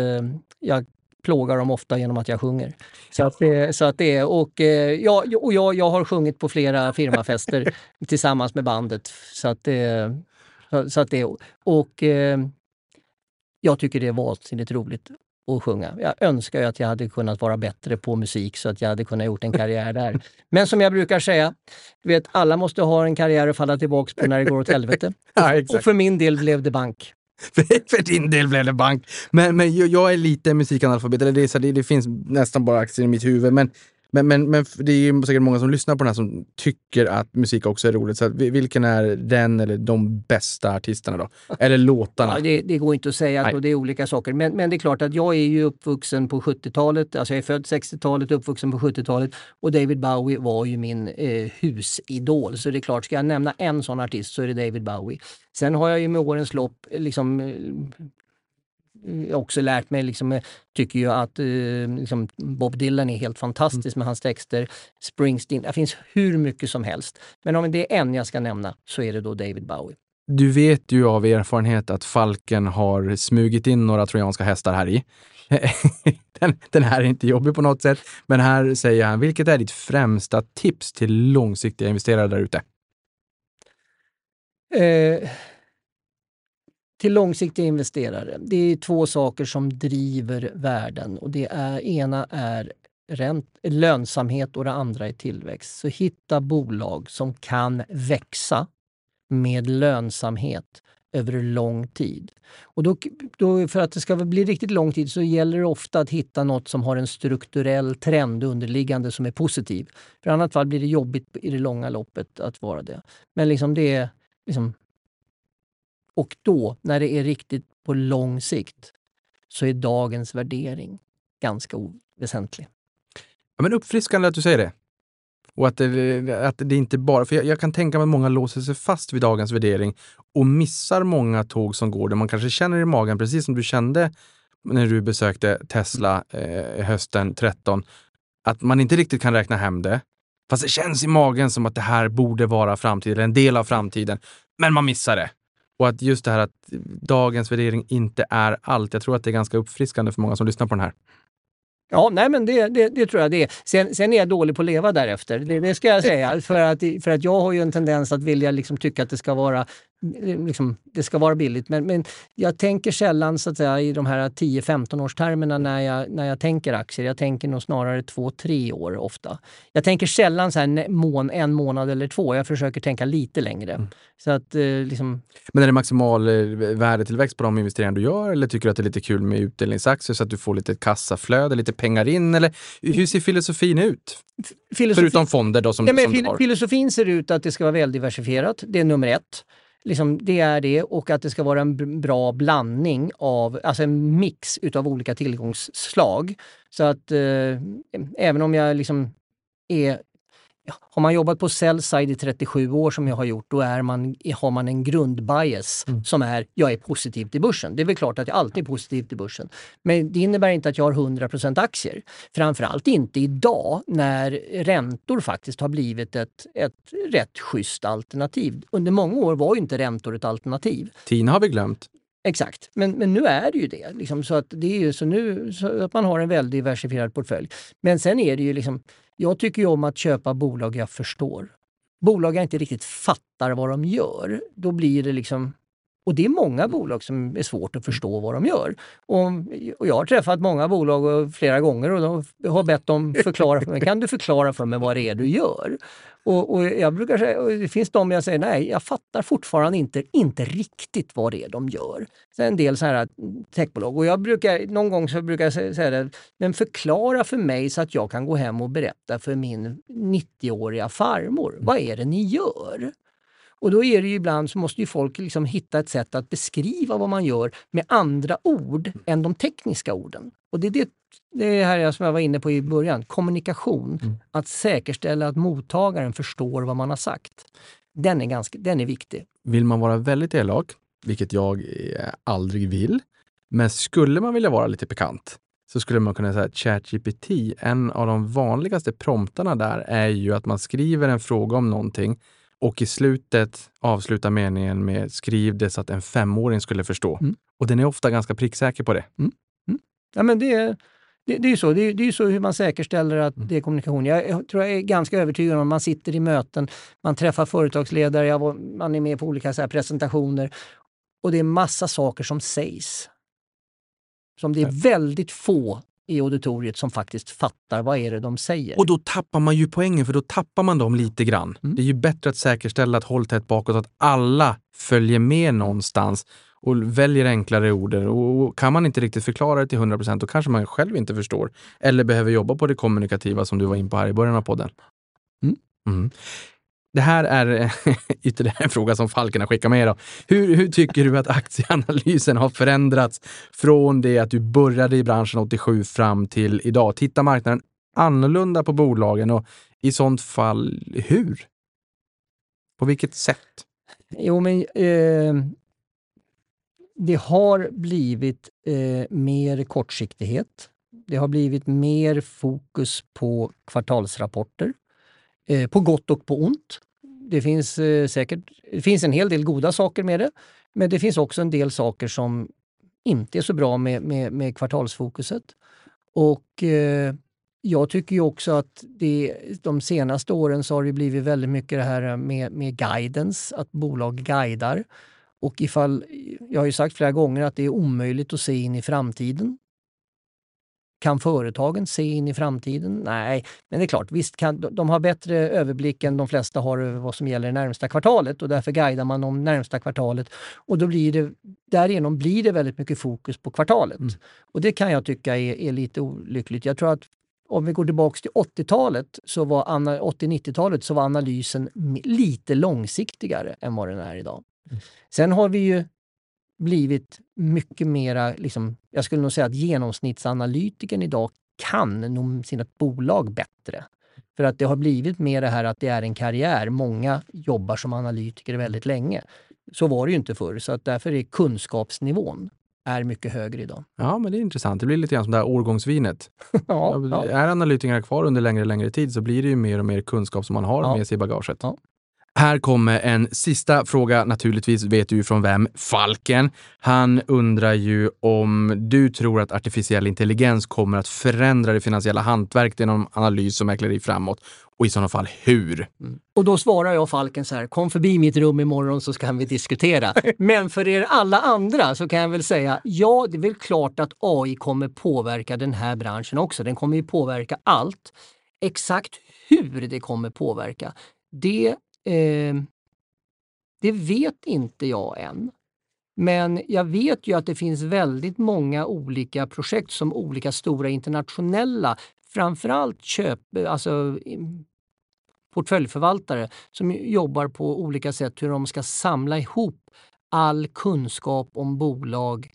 Speaker 2: jag plågar dem ofta genom att jag sjunger. Så att det, så att det är, och, eh, jag, och jag, jag har sjungit på flera firmafester <laughs> tillsammans med bandet. Så att det, så- att det, och jag tycker det är vansinnigt roligt att sjunga. Jag önskar ju att jag hade kunnat vara bättre på musik så att jag hade kunnat gjort en karriär där. <laughs> Men som jag brukar säga, vet, alla måste ha en karriär att falla tillbaks på när det går åt helvete. <laughs>
Speaker 1: Ja,
Speaker 2: Och för min del blev det bank. <laughs>
Speaker 1: För, din del blev det bank. Men, men jag, är lite musikanalfabet, eller det, så, det, det finns nästan bara aktier i mitt huvud. Men, men, men, men det är ju säkert många som lyssnar på den här som tycker att musik också är roligt. Så vilken är den eller de bästa artisterna då? Eller låtarna?
Speaker 2: Ja, det, det går inte att säga
Speaker 1: Nej.
Speaker 2: att det är olika saker. Men, men det är klart att jag är ju uppvuxen på 70-talet. Alltså jag är född 60-talet, uppvuxen på 70-talet. Och David Bowie var ju min eh, husidol. Så det är klart, ska jag nämna en sån artist så är det David Bowie. Sen har jag ju med årens lopp liksom eh, också lärt mig, liksom, eh, tycker ju att eh, liksom Bob Dylan är helt fantastisk med hans texter. Springsteen, det finns hur mycket som helst. Men om det är en jag ska nämna så är det då David Bowie.
Speaker 1: Du vet ju av erfarenhet att Falken har smugit in några trojanska hästar här i. <laughs> den, den här är inte jobbig på något sätt, men här säger han, vilket är ditt främsta tips till långsiktiga investerare där ute?
Speaker 2: Eh, till långsiktiga investerare. Det är två saker som driver värden och det är, ena är ränt, lönsamhet och det andra är tillväxt. Så hitta bolag som kan växa med lönsamhet över lång tid. Och då, då, för att det ska bli riktigt lång tid så gäller det ofta att hitta något som har en strukturell trend underliggande som är positiv. För i annat fall blir det jobbigt i det långa loppet att vara det. Men liksom det är liksom, och då, när det är riktigt på lång sikt, så är dagens värdering ganska oväsentlig.
Speaker 1: Ja, men uppfriskande att du säger det. Och att det, att det inte bara, för jag, jag kan tänka mig att många låser sig fast vid dagens värdering och missar många tåg som går där man kanske känner i magen, precis som du kände när du besökte Tesla eh, hösten 13, att man inte riktigt kan räkna hem det. Fast det känns i magen som att det här borde vara framtiden, en del av framtiden. Men man missar det. Och att just det här att dagens värdering inte är allt. Jag tror att det är ganska uppfriskande för många som lyssnar på den här.
Speaker 2: Ja, nej men det, det, det tror jag det är. Sen, sen är jag dålig på att leva därefter, det, det ska jag säga. <laughs> För att, för att jag har ju en tendens att vilja liksom tycka att det ska vara Liksom, det ska vara billigt. Men, men jag tänker sällan så att säga, i de här 10-15 års termerna när jag, när jag tänker aktier. Jag tänker nog snarare 2-3 år ofta. Jag tänker sällan så här, mån, en månad eller två. Jag försöker tänka lite längre. Så att eh, liksom,
Speaker 1: Men är det maximal eh, värdetillväxt på de investeringar du gör eller tycker du att det är lite kul med utdelningsaktier så att du får lite kassaflöde, lite pengar in? Eller hur ser filosofin ut?
Speaker 2: filosofi-
Speaker 1: Förutom fonder då som,
Speaker 2: Nej, men
Speaker 1: som
Speaker 2: fil- filosofin ser ut att det ska vara väldiversifierat. Det är nummer ett. Liksom, det är det och att det ska vara en bra blandning av, alltså en mix utav olika tillgångsslag. Så att eh, även om jag liksom är har man jobbat på sell-side i 37 år som jag har gjort, då är man, har man en grundbias
Speaker 1: Mm.
Speaker 2: som är jag är positiv till börsen. Det är väl klart att jag alltid är positiv till börsen. Men det innebär inte att jag har 100% aktier. Framförallt inte idag när räntor faktiskt har blivit ett, ett rätt schysst alternativ. Under många år var ju inte räntor ett alternativ.
Speaker 1: Tina har vi glömt.
Speaker 2: Exakt, men, men nu är det ju det. Liksom, så att det är ju så nu så att man har en väldigt diversifierad portfölj. Men sen är det ju liksom, jag tycker ju om att köpa bolag jag förstår. bolag jag inte riktigt fattar vad de gör, då blir det liksom och det är många bolag som är svårt att förstå vad de gör. Och, och jag har träffat många bolag flera gånger och de har bett dem förklara för mig. Kan du förklara för mig vad det är du gör? Och, och jag brukar säga, och det finns de jag säger, nej, jag fattar fortfarande inte, inte riktigt vad det är de gör. Så en del så här mm, techbolag. Och jag brukar, någon gång så brukar jag säga det, men förklara för mig så att jag kan gå hem och berätta för min 90-åriga farmor. Vad är det ni gör? Och då är det ju ibland så måste ju folk liksom hitta ett sätt att beskriva vad man gör med andra ord än de tekniska orden. Och det är det, det här som jag var inne på i början, kommunikation. Mm. Att säkerställa att mottagaren förstår vad man har sagt. Den är, ganska, den är viktig.
Speaker 1: Vill man vara väldigt elak, vilket jag aldrig vill, men skulle man vilja vara lite pikant, så skulle man kunna säga att ChatGPT, en av de vanligaste promptarna där är ju att man skriver en fråga om någonting och i slutet avslutar meningen med skriv det så att en femåring skulle förstå. Mm. Och den är ofta ganska pricksäker på det.
Speaker 2: Mm. Mm. Ja, men det, är, det, det är ju så. Det det är så hur man säkerställer att mm. det är kommunikation. Jag, jag tror jag är ganska övertygad om man sitter i möten, man träffar företagsledare, man är med på olika så presentationer och det är massa saker som sägs. Som det är väldigt få i auditoriet som faktiskt fattar vad är det de säger.
Speaker 1: Och då tappar man ju poängen, för då tappar man dem lite grann. Mm. Det är ju bättre att säkerställa att håll tätt bakåt, att alla följer med någonstans och väljer enklare ord. Och kan man inte riktigt förklara det till 100 procent, då kanske man själv inte förstår. Eller behöver jobba på det kommunikativa som du var in på här i början av podden. Mm. Mm. Det här är eh, <laughs> ytterligare en fråga som Falken har skickat med. Då. Hur, hur tycker du att aktieanalysen har förändrats från det att du började i branschen 87 fram till idag? Tittar marknaden annorlunda på bolagen och i sånt fall hur? På vilket sätt?
Speaker 2: Jo, men eh, det har blivit eh, mer kortsiktighet. Det har blivit mer fokus på kvartalsrapporter. Eh, på gott och på ont. Det finns eh, säkert det finns en hel del goda saker med det, men det finns också en del saker som inte är så bra med, med, med kvartalsfokuset. Och eh, jag tycker ju också att det, de senaste åren så har det blivit väldigt mycket det här med, med guidance, att bolag guidar. Och ifall, jag har ju sagt flera gånger att det är omöjligt att se in i framtiden. Kan företagen se in i framtiden? Nej, men det är klart, visst kan, de har bättre överblick än de flesta har över vad som gäller det närmsta kvartalet och därför guidar man om närmsta kvartalet. Och då blir det, därigenom blir det väldigt mycket fokus på kvartalet. Mm. Och det kan jag tycka är, är lite olyckligt. Jag tror att om vi går tillbaka till 80-talet, så var 80-90-talet, så var analysen lite långsiktigare än vad den är idag. Mm. Sen har vi ju blivit mycket mera, liksom, jag skulle nog säga att genomsnittsanalytikern idag kan nog sina bolag bättre. För att det har blivit mer det här att det är en karriär. Många jobbar som analytiker väldigt länge. Så var det ju inte förr, så att därför är kunskapsnivån är mycket högre idag.
Speaker 1: Ja, men det är intressant. Det blir lite grann som det här årgångsvinet. <laughs> ja, ja. Är analytikerna kvar under längre och längre tid så blir det ju mer och mer kunskap som man har ja. med sig i bagaget. Ja. Här kommer en sista fråga. Naturligtvis vet du ju från vem. Falken. Han undrar ju om du tror att artificiell intelligens kommer att förändra det finansiella hantverket genom analys och mäkleri framåt och i sådana fall hur?
Speaker 2: Mm. Och då svarar jag Falken så här, kom förbi mitt rum imorgon så kan vi diskutera. <laughs> Men för er alla andra så kan jag väl säga, ja det är väl klart att AI kommer påverka den här branschen också. Den kommer ju påverka allt. Exakt hur det kommer påverka, det Eh, det vet inte jag än. Men jag vet ju att det finns väldigt många olika projekt som olika stora internationella, framförallt köp, alltså portföljförvaltare som jobbar på olika sätt hur de ska samla ihop all kunskap om bolag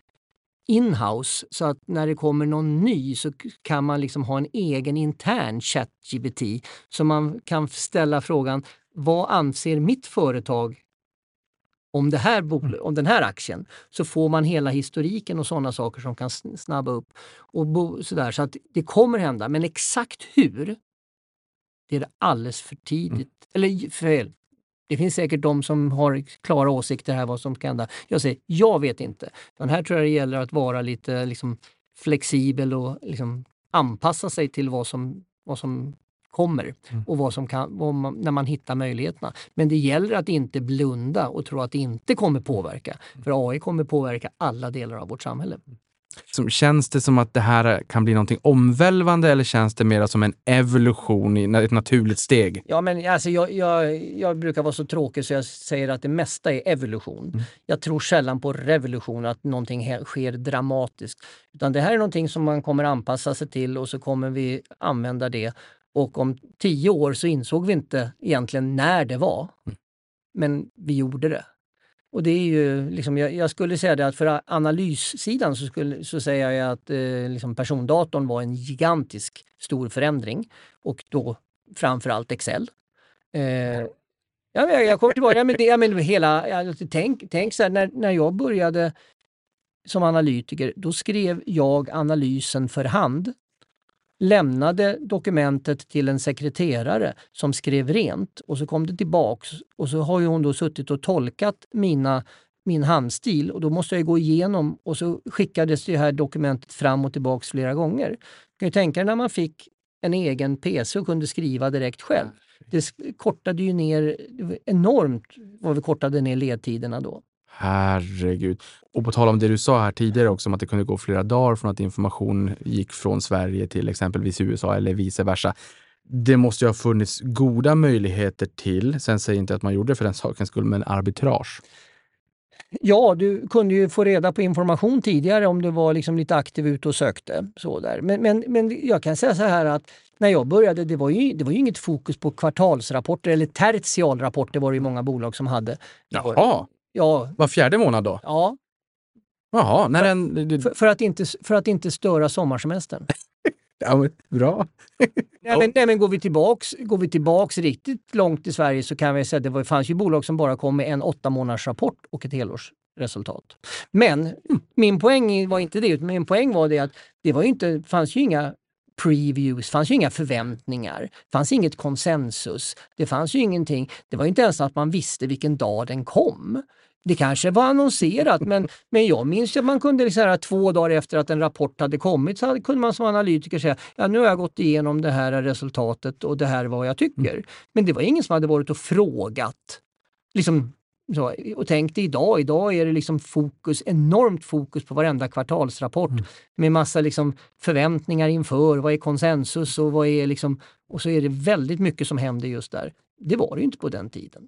Speaker 2: inhouse så att när det kommer någon ny så kan man liksom ha en egen intern ChatGPT så man kan ställa frågan vad anser mitt företag om, det här mm. om den här aktien? Så får man hela historiken och sådana saker som kan snabba upp. och bo, sådär. Så att det kommer hända, men exakt hur? Det är alldeles för tidigt. Mm. Eller fel. Det finns säkert de som har klara åsikter här vad som ska hända. Jag säger, jag vet inte. Men här tror jag det gäller att vara lite liksom, flexibel och liksom, anpassa sig till vad som, vad som kommer
Speaker 1: Mm.
Speaker 2: och vad som kan, vad man, när man hittar möjligheterna. Men det gäller att inte blunda och tro att det inte kommer påverka. För AI kommer påverka alla delar av vårt samhälle.
Speaker 1: Som, känns det som att det här kan bli någonting omvälvande eller känns det mer som en evolution i ett naturligt steg?
Speaker 2: Ja, men alltså jag, jag, jag brukar vara så tråkig så jag säger att det mesta är evolution.
Speaker 1: Mm.
Speaker 2: Jag tror sällan på revolution, att någonting sker dramatiskt. Utan det här är någonting som man kommer anpassa sig till och så kommer vi använda det. Och om tio år så insåg vi inte egentligen när det var.
Speaker 1: Mm.
Speaker 2: Men vi gjorde det. Och det är ju, liksom, jag, jag skulle säga det att för analyssidan så, skulle, så säger jag att eh, liksom persondatorn var en gigantisk stor förändring. Och då framförallt Excel. Eh, ja, jag, jag kommer tillbaka, men det, men hela, ja, tänk, tänk så här, när, när jag började som analytiker, då skrev jag analysen för hand lämnade dokumentet till en sekreterare som skrev rent och så kom det tillbaks och så har ju hon då suttit och tolkat mina, min handstil och då måste jag gå igenom och så skickades det här dokumentet fram och tillbaks flera gånger. Du kan ju tänka dig när man fick en egen PC och kunde skriva direkt själv. Det kortade ju ner det enormt vad vi kortade ner ledtiderna då.
Speaker 1: Herregud. Och på tal om det du sa här tidigare också om att det kunde gå flera dagar från att information gick från Sverige till exempelvis USA eller vice versa. Det måste ju ha funnits goda möjligheter till, sen säger jag inte att man gjorde det för den <laughs> sakens skull, men arbitrage.
Speaker 2: Ja, du kunde ju få reda på information tidigare om du var liksom lite aktiv ute och sökte. Så där. Men, men, men jag kan säga så här att när jag började, det var, ju, det var ju inget fokus på kvartalsrapporter eller tertialrapporter var det ju många bolag som hade.
Speaker 1: Jaha,
Speaker 2: Ja,
Speaker 1: var fjärde månad då?
Speaker 2: ja
Speaker 1: Jaha, när den... det-
Speaker 2: för, för, att inte, för att inte störa sommarsemestern. <laughs>
Speaker 1: Ja, men, bra. <laughs>
Speaker 2: Nej, men, nej, men går, vi tillbaks, går vi tillbaks riktigt långt i Sverige så kan vi säga att det var, fanns ju bolag som bara kom med en åtta månaders rapport och ett helårsresultat. Men min poäng var inte det, utan min poäng var det att det var ju inte, fanns ju inga previews, fanns ju inga förväntningar, fanns inget konsensus, det fanns ju ingenting. Det var inte ens att man visste vilken dag den kom. Det kanske var annonserat, men, men jag minns ju att man kunde så här, två dagar efter att en rapport hade kommit så hade, kunde man som analytiker säga ja, nu har jag gått igenom det här resultatet och det här är vad jag tycker. Men det var ingen som hade varit och frågat. Liksom, så, och tänk dig idag, idag är det liksom fokus, enormt fokus på varenda kvartalsrapport med massa liksom förväntningar inför, vad är konsensus och vad är liksom, och så är det väldigt mycket som händer just där. Det var det ju inte på den tiden.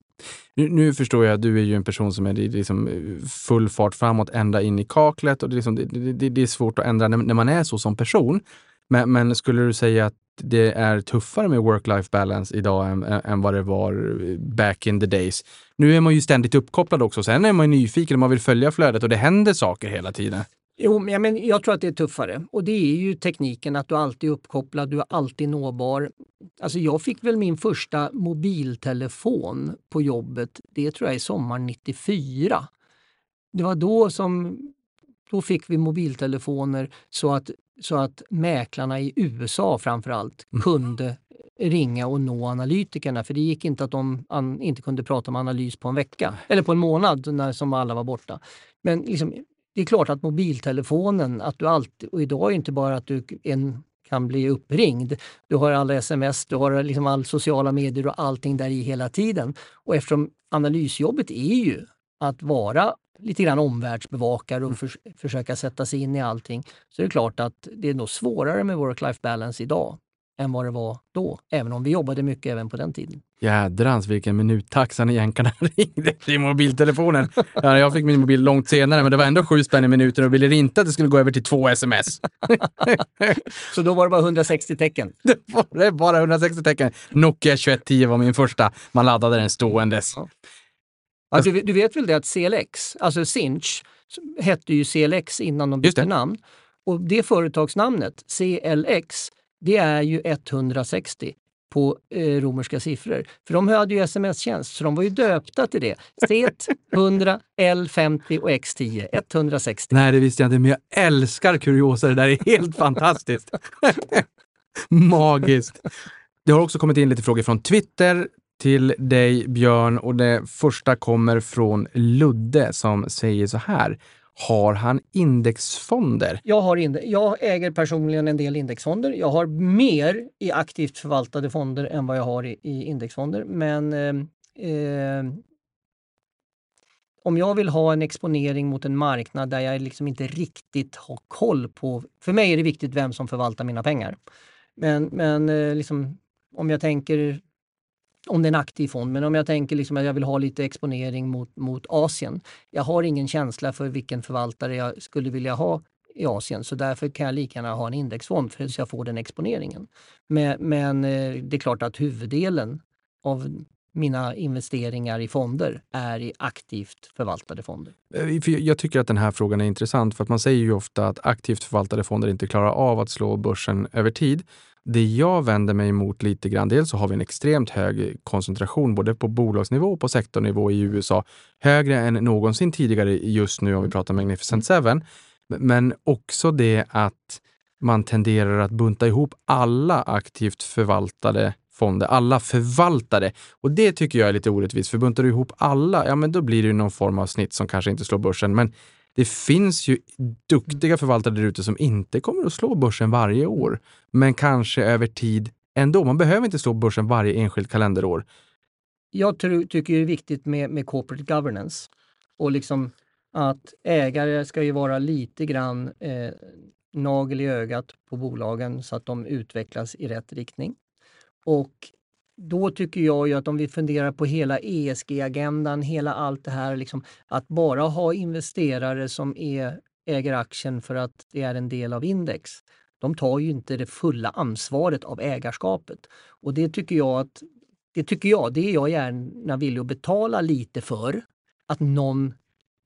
Speaker 1: Nu, nu förstår jag att du är ju en person som är liksom eh, full fart framåt ända in i kaklet och det är, liksom, det, det, det är svårt att ändra när, när man är så som person. Men, men skulle du säga att det är tuffare med work-life balance idag än, än vad det var back in the days? Nu är man ju ständigt uppkopplad också. Sen är man ju nyfiken och man vill följa flödet och det händer saker hela tiden.
Speaker 2: Jo, men jag, men jag tror att det är tuffare. Och det är ju tekniken att du alltid är uppkopplad, du är alltid nåbar. Alltså jag fick väl min första mobiltelefon på jobbet, det tror jag är sommaren 94. Det var då som då fick vi mobiltelefoner så att, så att mäklarna i USA framförallt kunde ringa och nå analytikerna. För det gick inte att de an, inte kunde prata om analys på en vecka eller på en månad när, som alla var borta. Men liksom, det är klart att mobiltelefonen, att du alltid, och idag är inte bara att du en, kan bli uppringd. Du har alla sms, du har liksom all sociala medier och allting där i hela tiden. Och eftersom analysjobbet är ju att vara lite grann omvärldsbevakare och förs försöka sätta sig in i allting så är det klart att det är nog svårare med work-life balance idag än vad det var då, även om vi jobbade mycket även på den tiden.
Speaker 1: Jädrans vilken minuttaxa när jänkarna ringde till mobiltelefonen. Ja, jag fick min mobil långt senare, men det var ändå sju spänn i minuten och ville inte att det skulle gå över till två sms. <laughs>
Speaker 2: Så då var det bara 160 tecken. <laughs>
Speaker 1: Det var det bara 160 tecken. Nokia 2110 var min första. Man laddade den ståendes.
Speaker 2: Ja, du, du vet väl det att CLX, alltså Sinch, hette ju CLX innan de bytte namn. Och det företagsnamnet, CLX, det är ju 160 på eh, romerska siffror. För de hade ju sms-tjänst, så de var ju döpta till det. CET 100, L50 och X10, 160.
Speaker 1: Nej, det visste jag inte, men jag älskar kuriosa. Det där är helt fantastiskt. <laughs> Magiskt. Det har också kommit in lite frågor från Twitter till dig, Björn. Och det första kommer från Ludde som säger så här. Har han indexfonder?
Speaker 2: Jag, har inde jag äger personligen en del indexfonder. Jag har mer i aktivt förvaltade fonder än vad jag har i, i indexfonder. Men eh, eh, om jag vill ha en exponering mot en marknad där jag liksom inte riktigt har koll på... För mig är det viktigt vem som förvaltar mina pengar. Men, men eh, liksom, om jag tänker om det är en aktiv fond, men om jag tänker liksom att jag vill ha lite exponering mot, mot Asien. Jag har ingen känsla för vilken förvaltare jag skulle vilja ha i Asien så därför kan jag lika gärna ha en indexfond för att jag får den exponeringen. Men, men eh, det är klart att huvuddelen av mina investeringar i fonder är i aktivt förvaltade fonder.
Speaker 1: Eh, jag tycker att den här frågan är intressant för att man säger ju ofta att aktivt förvaltade fonder inte klarar av att slå börsen över tid. Det jag vänder mig emot lite grann, dels så har vi en extremt hög koncentration både på bolagsnivå och på sektornivå i USA. Högre än någonsin tidigare just nu om vi pratar Magnificent Seven. Men också det att man tenderar att bunta ihop alla aktivt förvaltade fonder, alla förvaltare. Och det tycker jag är lite orättvist, för buntar du ihop alla, ja men då blir det någon form av snitt som kanske inte slår börsen. Men det finns ju duktiga förvaltare där ute som inte kommer att slå börsen varje år, men kanske över tid ändå. Man behöver inte slå börsen varje enskilt kalenderår.
Speaker 2: Jag tror, tycker det är viktigt med, med corporate governance och liksom att ägare ska ju vara lite grann eh, nagel i ögat på bolagen så att de utvecklas i rätt riktning. Och då tycker jag ju att om vi funderar på hela ESG-agendan, hela allt det här, liksom, att bara ha investerare som är, äger aktien för att det är en del av index, de tar ju inte det fulla ansvaret av ägarskapet. Och det tycker jag att det tycker jag, det är jag gärna villig att betala lite för. Att någon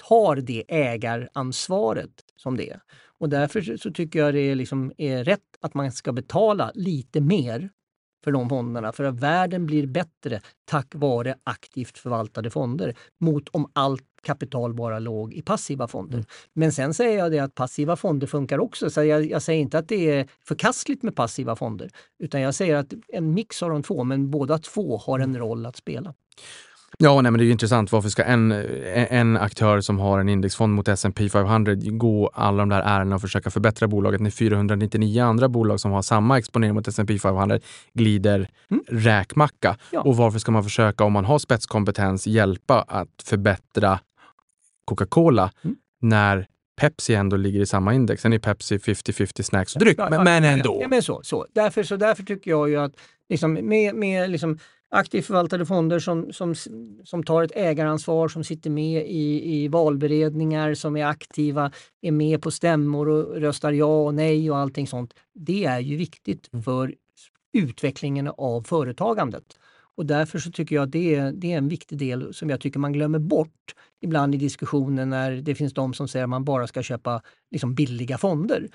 Speaker 2: tar det ägaransvaret som det är. Och därför så tycker jag det är, liksom, är rätt att man ska betala lite mer för de fonderna. För att världen blir bättre tack vare aktivt förvaltade fonder mot om allt kapital bara låg i passiva fonder. Mm. Men sen säger jag det att passiva fonder funkar också. Så jag, jag, säger inte att det är förkastligt med passiva fonder. Utan jag säger att en mix av de två, men båda två har en roll att spela.
Speaker 1: Ja, nej, men det är ju intressant. Varför ska en, en aktör som har en indexfond mot S&P 500 gå alla de där ärendena och försöka förbättra bolaget när 499 andra bolag som har samma exponering mot S&P 500 glider mm. räkmacka? Ja. Och varför ska man försöka, om man har spetskompetens, hjälpa att förbättra Coca-Cola mm. när Pepsi ändå ligger i samma index. Sen är Pepsi 50-50 snacks och dryck, ja, men, men ändå.
Speaker 2: Ja, men så, så. Därför, så därför tycker jag ju att liksom, med, med liksom, aktivt förvaltade fonder som, som, som tar ett ägaransvar, som sitter med i, i valberedningar, som är aktiva, är med på stämmor och röstar ja och nej och allting sånt. Det är ju viktigt mm. för utvecklingen av företagandet. Och därför så tycker jag att det är, det är en viktig del som jag tycker man glömmer bort ibland i diskussionen när det finns de som säger att man bara ska köpa liksom billiga fonder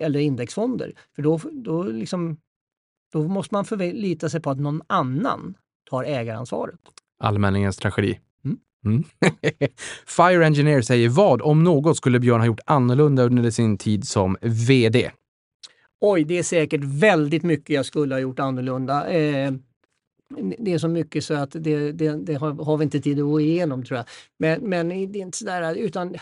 Speaker 2: eller indexfonder. För då, då liksom då måste man förlita sig på att någon annan tar ägaransvaret.
Speaker 1: Allmänningens tragedi. Mm. Mm. <laughs> Fire Engineer säger vad, om något, skulle Björn ha gjort annorlunda under sin tid som VD?
Speaker 2: Oj, det är säkert väldigt mycket jag skulle ha gjort annorlunda. Eh, det är så mycket så att det, det, det har, har, vi inte tid att gå igenom tror jag. Men, men det är inte sådär, utan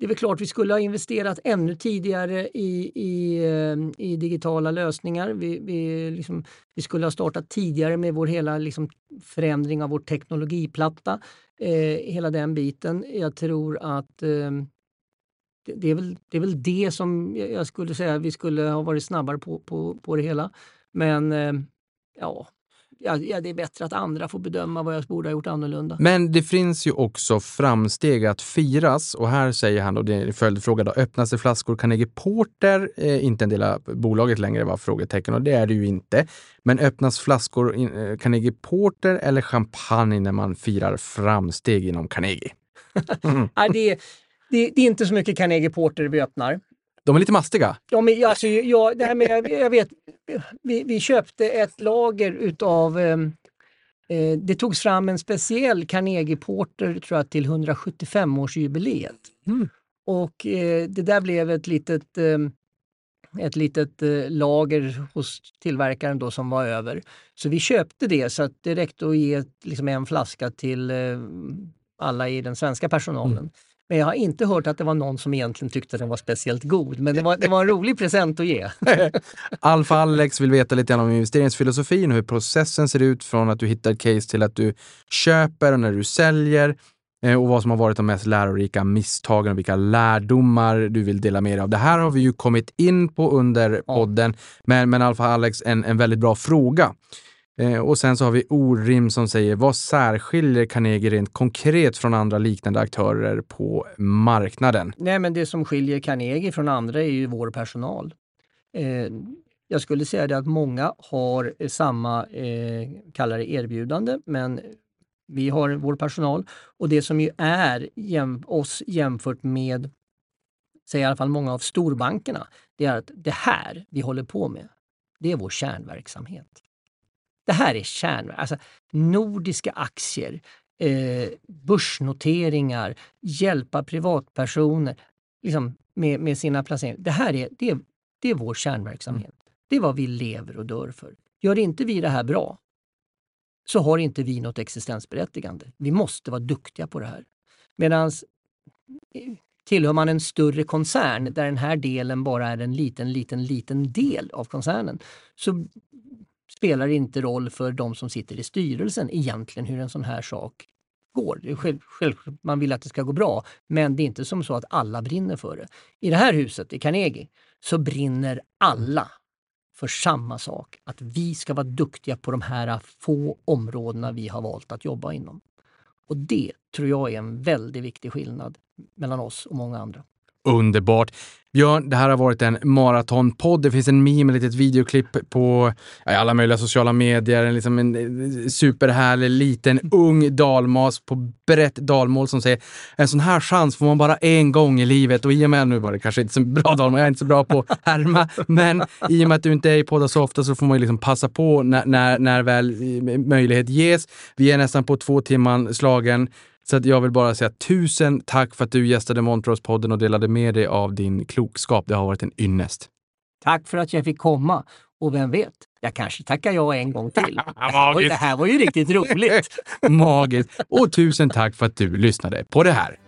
Speaker 2: det är väl klart vi skulle ha investerat ännu tidigare i, i, eh, i digitala lösningar. Vi, vi, liksom, vi, skulle ha startat tidigare med vår hela liksom, förändring av vår teknologiplatta. Eh, hela den biten. Jag tror att eh, det, det, är väl, det är väl det som jag skulle säga vi skulle ha varit snabbare på, på, på det hela. Men eh, ja, ja, det är bättre att andra får bedöma vad jag borde ha gjort annorlunda.
Speaker 1: Men det finns ju också framsteg att firas och här säger han då, det är en följdfråga då, öppnas det flaskor Carnegie Porter, eh, inte en del av bolaget längre var frågetecken och det är det ju inte. Men öppnas flaskor eh, Carnegie Porter eller champagne när man firar framsteg inom Carnegie? <laughs>
Speaker 2: Mm. det, det, det är inte så mycket Carnegie Porter vi öppnar.
Speaker 1: De är lite mastiga.
Speaker 2: Ja, men alltså, jag, det här med, jag vet, vi, vi köpte ett lager utav ehm, eh, det togs fram en speciell Carnegie Porter tror jag, till 175-årsjubileet. Mm. Och eh, det där blev ett litet, eh, ett litet eh, lager hos tillverkaren då som var över. Så vi köpte det så att det räckte att ge liksom en flaska till eh, alla i den svenska personalen. Mm. Men jag har inte hört att det var någon som egentligen tyckte den var speciellt god. Men det var, det var en rolig present att ge. <laughs>
Speaker 1: Alfa Alex vill veta lite grann om investeringsfilosofin och hur processen ser ut från att du hittar ett case till att du köper och när du säljer eh, och vad som har varit de mest lärorika misstagen och vilka lärdomar du vill dela med dig av. Det här har vi ju kommit in på under podden, men, men Alfa Alex, en, en väldigt bra fråga. Eh, och sen så har vi Orim som säger, vad särskiljer Carnegie rent konkret från andra liknande aktörer på marknaden?
Speaker 2: Nej, men det som skiljer Carnegie från andra är ju vår personal. Eh, jag skulle säga det att många har eh, samma, eh, kallar det erbjudande, men vi har vår personal och det som ju är jäm, oss jämfört med, säger i alla fall många av storbankerna, det är att det här vi håller på med, det är vår kärnverksamhet. Det här är kärn, alltså nordiska aktier, eh, börsnoteringar, hjälpa privatpersoner liksom med, med sina placeringar. Det här är, det är, det är vår kärnverksamhet. Det är vad vi lever och dör för. Gör inte vi det här bra så har inte vi något existensberättigande. Vi måste vara duktiga på det här. Medan tillhör man en större koncern där den här delen bara är en liten, liten, liten del av koncernen så spelar det inte roll för de som sitter i styrelsen egentligen hur en sån här sak går. Det är själv, själv, man vill att det ska gå bra, men det är inte som så att alla brinner för det. I det här huset, i Carnegie, så brinner alla för samma sak. Att vi ska vara duktiga på de här få områdena vi har valt att jobba inom. Och det tror jag är en väldigt viktig skillnad mellan oss och många andra.
Speaker 1: Underbart. Björn, det här har varit en maratonpodd. Det finns en meme, ett litet videoklipp på alla möjliga sociala medier. Liksom en eh, superhärlig liten ung dalmas på brett dalmål som säger en sån här chans får man bara en gång i livet. Och i och med, nu var det kanske inte så bra dalmål, jag är inte så bra på att härma, <laughs> men i och med att du inte är i poddar så ofta så får man ju liksom passa på när, när, när väl eh, möjlighet ges. Vi är nästan på två timmar slagen. Så att jag vill bara säga tusen tack för att du gästade Montrose-podden och delade med dig av din klokskap. Det har varit en ynnest.
Speaker 2: Tack för att jag fick komma. Och vem vet, jag kanske tackar ja en gång till. <laughs> det här var ju riktigt roligt. <laughs>
Speaker 1: Magiskt! Och tusen tack för att du lyssnade på det här.